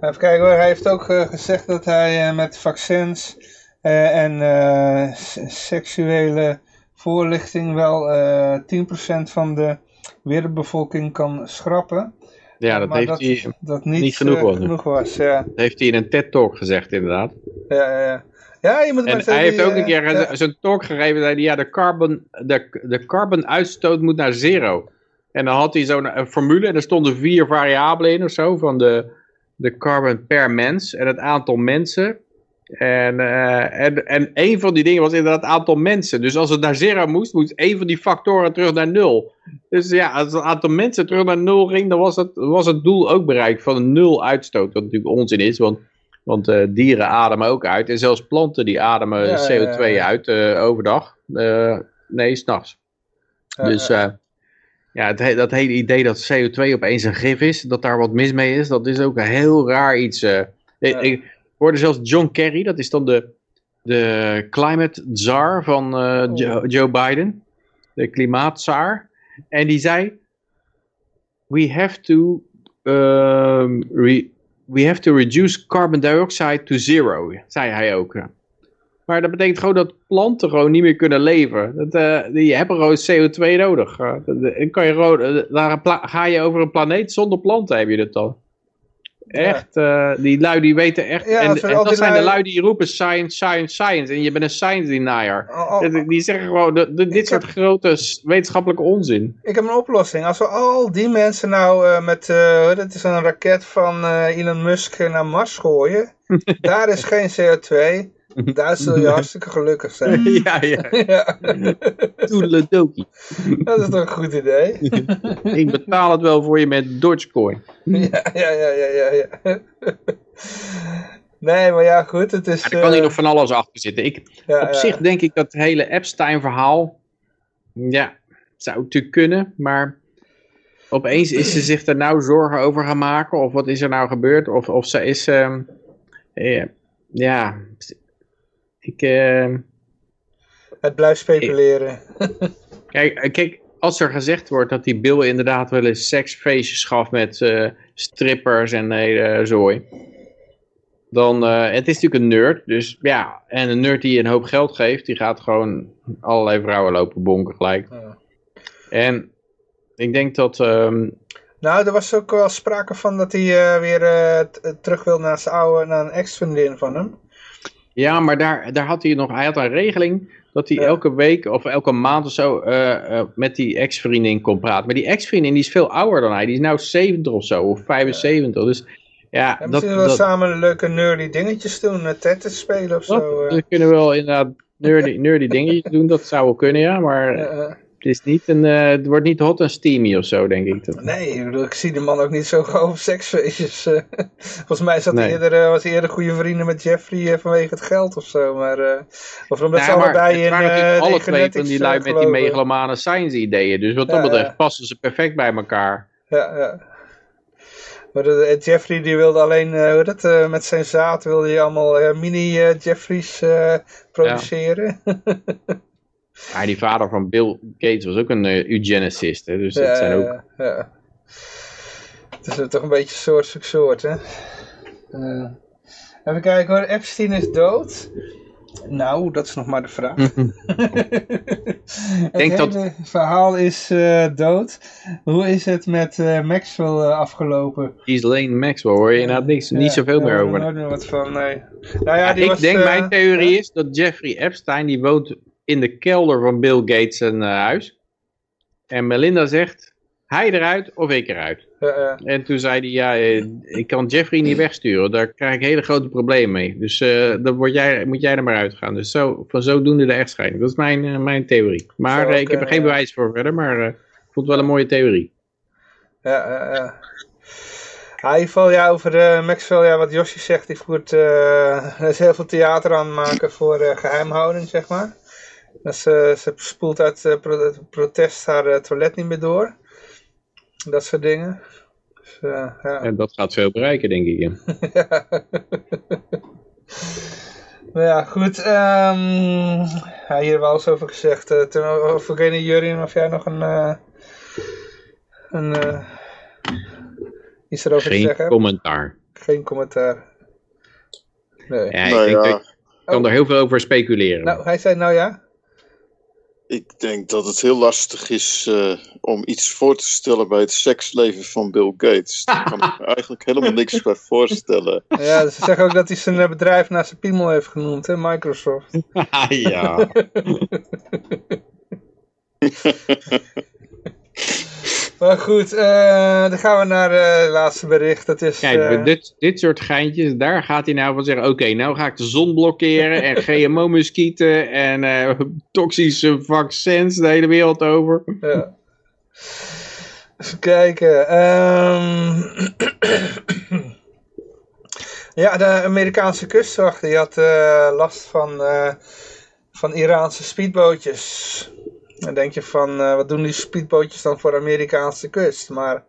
Even kijken hoor, hij heeft ook uh, gezegd dat hij uh, met vaccins uh, en seksuele voorlichting wel uh, eh, 10% van de wereldbevolking kan schrappen. Ja, dat heeft dat, hij dat niet, niet genoeg, was, genoeg was. ja. Dat heeft hij in een TED-talk gezegd, inderdaad. Ja, ja, ja. Ja, je moet en hij heeft ook een keer uh, zo'n talk gegeven, zei hij, ja, de carbon, de, de carbon uitstoot moet naar zero. En dan had hij zo'n formule en er stonden vier variabelen in of zo, van de, de carbon per mens en het aantal mensen en, uh, en, en een van die dingen was inderdaad het aantal mensen. Dus als het naar zero moest, moest een van die factoren terug naar nul. Dus ja, als het aantal mensen terug naar nul ging, dan was het, was het doel ook bereikt van een nul uitstoot. Wat natuurlijk onzin is, want, want uh, dieren ademen ook uit. En zelfs planten die ademen ja, CO2 ja, uit uh, overdag. nee, s'nachts. Dus ja, het, dat hele idee dat CO2 opeens een gif is, dat daar wat mis mee is, dat is ook een heel raar iets. Ik, hoorde zelfs John Kerry, dat is dan de, de climate czar van uh, Joe, Joe, Biden, de klimaatzaar. En die zei, we have to, um, re, we have to reduce carbon dioxide to zero, zei hij ook. Maar dat betekent gewoon dat planten gewoon niet meer kunnen leven. Dat, eh, die hebben gewoon CO2 nodig. Uh, dan kan je gewoon, daar ga je over een planeet zonder planten, heb je het dan. Echt, ja. die lui die weten echt. Ja, en, en dat zijn lui... de lui die roepen science, science, science. En je bent een science denier. Oh, oh, die zeggen gewoon de, de, dit soort heb... grote wetenschappelijke onzin. Ik heb een oplossing. Als we al die mensen nou uh, met, uh, dat is een raket van uh, Elon Musk naar Mars gooien. daar is geen CO2. Daar zul je hartstikke gelukkig zijn. ja, ja. ja. Toedeledokie. Dat is toch een goed idee? Ik betaal het wel voor je met Dogecoin. ja, ja, ja, ja, ja. Nee, maar ja, goed, het is... Ja, er kan hier uh... nog van alles achter zitten. Ik, ja, op zich denk ik dat het hele Epstein-verhaal... Ja, zou natuurlijk kunnen, maar... Opeens is ze zich er nou zorgen over gaan maken, of wat is er nou gebeurd, of, of ze is... Uh, ja, ik, uh, het blijft speculeren. kijk, eh, kijk, als er gezegd wordt dat die Bill inderdaad wel eens seksfeestjes gaf met uh, strippers en hele zooi. Dan, uh, het is natuurlijk een nerd, dus ja, en een nerd die een hoop geld geeft, die gaat gewoon allerlei vrouwen lopen bonken gelijk. Ja. En ik denk dat... Um, nou, er was ook wel sprake van dat hij uh, weer terug wil naar zijn oude, naar een ex-vriendin van hem. Ja, maar daar, daar had hij nog, hij had een regeling dat hij elke week of elke maand of zo uh, uh, met die ex-vriendin kon praten. Maar die ex-vriendin die is veel ouder dan hij, die is nou 70 of zo, of 75. Dus ja, ja misschien dat, wel dat, samen leuke nerdy dingetjes doen, uh, Tetris spelen of dat, zo. We kunnen wel inderdaad nerdy, nerdy dingetjes doen, dat zou wel kunnen, ja, maar het, is niet een, uh, het wordt niet hot en steamy of zo, denk ik. Dat... Nee, ik, bedoel, ik zie de man ook niet zo gauw op seksfeestjes. Uh, volgens mij zat nee. hij eerder, uh, was hij eerder goede vrienden met Jeffrey vanwege het geld of zo. Maar, of omdat ze allebei in alle twee van die lui met die megalomane science ideeën. Dus wat dat ja, betreft ja. passen ze perfect bij elkaar. Ja, ja. Maar de, Jeffrey die wilde alleen, hoe dat, met zijn zaad wilde hij allemaal mini Jeffreys produceren. Ja. Ja, die vader van Bill Gates was ook een uh, eugenicist, hè? dus dat ja, zijn ook... Ja, Het is toch een beetje soort zoek soort, hè. Uh, even kijken hoor, Epstein is dood. Nou, dat is nog maar de vraag. het denk dat... Verhaal is uh, dood. Hoe is het met uh, Maxwell uh, afgelopen? Ghislaine Maxwell, hoor je inderdaad niks, niet zoveel meer over. Daar wat van, nee. Nou ja, die ik was, denk, mijn theorie is dat Jeffrey Epstein, die woont in de kelder van Bill Gates zijn uh, huis. En Melinda zegt, hij eruit of ik eruit. Uh, uh. En toen zei hij, ja, eh, ik kan Jeffrey niet wegsturen. Daar krijg ik hele grote problemen mee. Dus uh, dan word jij, moet jij er maar uitgaan. Dus zo, van zodoende de echtscheiding. Dat is mijn, mijn theorie. Maar ik heb er geen bewijs voor verder. Maar ik vond het wel een mooie theorie. Ja, ja, ja. in ieder geval, ja, over uh, Maxwell, ja, wat Josje zegt, die voert uh, is heel veel theater aan maken voor uh, geheimhouding, zeg maar. Dus, uh, ze spoelt uit uh, protest haar uh, toilet niet meer door. Dat soort dingen. Dus, ja. En dat gaat veel bereiken, denk ik. Ja. nou ja, goed. Um, ja, hier wel eens over gezegd. Uh, ten, Gene Jurien, of jij nog een... een iets erover Geen te zeggen commentaar. Geen commentaar. Nee. Ja, ik nou, denk ja. dat je kan oh. er heel veel over speculeren. Nou, hij zei nou ja. Ik denk dat het heel lastig is uh, om iets voor te stellen bij het seksleven van Bill Gates. Daar kan ik me eigenlijk helemaal niks bij voorstellen. Ja, ze zeggen ook dat hij zijn bedrijf naar zijn piemel heeft genoemd, hè, Microsoft. ja. Maar goed, uh, dan gaan we naar uh, het laatste bericht. Dat is, Kijk, uh... dit, dit soort geintjes, daar gaat hij nou van zeggen... Oké, okay, nou ga ik de zon blokkeren en GMO-muskieten en toxische vaccins de hele wereld over. Ja. Even kijken. Um... ja, de Amerikaanse kustwacht die had last van, van Iraanse speedbootjes. Dan denk je van, uh, wat doen die speedbootjes dan voor de Amerikaanse kust? Maar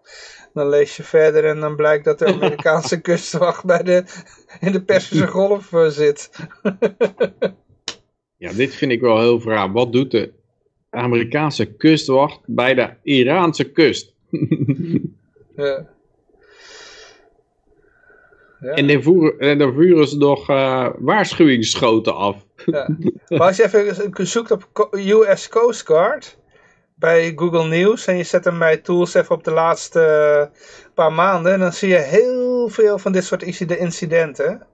dan lees je verder en dan blijkt dat de Amerikaanse kustwacht bij de, in de Persische Golf uh, zit. ja, dit vind ik wel heel vraag. Wat doet de Amerikaanse kustwacht bij de Iraanse kust? ja. Ja. En dan, voeren, en dan vuren ze nog eh, waarschuwingsschoten af. Ja. Maar als je even zoekt op US Coast Guard bij Google News en je zet hem bij tools even op de laatste eh, paar maanden, dan zie je heel veel van dit soort incide- incidenten.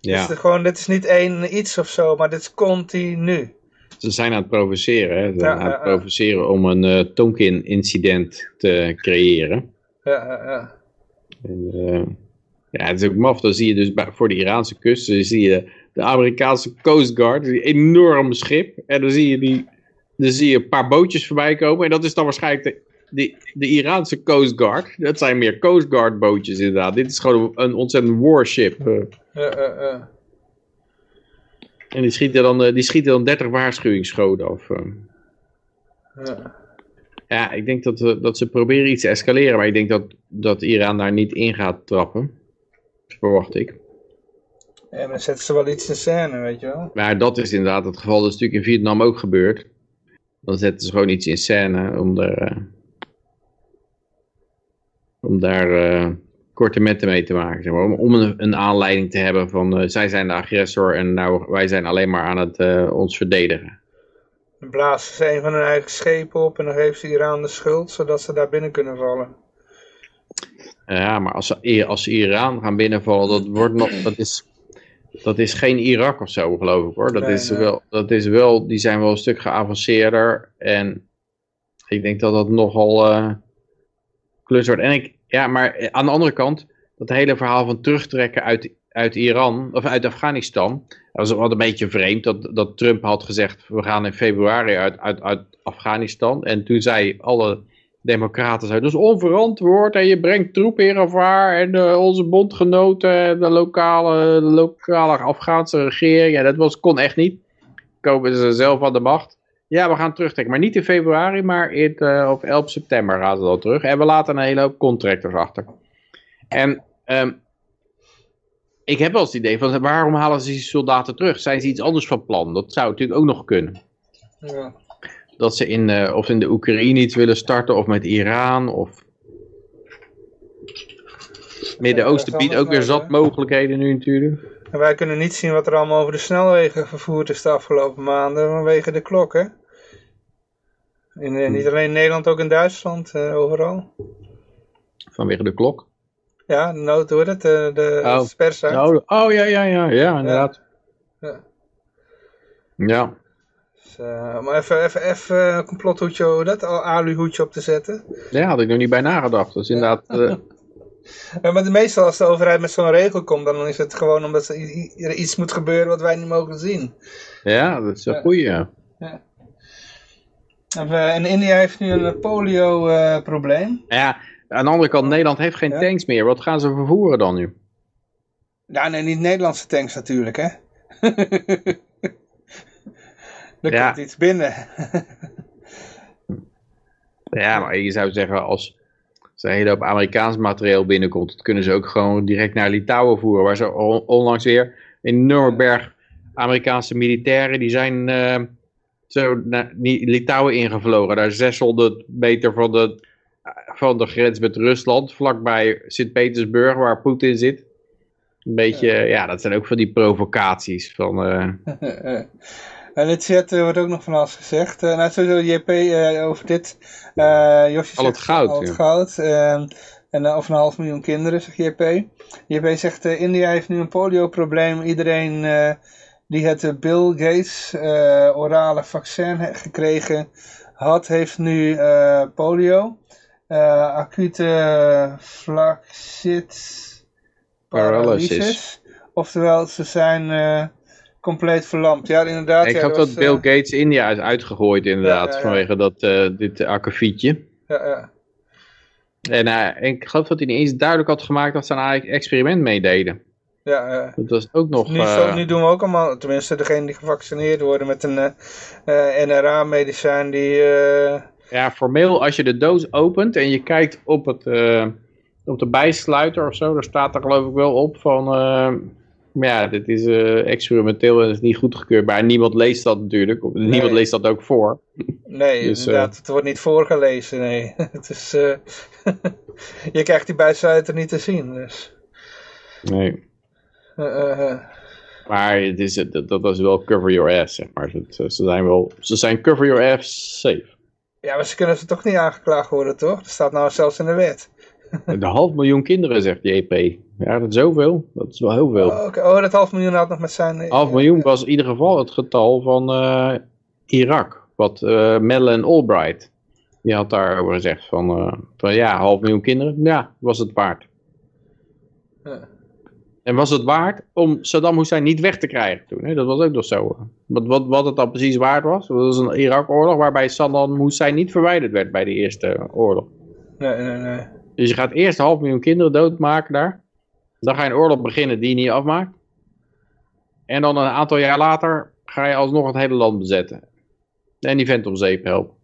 Ja, Dus het is gewoon, dit is niet één iets of zo, maar dit is continu. ze zijn aan het provoceren. Hè. Ze zijn Ja, aan ja, het ja. provoceren om een eh Tonkin-incident te creëren. Ja, ja, ja. En, eh, ja, het is ook maf. Dan zie je dus bij, voor de Iraanse kust, dan zie je de Amerikaanse Coast Guard, die enorme schip. En dan zie je, die, dan zie je een paar bootjes voorbij komen. En dat is dan waarschijnlijk de, de, de Iraanse Coast Guard. Dat zijn meer Coast Guard bootjes inderdaad. Dit is gewoon een ontzettend warship. eh. Ja, ja, ja. en die schieten, dan, eh, die schieten dan 30 waarschuwingsschoten af. eh. ja. Ja, ik denk dat, dat ze proberen iets te escaleren. Maar ik denk dat, dat Iran daar niet in gaat trappen. Verwacht ik. Ja, maar dan zetten ze wel iets in scène, weet je wel. Maar dat is inderdaad het geval. Dat is natuurlijk in Vietnam ook gebeurd. Dan zetten ze gewoon iets in scène om daar, eh, om daar eh, korte metten mee te maken. Zeg maar. Om, om een, een aanleiding te hebben van eh, zij zijn de agressor en nou, wij zijn alleen maar aan het ons verdedigen. Dan blazen ze een van hun eigen schepen op en dan geven ze Iran de schuld, zodat ze daar binnen kunnen vallen. Ja, maar als ze, als ze Iran gaan binnenvallen, dat, wordt nog, dat, is, dat is geen Irak of zo, geloof ik hoor. Dat, Nee, is nee. Wel, dat is wel, die zijn wel een stuk geavanceerder. En ik denk dat dat nogal eh klus wordt. En ik, ja, maar aan de andere kant, dat hele verhaal van terugtrekken uit, uit Iran, of uit Afghanistan. Dat was wel een beetje vreemd dat, dat Trump had gezegd, we gaan in februari uit, uit, uit Afghanistan. En toen zei alle democraten, dat is onverantwoord en je brengt troepen in gevaar. En eh, onze bondgenoten, de lokale, de lokale Afghaanse regering, ja, dat was, kon echt niet. Komen ze zelf aan de macht. Ja, we gaan terugtrekken. Maar niet in februari, maar in, eh, op 11 september gaan ze dan terug. En we laten een hele hoop contractors achter. En ehm, ik heb wel eens het idee van, waarom halen ze die soldaten terug? Zijn ze iets anders van plan? Dat zou natuurlijk ook nog kunnen. Ja. Dat ze in, eh, of in de Oekraïne iets willen starten, of met Iran, of... Midden-Oosten biedt ook weer zat mogelijkheden nu natuurlijk. En wij kunnen niet zien wat er allemaal over de snelwegen vervoerd is de afgelopen maanden vanwege de klok, hè? In, eh, niet alleen in Nederland, ook in Duitsland, eh, overal. Vanwege de klok. Ja, de nood hoor het, de, de Oh. Oh, oh ja, ja, ja, ja, inderdaad. Ja. Ja. Dus, eh, om even, even, even een complothoedje, hoe dat, al aluhoedje op te zetten. Daar had ik nog niet bij nagedacht. Is inderdaad... eh, Ja, maar de meestal als de overheid met zo'n regel komt, dan is het gewoon omdat er iets moet gebeuren wat wij niet mogen zien. ja, dat is een Ja. goeie. ja. En, eh, en India heeft nu een polio-probleem. Ja, aan de andere kant, Nederland heeft geen Ja. tanks meer. Wat gaan ze vervoeren dan nu? ja, nee, niet Nederlandse tanks natuurlijk, hè. er Ja. komt iets binnen. Ja, maar je zou zeggen, als er een hele hoop Amerikaans materieel binnenkomt, dat kunnen ze ook gewoon direct naar Litouwen voeren. Waar ze on- onlangs weer een enorme berg Amerikaanse militairen, die zijn eh, zo naar Litouwen ingevlogen. Daar 600 meter van de, van de grens met Rusland, vlakbij Sint-Petersburg, waar Poetin zit. Een beetje, ja. dat zijn ook van die provocaties. Van, eh, En in de chat eh, wordt ook nog van alles gezegd. Eh nou, sowieso JP eh, over dit. Eh Josje Al het goud, Al het goud. ehm, en of een half miljoen kinderen, zegt JP. JP zegt, India heeft nu een polioprobleem. Iedereen die het Bill Gates orale vaccin gekregen had, heeft nu polio. Acute flaccid Paralysis. paralysis. Oftewel, ze zijn compleet verlamd. Ja, inderdaad. ik ja, was, dat Bill eh, Gates India is uitgegooid inderdaad, Ja, vanwege dat, eh, dit akkefietje. ja, ja. En eh, ik geloof dat hij niet eens duidelijk had gemaakt dat ze een eigenlijk experiment meededen. Ja, ja. Dat was ook nog... Nu, eh, zo, nu doen we ook allemaal, tenminste degene die gevaccineerd worden met een eh, eh, NRA-medicijn die... eh, Ja, formeel als je de doos opent en je kijkt op, het, eh, op de bijsluiter of zo, daar staat er geloof ik wel op van... maar ja, dit is eh, experimenteel en is niet goedgekeurd. Maar niemand leest dat natuurlijk. Niemand leest dat ook voor. nee, Dus, eh, inderdaad, het wordt niet voorgelezen, nee. het is, eh, je krijgt die bijsluiter niet te zien, dus... Nee. Maar het is, dat, dat is wel cover your ass, zeg maar. Ze, ze zijn wel, ze zijn cover your ass safe. Ja, maar ze kunnen ze toch niet aangeklaagd worden, toch? Dat staat nou zelfs in de wet. De half miljoen kinderen, zegt EP. Ja, dat is zoveel. Dat is wel heel veel. Oh, oh dat half miljoen had nog met zijn... Half miljoen was in ieder geval het getal van eh, Irak. Wat eh Madeleine Albright, die had daarover gezegd van, eh, van ja, half miljoen kinderen, ja, was het waard. Ja. En was het waard om Saddam Hussein niet weg te krijgen toen? Hè? Dat was ook nog zo. Wat, wat, wat het dan precies waard was? Dat was een Irak-oorlog waarbij Saddam Hussein niet verwijderd werd bij de eerste oorlog. Nee, nee, nee. Dus je gaat eerst een half miljoen kinderen doodmaken daar. Dan ga je een oorlog beginnen die je niet afmaakt. En dan een aantal jaar later ga je alsnog het hele land bezetten. En die vent om zeep helpen.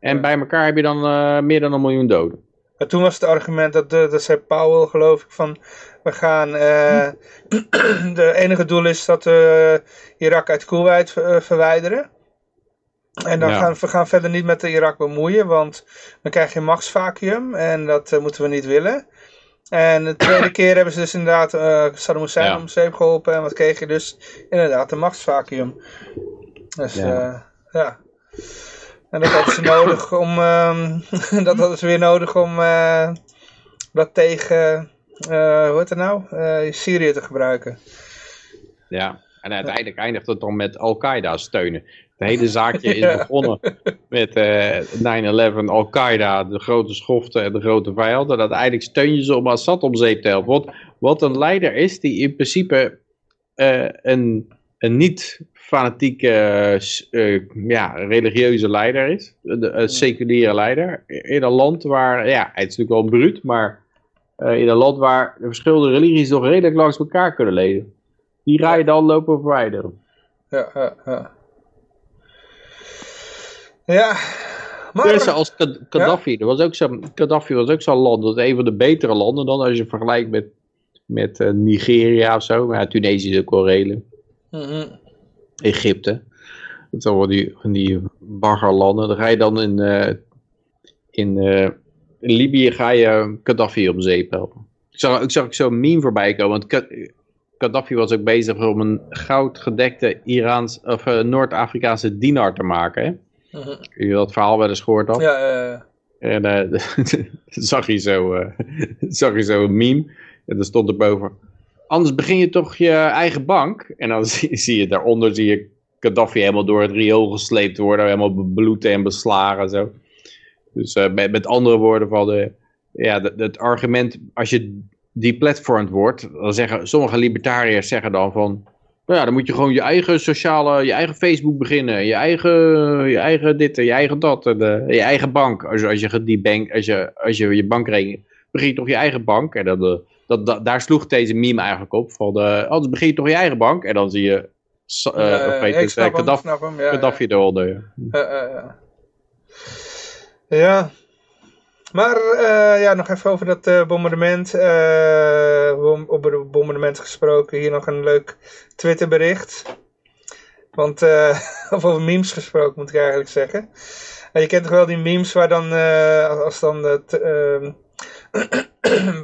En bij elkaar heb je dan eh, meer dan een miljoen doden. Maar toen was het argument dat, de, dat zei Powell, geloof ik, van we gaan, eh de enige doel is dat we Irak uit Kuwait eh, verwijderen. En dan Ja. gaan we gaan verder niet met de Irak bemoeien, want dan krijg je een machtsvacuum en dat eh, moeten we niet willen. En de tweede keer hebben ze dus inderdaad eh Saddam Hussein Ja. om zeep geholpen en wat kreeg je dus? Inderdaad, een machtsvacuum. Dus Ja. ja. ja. En dat hadden ze nodig om, ehm, dat hadden ze weer nodig om eh, dat tegen, eh, hoe heet het nou, Eh, Syrië te gebruiken. Ja. En uiteindelijk eindigt het dan met Al-Qaeda steunen. Het hele zaakje is begonnen met eh 9-11, Al-Qaeda, de grote schofte en de grote vijand. En uiteindelijk steun je ze om Assad om zeep te helpen. Wat, wat een leider is die in principe eh, een, een niet fanatieke eh, eh, ja, religieuze leider is. Een, seculiere leider. In een land waar, ja, het is natuurlijk wel bruut, maar eh, in een land waar de verschillende religies nog redelijk langs elkaar kunnen leven. Die ga je dan lopen verwijderen. Ja, ja, ja. Ja, maar... Dus als Gaddafi, dat was ook zo, Gaddafi was ook zo'n land, dat is een van de betere landen dan als je vergelijkt met, met eh, Nigeria of zo. Maar ja, Tunesië is ook wel redelijk. Mhm. Egypte. Dat zijn wel die, van die baggerlanden. Dan ga je dan in, eh, in, eh, in Libië ga je Gaddafi om zeep helpen. Ik zag, ik zag ook zo'n meme voorbij komen. Want Gaddafi was ook bezig om een goudgedekte Iraans, of eh, Noord-Afrikaanse dinar te maken. Hè? Mhm. Heb je dat verhaal wel eens gehoord had? Ja, ja, ja. En eh, zag je zo, eh, zag je zo een meme. En er stond erboven. Anders begin je toch je eigen bank. En dan zie, zie je daaronder zie je Gaddafi helemaal door het riool gesleept worden. Helemaal bebloed en beslagen. Zo. Dus met, met andere woorden van de, ja, dat- argument. Als je deplatformd wordt. Dan zeggen sommige libertariërs zeggen dan van. Nou ja, dan moet je gewoon je eigen sociale, je eigen Facebook beginnen. Je eigen, je eigen dit en je eigen dat. En eh, je eigen bank. Als, je- als, je die bank, als, je, als je je bankrekening... Begin je toch je eigen bank. En eh, dat, dat, daar sloeg deze meme eigenlijk op. Van, eh anders begin je toch je eigen bank. En dan zie je... Weet ik snap hem, Gaddafi, snap hem, ja, eronder. Ja. Maar eh, ja, nog even over dat eh, bombardement. bom- over het bombardement gesproken. Hier nog een leuk Twitterbericht. Want, of over memes gesproken moet ik eigenlijk zeggen. En je kent toch wel die memes waar dan, als, dan het, ehm,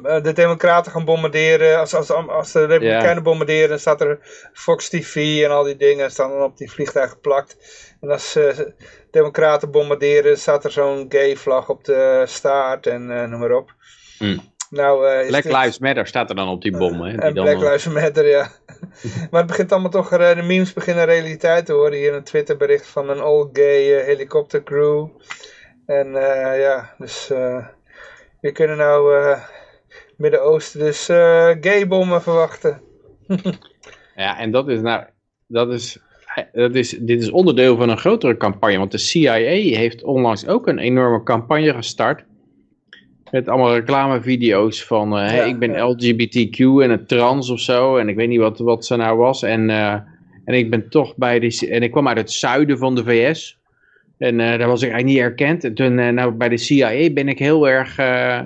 de democraten gaan bombarderen. Als, als, als de republikeinen bombarderen, dan staat er Fox TV en al die dingen staan dan op die vliegtuigen geplakt. En als democraten bombarderen, staat er zo'n gay vlag op de staart en eh, noem maar op. Hmm. Nou, eh, Black dit- Lives Matter staat er dan op die bom. Hè, die en dan, Black eh, Lives Matter, ja. maar het begint allemaal toch, eh, de memes beginnen realiteit te worden. Hier een Twitterbericht van een all-gay eh, helikoptercrew. En eh, ja, dus eh we kunnen nou eh Midden-Oosten dus eh gaybommen verwachten. Ja, en dat is nou, dat is, dat is, dit is onderdeel van een grotere campagne. Want de CIA heeft onlangs ook een enorme campagne gestart. Met allemaal reclamevideo's van, eh, hey, ik ben ja. LGBTQ en het trans of zo. En ik weet niet wat, wat ze nou was. En, eh, en ik ben toch bij de, en ik kwam uit het zuiden van de VS. En eh, daar was ik eigenlijk niet erkend. En toen, nou, bij de CIA ben ik heel erg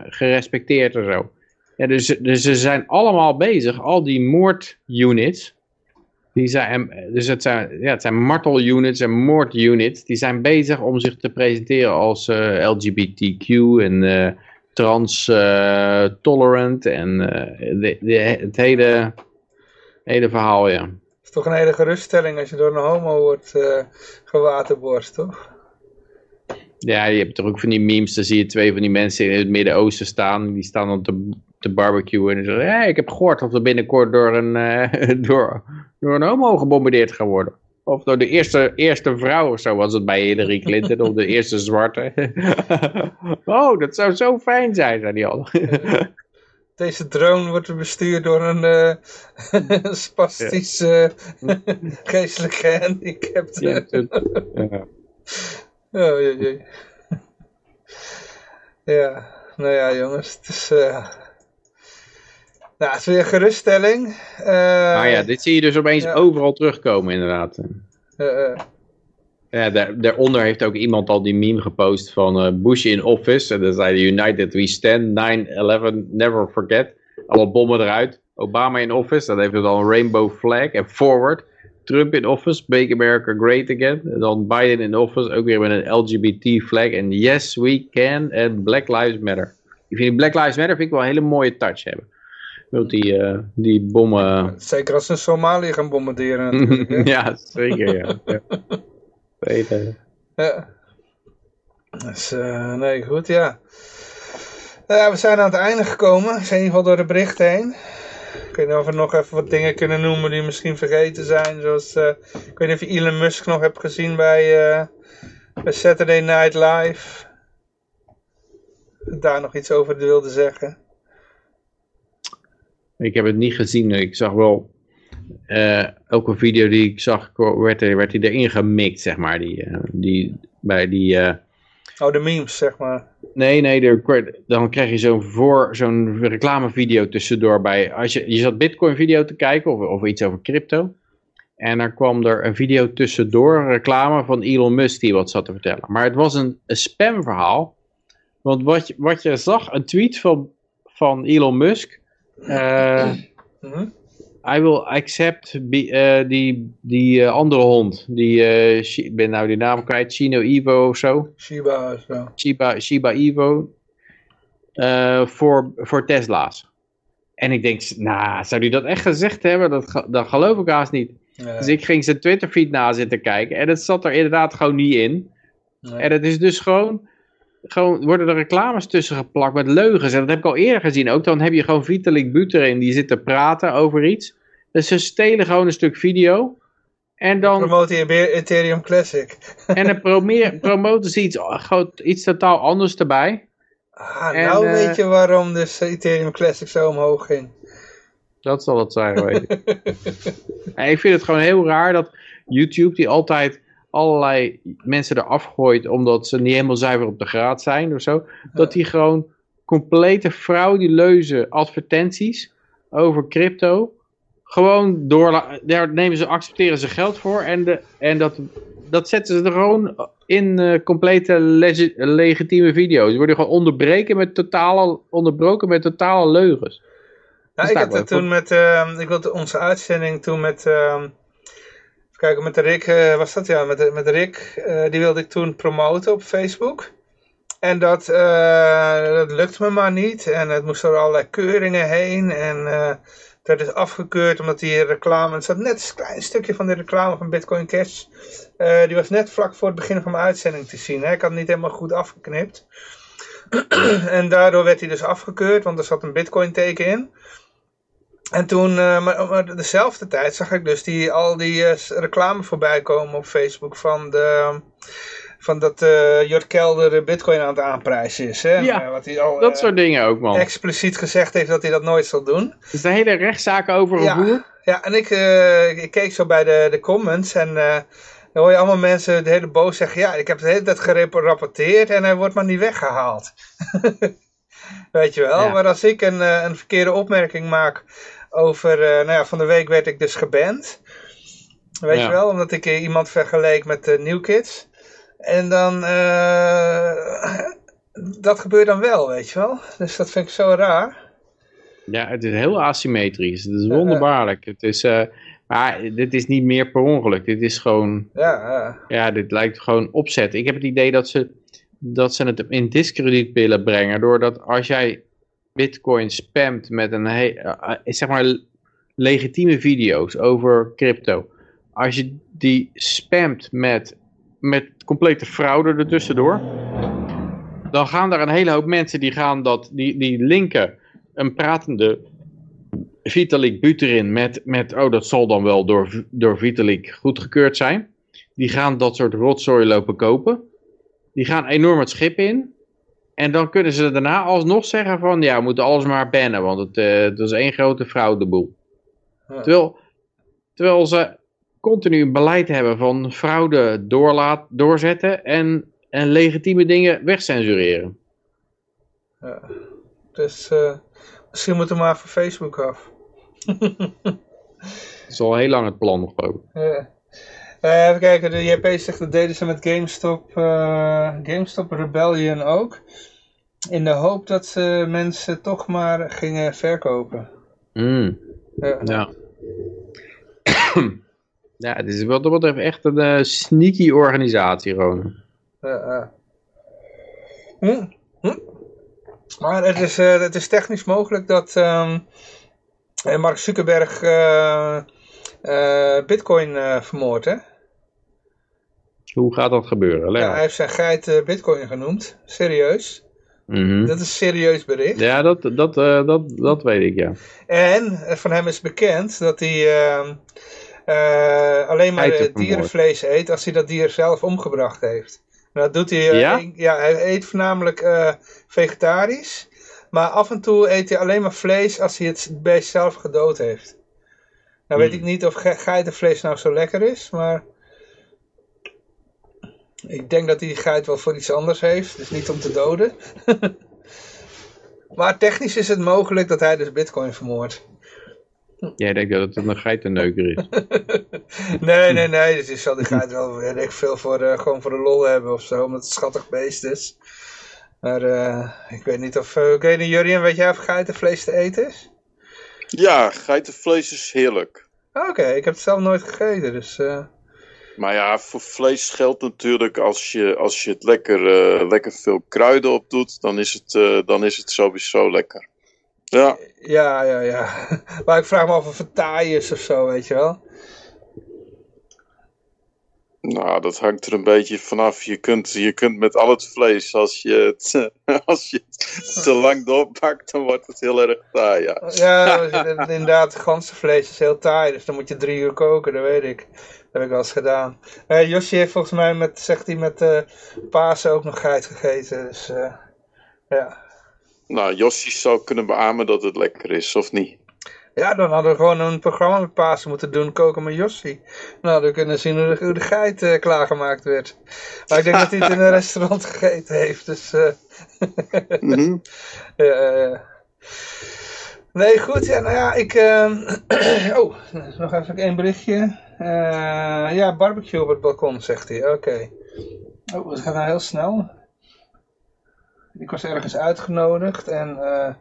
gerespecteerd en zo. Ja, dus, dus ze zijn allemaal bezig, al die moordunits. Die zijn, dus het zijn, ja, het zijn martelunits en moordunits. Die zijn bezig om zich te presenteren als eh, LGBTQ en eh, trans-tolerant en eh, de, de, het hele, hele verhaal, ja. Het is toch een hele geruststelling als je door een homo wordt gewaterborst, toch? Ja, je hebt toch ook van die memes, dan zie je twee van die mensen in het Midden-Oosten staan. Die staan dan te, te barbecuen en zeggen, hey, ik heb gehoord of er binnenkort door een, uh, door, door een homo gebombardeerd gaat worden. Of door de eerste, eerste vrouw, zo was het bij Hillary Clinton, of de eerste zwarte. oh, dat zou zo fijn zijn, zei die al. Deze drone wordt bestuurd door een uh, spastisch uh, geestelijk gehandicapte. ja. Oh, jee, jee. Ja, nou ja jongens, het is... Uh... Nou, het is weer een geruststelling. Uh, maar ja, dit zie je dus opeens ja. overal terugkomen inderdaad. Uh, ja, daar, daaronder heeft ook iemand al die meme gepost van Bush in office. En dan zei de United We Stand, 9-11, never forget. Alle bommen eruit. Obama in office, dan heeft het al een rainbow flag. En forward, Trump in office, make America great again. En dan Biden in office, ook weer met een LGBT flag. En yes, we can. En Black Lives Matter. Ik vind Black Lives Matter vind ik wel een hele mooie touch hebben. Wilt die, uh, die bommen... Zeker als ze Somalië gaan bombarderen. ja, zeker ja. ja. Weten. Ja. Dus, uh, nee, goed, ja. Ja, we zijn aan het einde gekomen. We zijn in ieder geval door de berichten heen. Ik weet niet of we nog even wat dingen kunnen noemen die misschien vergeten zijn. Zoals, uh, ik weet niet of je Elon Musk nog hebt gezien bij, uh, bij Saturday Night Live. Daar nog iets over wilde zeggen. Ik heb het niet gezien. Ik zag wel uh, elke video die ik zag, werd, werd hij erin gemikt, zeg maar. Die, uh, die, bij die... Uh... Oh, de memes, zeg maar. Nee, nee, dan krijg je zo'n voor zo'n reclamevideo tussendoor bij... Als je, je zat Bitcoin video te kijken of, of iets over crypto. En dan kwam er een video tussendoor, een reclame van Elon Musk die wat zat te vertellen. Maar het was een, een spamverhaal. Want wat je, wat je zag, een tweet van, van Elon Musk... Uh. I will accept be, uh, die, die uh, andere hond. Die, uh, ik ben nou die naam kwijt. Chino Evo of zo. Shiba. Zo. Shiba, Shiba Evo. voor, voor Tesla's. En ik denk, nou, zou hij dat echt gezegd hebben? Dat, dat geloof ik haast niet. Nee. Dus ik ging zijn Twitter feed na zitten kijken. En het zat er inderdaad gewoon niet in. Nee. En het is dus gewoon gewoon worden er reclames tussen geplakt met leugens. En dat heb ik al eerder gezien. Ook dan heb je gewoon Vitalik Buterin die zit te praten over iets. Dus ze stelen gewoon een stuk video. En dan... Promoten je Ethereum Classic. En dan promoten ze iets, iets totaal anders erbij. Ah, en, nou uh, weet je waarom dus Ethereum Classic zo omhoog ging. Dat zal het zijn, weet ik. ik vind het gewoon heel raar dat YouTube die altijd allerlei mensen eraf gooit omdat ze niet helemaal zuiver op de graad zijn of zo. Dat die gewoon complete frauduleuze advertenties over crypto gewoon door, daar nemen ze, accepteren ze geld voor en, de, en dat, dat zetten ze er gewoon in uh, complete legi legitieme video's. Die worden gewoon onderbreken met totale, onderbroken met totale leugens. Ik had het toen met, uh, ik wilde onze uitzending toen met, uh, kijken, met Rick, uh, was dat ja, met, met Rick, uh, die wilde ik toen promoten op Facebook. En dat, uh, dat lukte me maar niet. En het moest door allerlei keuringen heen. En werd dus afgekeurd omdat die reclame, het zat net een klein stukje van de reclame van Bitcoin Cash. die was net vlak voor het begin van mijn uitzending te zien. Hè. Ik had het niet helemaal goed afgeknipt. en daardoor werd hij dus afgekeurd, want er zat een Bitcoin teken in. En toen, uh, maar, maar, dezelfde tijd zag ik dus die, al die uh, reclame voorbij komen op Facebook van, de, van dat uh, Jort Kelder bitcoin aan het aanprijzen is. Hè? Ja, wat hij al, dat soort dingen ook man. Expliciet gezegd heeft dat hij dat nooit zal doen. Dus de hele rechtszaak over een ja, boer? Ja, en ik, ik keek zo bij de, de comments en dan hoor je allemaal mensen de hele boos zeggen, ja, ik heb het de hele tijd gerapporteerd en hij wordt maar niet weggehaald. Weet je wel, ja. maar als ik een, een verkeerde opmerking maak over, uh, nou ja, van de week werd ik dus geband. Weet ja. je wel, omdat ik iemand vergeleek met de uh, New Kids. En dan, dat gebeurt dan wel, weet je wel. Dus dat vind ik zo raar. Ja, het is heel asymmetrisch. Het is wonderbaarlijk. Het is, maar dit is niet meer per ongeluk. Dit is gewoon, ja, ja. ja, dit lijkt gewoon opzet. Ik heb het idee dat ze dat ze het in discrediet willen brengen. Doordat als jij bitcoin spamt met een he- eh, eh, zeg maar legitieme video's over crypto. Als je die spamt met, met complete fraude ertussendoor. Dan gaan daar een hele hoop mensen die gaan dat, die, die linken een pratende Vitalik Buterin met, met, oh dat zal dan wel door, door Vitalik goedgekeurd zijn. Die gaan dat soort rotzooi lopen kopen. Die gaan enorm het schip in. En dan kunnen ze daarna alsnog zeggen van, ja, we moeten alles maar bannen, want het, eh, het is één grote fraudeboel. Ja. Terwijl, terwijl ze continu een beleid hebben van fraude doorlaat, doorzetten en, en legitieme dingen wegcensureren. Ja. Dus eh, misschien moeten we maar van Facebook af. Dat is al heel lang het plan nog ook. Ja. Eh, even kijken, de JP zegt dat deden ze met GameStop, eh, GameStop Rebellion ook. In de hoop dat ze mensen toch maar gingen verkopen. Mm, Ja. ja. ja, het is wat dat betreft echt een eh, sneaky organisatie. Ja, ja. Hm, hm. Maar het is, het is technisch mogelijk dat ehm, eh, Mark Zuckerberg eh, eh, Bitcoin eh, vermoordt, hè? Hoe gaat dat gebeuren? Ja, hij heeft zijn geit eh, Bitcoin genoemd. Serieus. Mhm. Dat is een serieus bericht. Ja, dat, dat, eh, dat, dat weet ik, ja. En eh, van hem is bekend dat hij ehm, eh, alleen maar dierenvlees eet als hij dat dier zelf omgebracht heeft. En dat doet hij, Ja? hij eet voornamelijk vegetarisch. Maar af en toe eet hij alleen maar vlees als hij het beest zelf gedood heeft. Nou weet Hmm. ik niet of ge- geitenvlees nou zo lekker is, maar... Ik denk dat hij die geit wel voor iets anders heeft, dus niet om te doden. maar technisch is het mogelijk dat hij dus bitcoin vermoordt. Jij denkt dat het een geitenneuker is. Nee, nee, nee. Dus je zal die geit wel weet ik veel voor, eh, gewoon voor de lol hebben of zo. Omdat het een schattig beest is. Maar eh, ik weet niet of... Uh, Oké, Jurien, weet jij of geitenvlees te eten is? Ja, geitenvlees is heerlijk. Oké, ik heb het zelf nooit gegeten. Dus eh, Maar ja, voor vlees geldt natuurlijk als je, als je het lekker, eh, lekker veel kruiden op doet, dan is het, eh, dan is het sowieso lekker. Ja, ja, ja, ja. maar ik vraag me af of het taai is of zo, weet je wel. nou, dat hangt er een beetje vanaf. Je kunt, je kunt met al het vlees, als je het, als je het te lang doorpakt, dan wordt het heel erg taai. Ja. Ja, inderdaad, ganzenvlees is heel taai. Dus dan moet je drie uur koken, dat weet ik. Dat heb ik wel eens gedaan. Eh Josje heeft volgens mij, met, zegt hij, met eh Pasen ook nog geit gegeten. Dus eh, ja. Nou, Jossie zou kunnen beamen dat het lekker is, of niet? Ja, dan hadden we gewoon een programma met Pasen moeten doen, koken met Jossie. Dan hadden we kunnen zien hoe de, hoe de geit klaargemaakt werd. Maar ik denk dat hij het in een restaurant gegeten heeft, dus... Mhm. Nee, goed. Ja, nou ja, ik... ehm, oh, nog even één berichtje. Eh, ja, barbecue op het balkon, zegt hij. Oké. Oh, het gaat nou heel snel. Ik was ergens uitgenodigd en eh,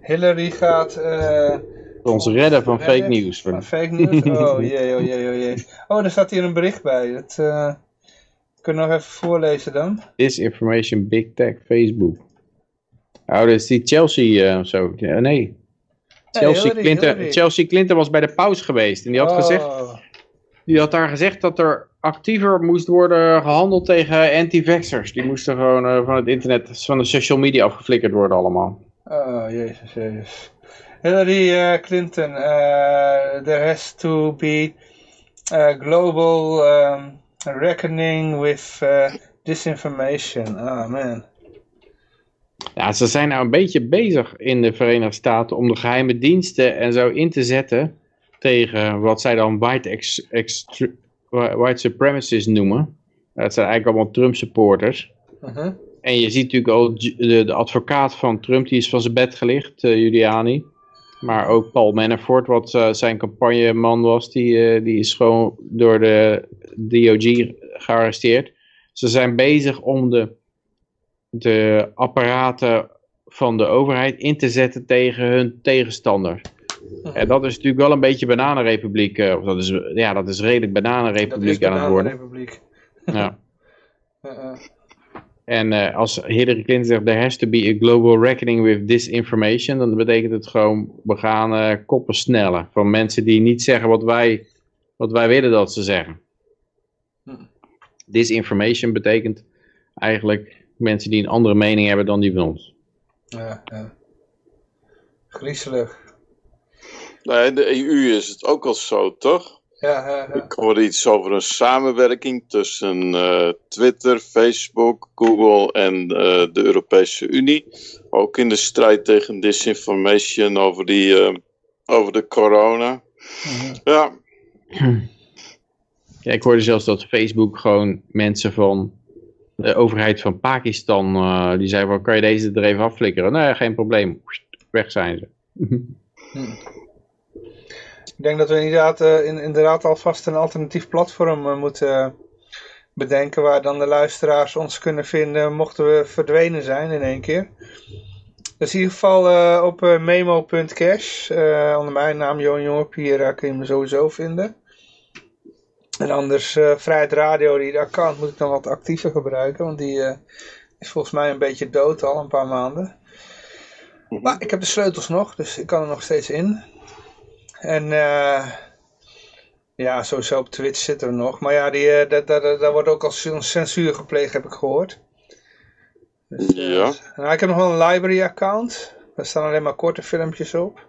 Hillary gaat... eh, Ons redden van fake nieuws. Van fake nieuws? Oh jee, oh jee, oh jee. Oh, er staat hier een bericht bij. Dat kunnen we nog even voorlezen dan. Disinformation, big tech, Facebook. Oh, dat is die Chelsea of zo. Nee. Chelsea, Hillary, Clinton, Hillary. Chelsea Clinton was bij de paus geweest. En die had, Oh, gezegd, die had daar gezegd dat er actiever moest worden gehandeld tegen anti-vaxxers. Die moesten gewoon eh, van het internet, van de social media afgeflikkerd worden allemaal. Oh, jezus, jezus. Hillary uh, Clinton, uh, there has to be a global um, reckoning with disinformation. Oh man. Ja, ze zijn nou een beetje bezig in de Verenigde Staten om de geheime diensten en zo in te zetten tegen wat zij dan white, ex, extre- white supremacists noemen. Dat zijn eigenlijk allemaal Trump supporters. Uh -huh. En je ziet natuurlijk al de, de, advocaat van Trump, die is van zijn bed gelicht, uh, Giuliani. Maar ook Paul Manafort, wat uh, zijn campagneman was, die, uh, die is gewoon door de DOG gearresteerd. Ze zijn bezig om de, de apparaten van de overheid in te zetten tegen hun tegenstanders. En dat is natuurlijk wel een beetje bananenrepubliek. Uh, of dat is, ja, dat is redelijk bananenrepubliek is aan het worden. Bananenrepubliek. Ja. En eh, als Hillary Clinton zegt, there has to be a global reckoning with disinformation, dan betekent het gewoon, we gaan eh, koppen snellen van mensen die niet zeggen wat wij, wat wij willen dat ze zeggen. Disinformation betekent eigenlijk mensen die een andere mening hebben dan die van ons. Ja, ja. Griezelig. Nee, in de EU is het ook al zo, toch? Ja, ja, ja. Ik hoorde iets over een samenwerking tussen eh, Twitter, Facebook, Google en eh, de Europese Unie. Ook in de strijd tegen disinformation over, die, eh, over de corona. Mhm. Ja, Ja, ik hoorde zelfs dat Facebook gewoon mensen van de overheid van Pakistan, eh, die zei van, kan je deze er even afflikkeren? Nou ja, geen probleem. Weg zijn ze. Ik denk dat we inderdaad, eh, in, inderdaad alvast een alternatief platform eh, moeten bedenken waar dan de luisteraars ons kunnen vinden mochten we verdwenen zijn in één keer. Dus in ieder geval eh, op eh, memo.cash, eh, onder mijn naam Johan Jongep, hier eh, kun je me sowieso vinden. En anders eh, Vrijheid Radio, die account moet ik dan wat actiever gebruiken, want die eh, is volgens mij een beetje dood al een paar maanden. Maar ik heb de sleutels nog, dus ik kan er nog steeds in. En eh, ja, sowieso op Twitch zitten we nog. Maar ja, die, eh, daar, daar, daar wordt ook al censuur gepleegd, heb ik gehoord. Dus, eh, Ja. nou, ik heb nog wel een library account. Daar staan alleen maar korte filmpjes op.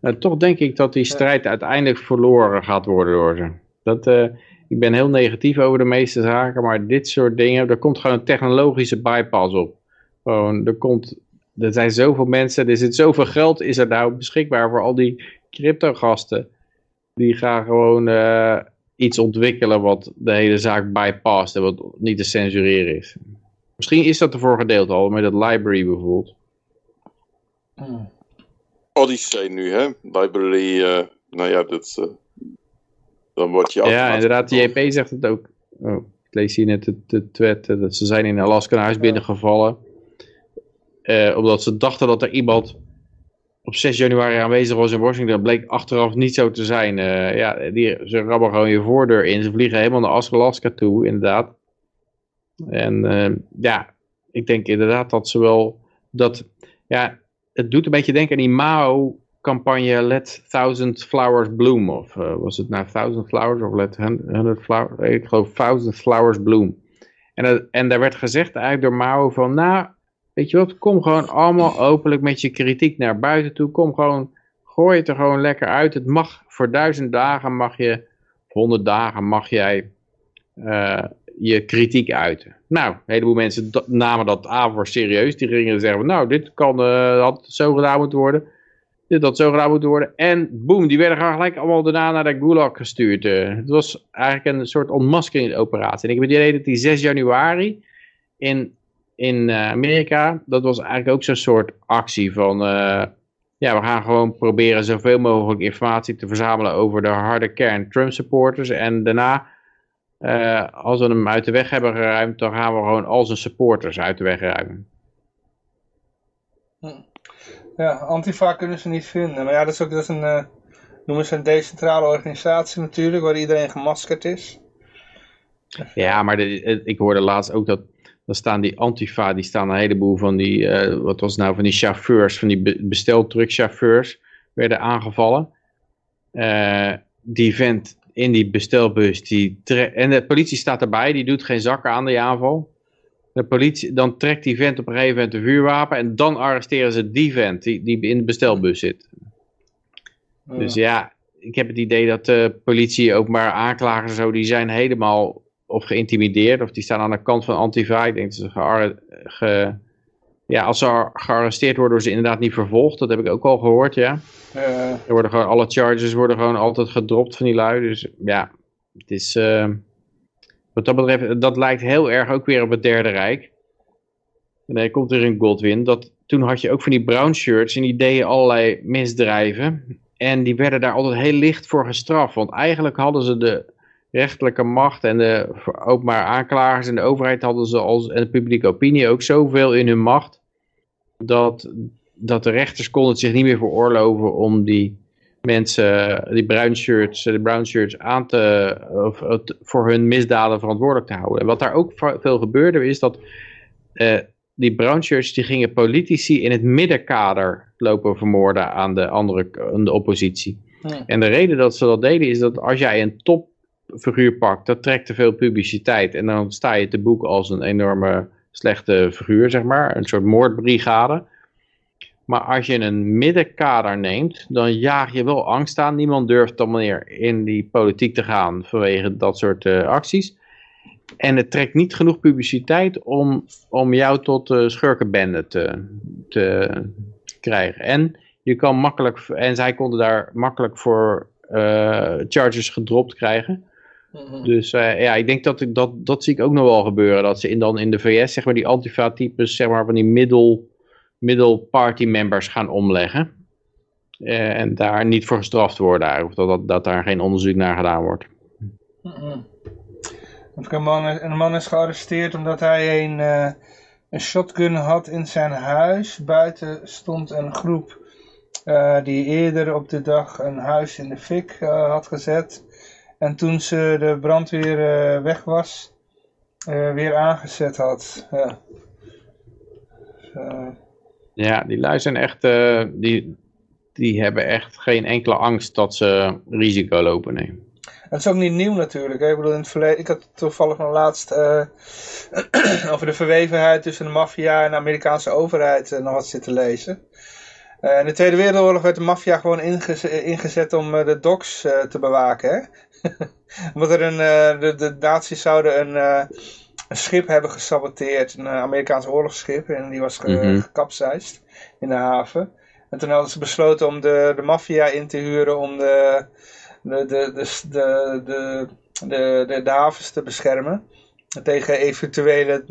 Nou, toch denk ik dat die strijd uiteindelijk verloren gaat worden door ze. Dat, eh, ik ben heel negatief over de meeste zaken, maar dit soort dingen, er komt gewoon een technologische bypass op. Gewoon, er, komt, er zijn zoveel mensen, er zit zoveel geld, is er nou beschikbaar voor al die crypto-gasten. Die gaan gewoon eh, iets ontwikkelen wat de hele zaak bypast en wat niet te censureren is. Misschien is dat ervoor gedeeld al, met het library bijvoorbeeld. Odyssey nu, hè? Library, eh, nou ja, dat, eh, dan word je Ja, inderdaad, de JP zegt het ook. Oh, ik lees hier net de, tweet, dat ze zijn in Alaska een huis binnengevallen. Eh, omdat ze dachten dat er iemand op 6 januari aanwezig was in Washington. Bleek achteraf niet zo te zijn. Eh, ja, die, ze rabben gewoon je voordeur in. Ze vliegen helemaal naar Alaska toe, inderdaad. En eh, ja, ik denk inderdaad dat ze wel... Dat, ja, het doet een beetje denken aan die Mao-campagne Let Thousand Flowers Bloom. Of eh, was het nou Thousand Flowers of Let Hundred Flowers? Ik geloof Thousand Flowers Bloom. En, en daar werd gezegd eigenlijk door Mao van, nou, weet je wat, kom gewoon allemaal openlijk met je kritiek naar buiten toe. Kom gewoon, gooi het er gewoon lekker uit. Het mag voor duizend dagen mag je, honderd dagen mag jij eh, je kritiek uiten. Nou, een heleboel mensen namen dat aan voor serieus. Die gingen zeggen, nou, dit kan, eh, had zo gedaan moeten worden. Dit had zo gedaan moeten worden. En boem, die werden gewoon gelijk allemaal daarna naar de Gulag gestuurd. eh. het was eigenlijk een soort ontmaskeringsoperatie. En ik heb het idee dat die 6 januari in, in eh, Amerika, dat was eigenlijk ook zo'n soort actie van... eh, ja, we gaan gewoon proberen zoveel mogelijk informatie te verzamelen over de harde kern Trump supporters. En daarna, eh, als we hem uit de weg hebben geruimd, dan gaan we gewoon al zijn supporters uit de weg ruimen. Ja, Antifa kunnen ze niet vinden. Maar ja, dat is ook dat is een, noemen ze een decentrale organisatie natuurlijk, waar iedereen gemaskerd is. Ja, maar de, ik hoorde laatst ook dat, dan staan die Antifa, die staan een heleboel van die, eh, wat was het nou, van die chauffeurs, van die be- besteltruckchauffeurs, werden aangevallen. Eh, die vent in die bestelbus, die en de politie staat erbij, die doet geen zak aan die aanval. De politie, dan trekt die vent op een gegeven moment een vuurwapen en dan arresteren ze die vent die, die in de bestelbus zit. Dus ja, ik heb het idee dat de politie, openbaar aanklagers en zo, die zijn helemaal of geïntimideerd of die staan aan de kant van Antifa. Ik denk dat ze ge, ja, als ze ar- gearresteerd worden, worden ze inderdaad niet vervolgd. Dat heb ik ook al gehoord, ja. Eh, Er worden gewoon, alle charges worden gewoon altijd gedropt van die lui. Dus ja, het is, eh, wat dat betreft, dat lijkt heel erg ook weer op het Derde Rijk. En dan komt er een Godwin. Dat, toen had je ook van die brown shirts en die deden allerlei misdrijven. En die werden daar altijd heel licht voor gestraft. Want eigenlijk hadden ze de rechterlijke macht en de openbaar aanklagers en de overheid hadden ze als, en de publieke opinie ook zoveel in hun macht. Dat, dat de rechters konden het zich niet meer veroorloven om die mensen, die brown shirts, de brown shirts aan te, of, voor hun misdaden verantwoordelijk te houden. En wat daar ook veel gebeurde is dat uh, die brown shirts die gingen politici in het middenkader lopen vermoorden aan de andere aan de oppositie. Ja. En de reden dat ze dat deden is dat als jij een topfiguur pakt, dat trekt te veel publiciteit. En dan sta je te boek als een enorme slechte figuur, zeg maar. Een soort moordbrigade. Maar als je een middenkader neemt, dan jaag je wel angst aan. Niemand durft dan meer in die politiek te gaan vanwege dat soort uh, acties. En het trekt niet genoeg publiciteit om, om jou tot uh, schurkenbende te, te krijgen. En je kan makkelijk, en zij konden daar makkelijk voor uh, charges gedropt krijgen. -hmm. Dus uh, ja, ik denk dat, ik, dat dat zie ik ook nog wel gebeuren. Dat ze in, dan in de VS, zeg maar, die antifa-types, zeg maar, van die middle, middle party members gaan omleggen. Uh, en daar niet voor gestraft worden. Of dat, dat, dat daar geen onderzoek naar gedaan wordt. Mm -hmm. Een man, een man is gearresteerd omdat hij een, uh, een shotgun had in zijn huis. Buiten stond een groep uh, die eerder op de dag een huis in de fik uh, had gezet. En toen ze de brandweer weg was, weer aangezet had. Ja, ja die lui zijn echt, die, die hebben echt geen enkele angst dat ze risico lopen. Nee. Het is ook niet nieuw natuurlijk. Hè? Ik bedoel, in het verleden, ik had toevallig nog laatst over de verwevenheid tussen de maffia en de Amerikaanse overheid nog wat zitten lezen. Uh, in de Tweede Wereldoorlog werd de maffia gewoon ingezet, ingezet om de docks te bewaken. Hè? Omdat er een, de, de nazi's zouden een, een schip hebben gesaboteerd, een Amerikaans oorlogsschip, en die was ge, mm -hmm. gekapseist in de haven. En toen hadden ze besloten om de, de maffia in te huren om de de, de, de, de, de, de, de, de havens te beschermen. Tegen eventuele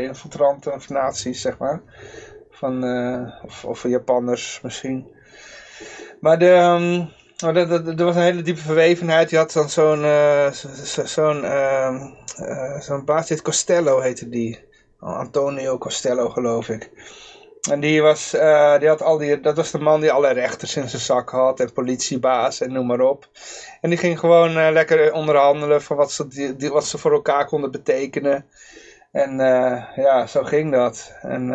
infiltranten of nazi's, zeg maar. Van, of, of Japanners misschien. Maar de, um, er was een hele diepe verwevenheid. Je had dan zo'n uh, zo'n uh, zo'n baas, dit Costello heette die. Antonio Costello geloof ik. En die was, uh, die had al die, dat was de man die alle rechters in zijn zak had en politiebaas en noem maar op. En die ging gewoon uh, lekker onderhandelen van wat ze, die, wat ze voor elkaar konden betekenen. En uh, ja, zo ging dat. En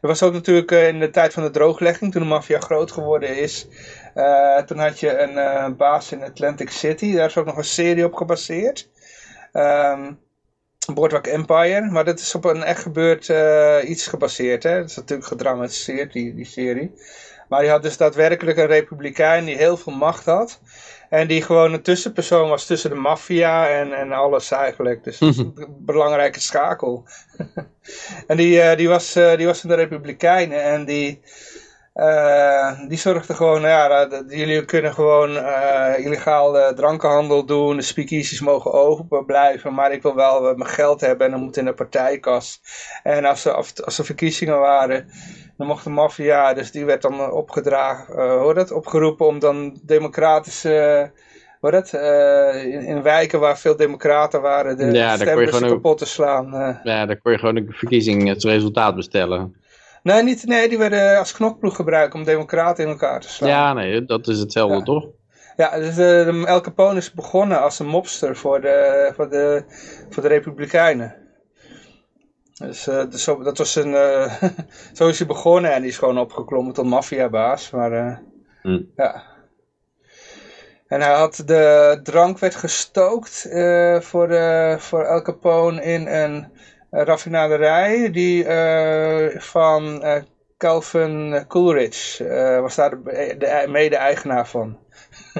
er was ook natuurlijk in de tijd van de drooglegging, toen de maffia groot geworden is. Toen had je een baas in Atlantic City, daar is ook nog een serie op gebaseerd. Um, Boardwalk Empire, maar dat is op een echt gebeurd uh, iets gebaseerd. Hè? Dat is natuurlijk gedramatiseerd, die, die serie. Maar die had dus daadwerkelijk een republikein die heel veel macht had. En die gewoon een tussenpersoon was tussen de maffia en, en alles eigenlijk. Dus dat is een belangrijke schakel. en die, die, was, die was van de republikeinen en die... Uh, die zorgde gewoon, nou ja, dat, jullie kunnen gewoon uh, illegaal drankenhandel doen, de speakeasies mogen open blijven, maar ik wil wel mijn geld hebben en dan moet in de partijkas. En als er, als er verkiezingen waren, dan mocht de maffia, dus die werd dan opgedragen, uh, hoor dat, opgeroepen om dan democratische, hoor dat, in, in, wijken waar veel democraten waren, de ja, stembus kapot te slaan. Ja, daar kon je gewoon een verkiezing het resultaat bestellen. Nee, niet, nee, die werden als knokploeg gebruikt om democraten in elkaar te slaan. Ja, nee, dat is hetzelfde ja. toch? Ja, dus de, de, El Capone is begonnen als een mobster voor de, voor de, voor de Republikeinen. Dus, uh, dus zo, dat was een, uh, zo is hij begonnen en die is gewoon opgeklommen tot maffiabaas. Maar uh, hmm. ja. En hij had de drank werd gestookt voor, voor El Capone in een raffinaderij die uh, van Calvin Coolidge uh, was daar de, de mede-eigenaar van.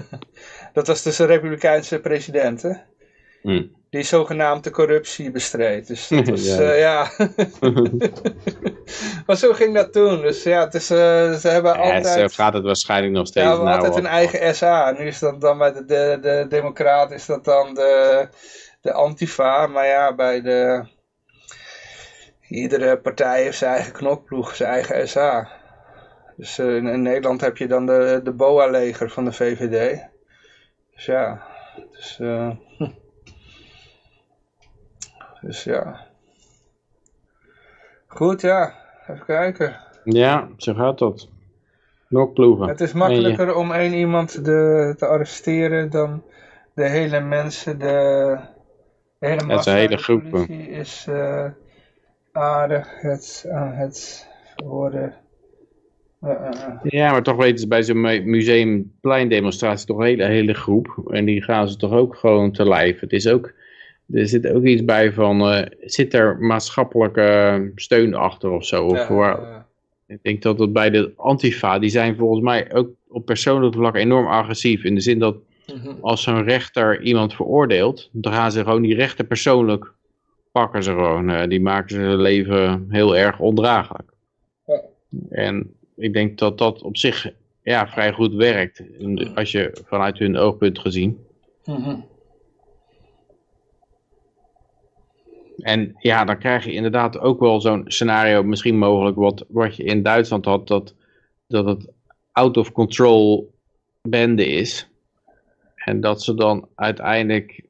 dat was dus een republikeinse president, hè? Mm. Die zogenaamde corruptie bestreed. Dus dat was, ja. ja. maar zo ging dat toen. Dus ja, het is, ze hebben ja, altijd... Zo gaat het waarschijnlijk nog steeds. Ja, we nou, altijd een eigen SA. Nu is dat dan bij de, de, de Democraten is dat dan de, de Antifa. Maar ja, bij de iedere partij heeft zijn eigen knokploeg, zijn eigen SA. Dus uh, in, in, Nederland heb je dan de, de BOA-leger van de VVD. Dus ja, dus, uh, dus ja. Goed, ja. Even kijken. Ja, zo gaat dat. Knokploegen. Het is makkelijker om één iemand de, te arresteren dan de hele mensen, de, de hele is een massa. hele De groep, eh. is eh, aardig het, aan het worden. eh, eh, eh. Ja, maar toch weten ze bij zo'n mu- museumplein-demonstratie toch een hele, hele groep. En die gaan ze toch ook gewoon te lijf. Het is ook, er zit ook iets bij van, eh, zit er maatschappelijke steun achter of zo? Of Ja, waar-. Ik denk dat het bij de Antifa, die zijn volgens mij ook op persoonlijk vlak enorm agressief. In de zin dat Mhm. als zo'n rechter iemand veroordeelt, dan gaan ze gewoon die rechter persoonlijk pakken ze gewoon. Eh, die maken ze hun leven heel erg ondraaglijk. Ja. En ik denk dat dat op zich ja, vrij goed werkt, als je vanuit hun oogpunt gezien. Mhm. En ja, dan krijg je inderdaad ook wel zo'n scenario, misschien mogelijk wat, wat je in Duitsland had, dat, dat het out of control bende is. En dat ze dan uiteindelijk,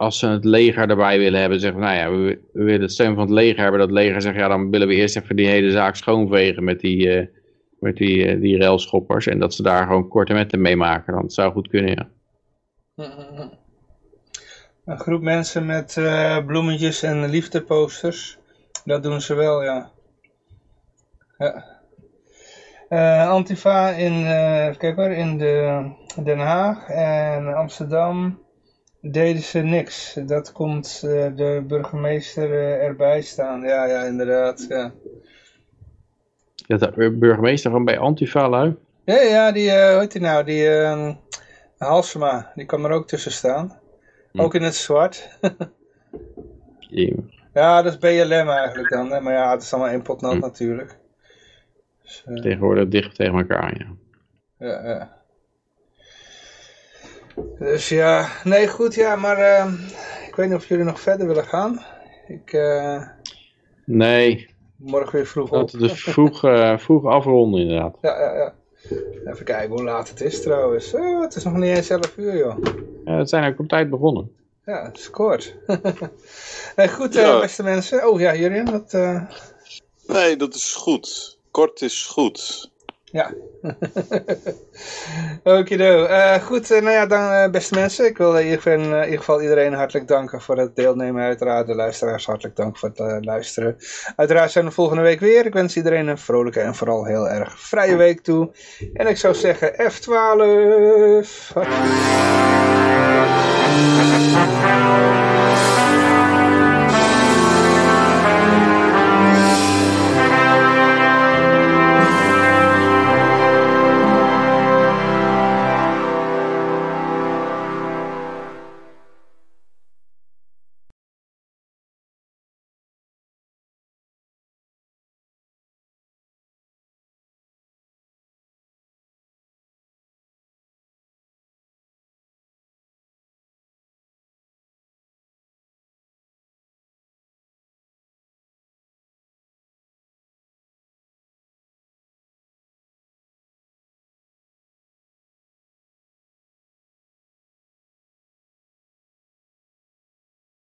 als ze het leger erbij willen hebben, zeggen nou ja, we, willen het steun van het leger hebben. Dat leger zegt, ja dan willen we eerst even die hele zaak schoonvegen met die, eh met die, eh, die railschoppers. En dat ze daar gewoon korte metten mee maken. Dan zou goed kunnen, ja. Mhm. Een groep mensen met eh, bloemetjes en liefdeposters. Dat doen ze wel, ja. Antifa in, kijk hoor, in de, Den Haag en Amsterdam deden ze niks. Dat komt eh, de burgemeester eh, erbij staan. Ja, ja, inderdaad. Ja, Dat de burgemeester gewoon bij Antifa lui. ja, ja die, eh, hoe heet die nou? Die eh, Halsema, die kan er ook tussen staan. Hm. Ook in het zwart. Ja, dat is BLM eigenlijk dan. Hè? Maar ja, het is allemaal één pot nat Hm. natuurlijk. Dus, Tegenwoordig dicht tegen elkaar aan, ja. ja, ja. Dus ja, nee goed, ja, maar eh, ik weet niet of jullie nog verder willen gaan. Ik eh, Nee, morgen weer vroeg op. laten we dus vroeg, eh, vroeg afronden inderdaad. Ja, ja, ja. Even kijken hoe laat het is trouwens. Oh, het is nog niet eens 11 uur joh. Ja, we zijn ook op tijd begonnen. Ja, het is kort. nee, goed, eh, Ja. beste mensen. Oh ja, Jurien, eh, Nee, dat is goed. Kort is goed. Ja. Okido. Eh goed, eh, nou ja, dan eh, beste mensen. Ik wil in ieder, geval, iedereen hartelijk danken voor het deelnemen. Uiteraard de luisteraars hartelijk dank voor het luisteren. Uiteraard zijn we volgende week weer. Ik wens iedereen een vrolijke en vooral heel erg vrije week toe. En ik zou zeggen F12. Hartstikke-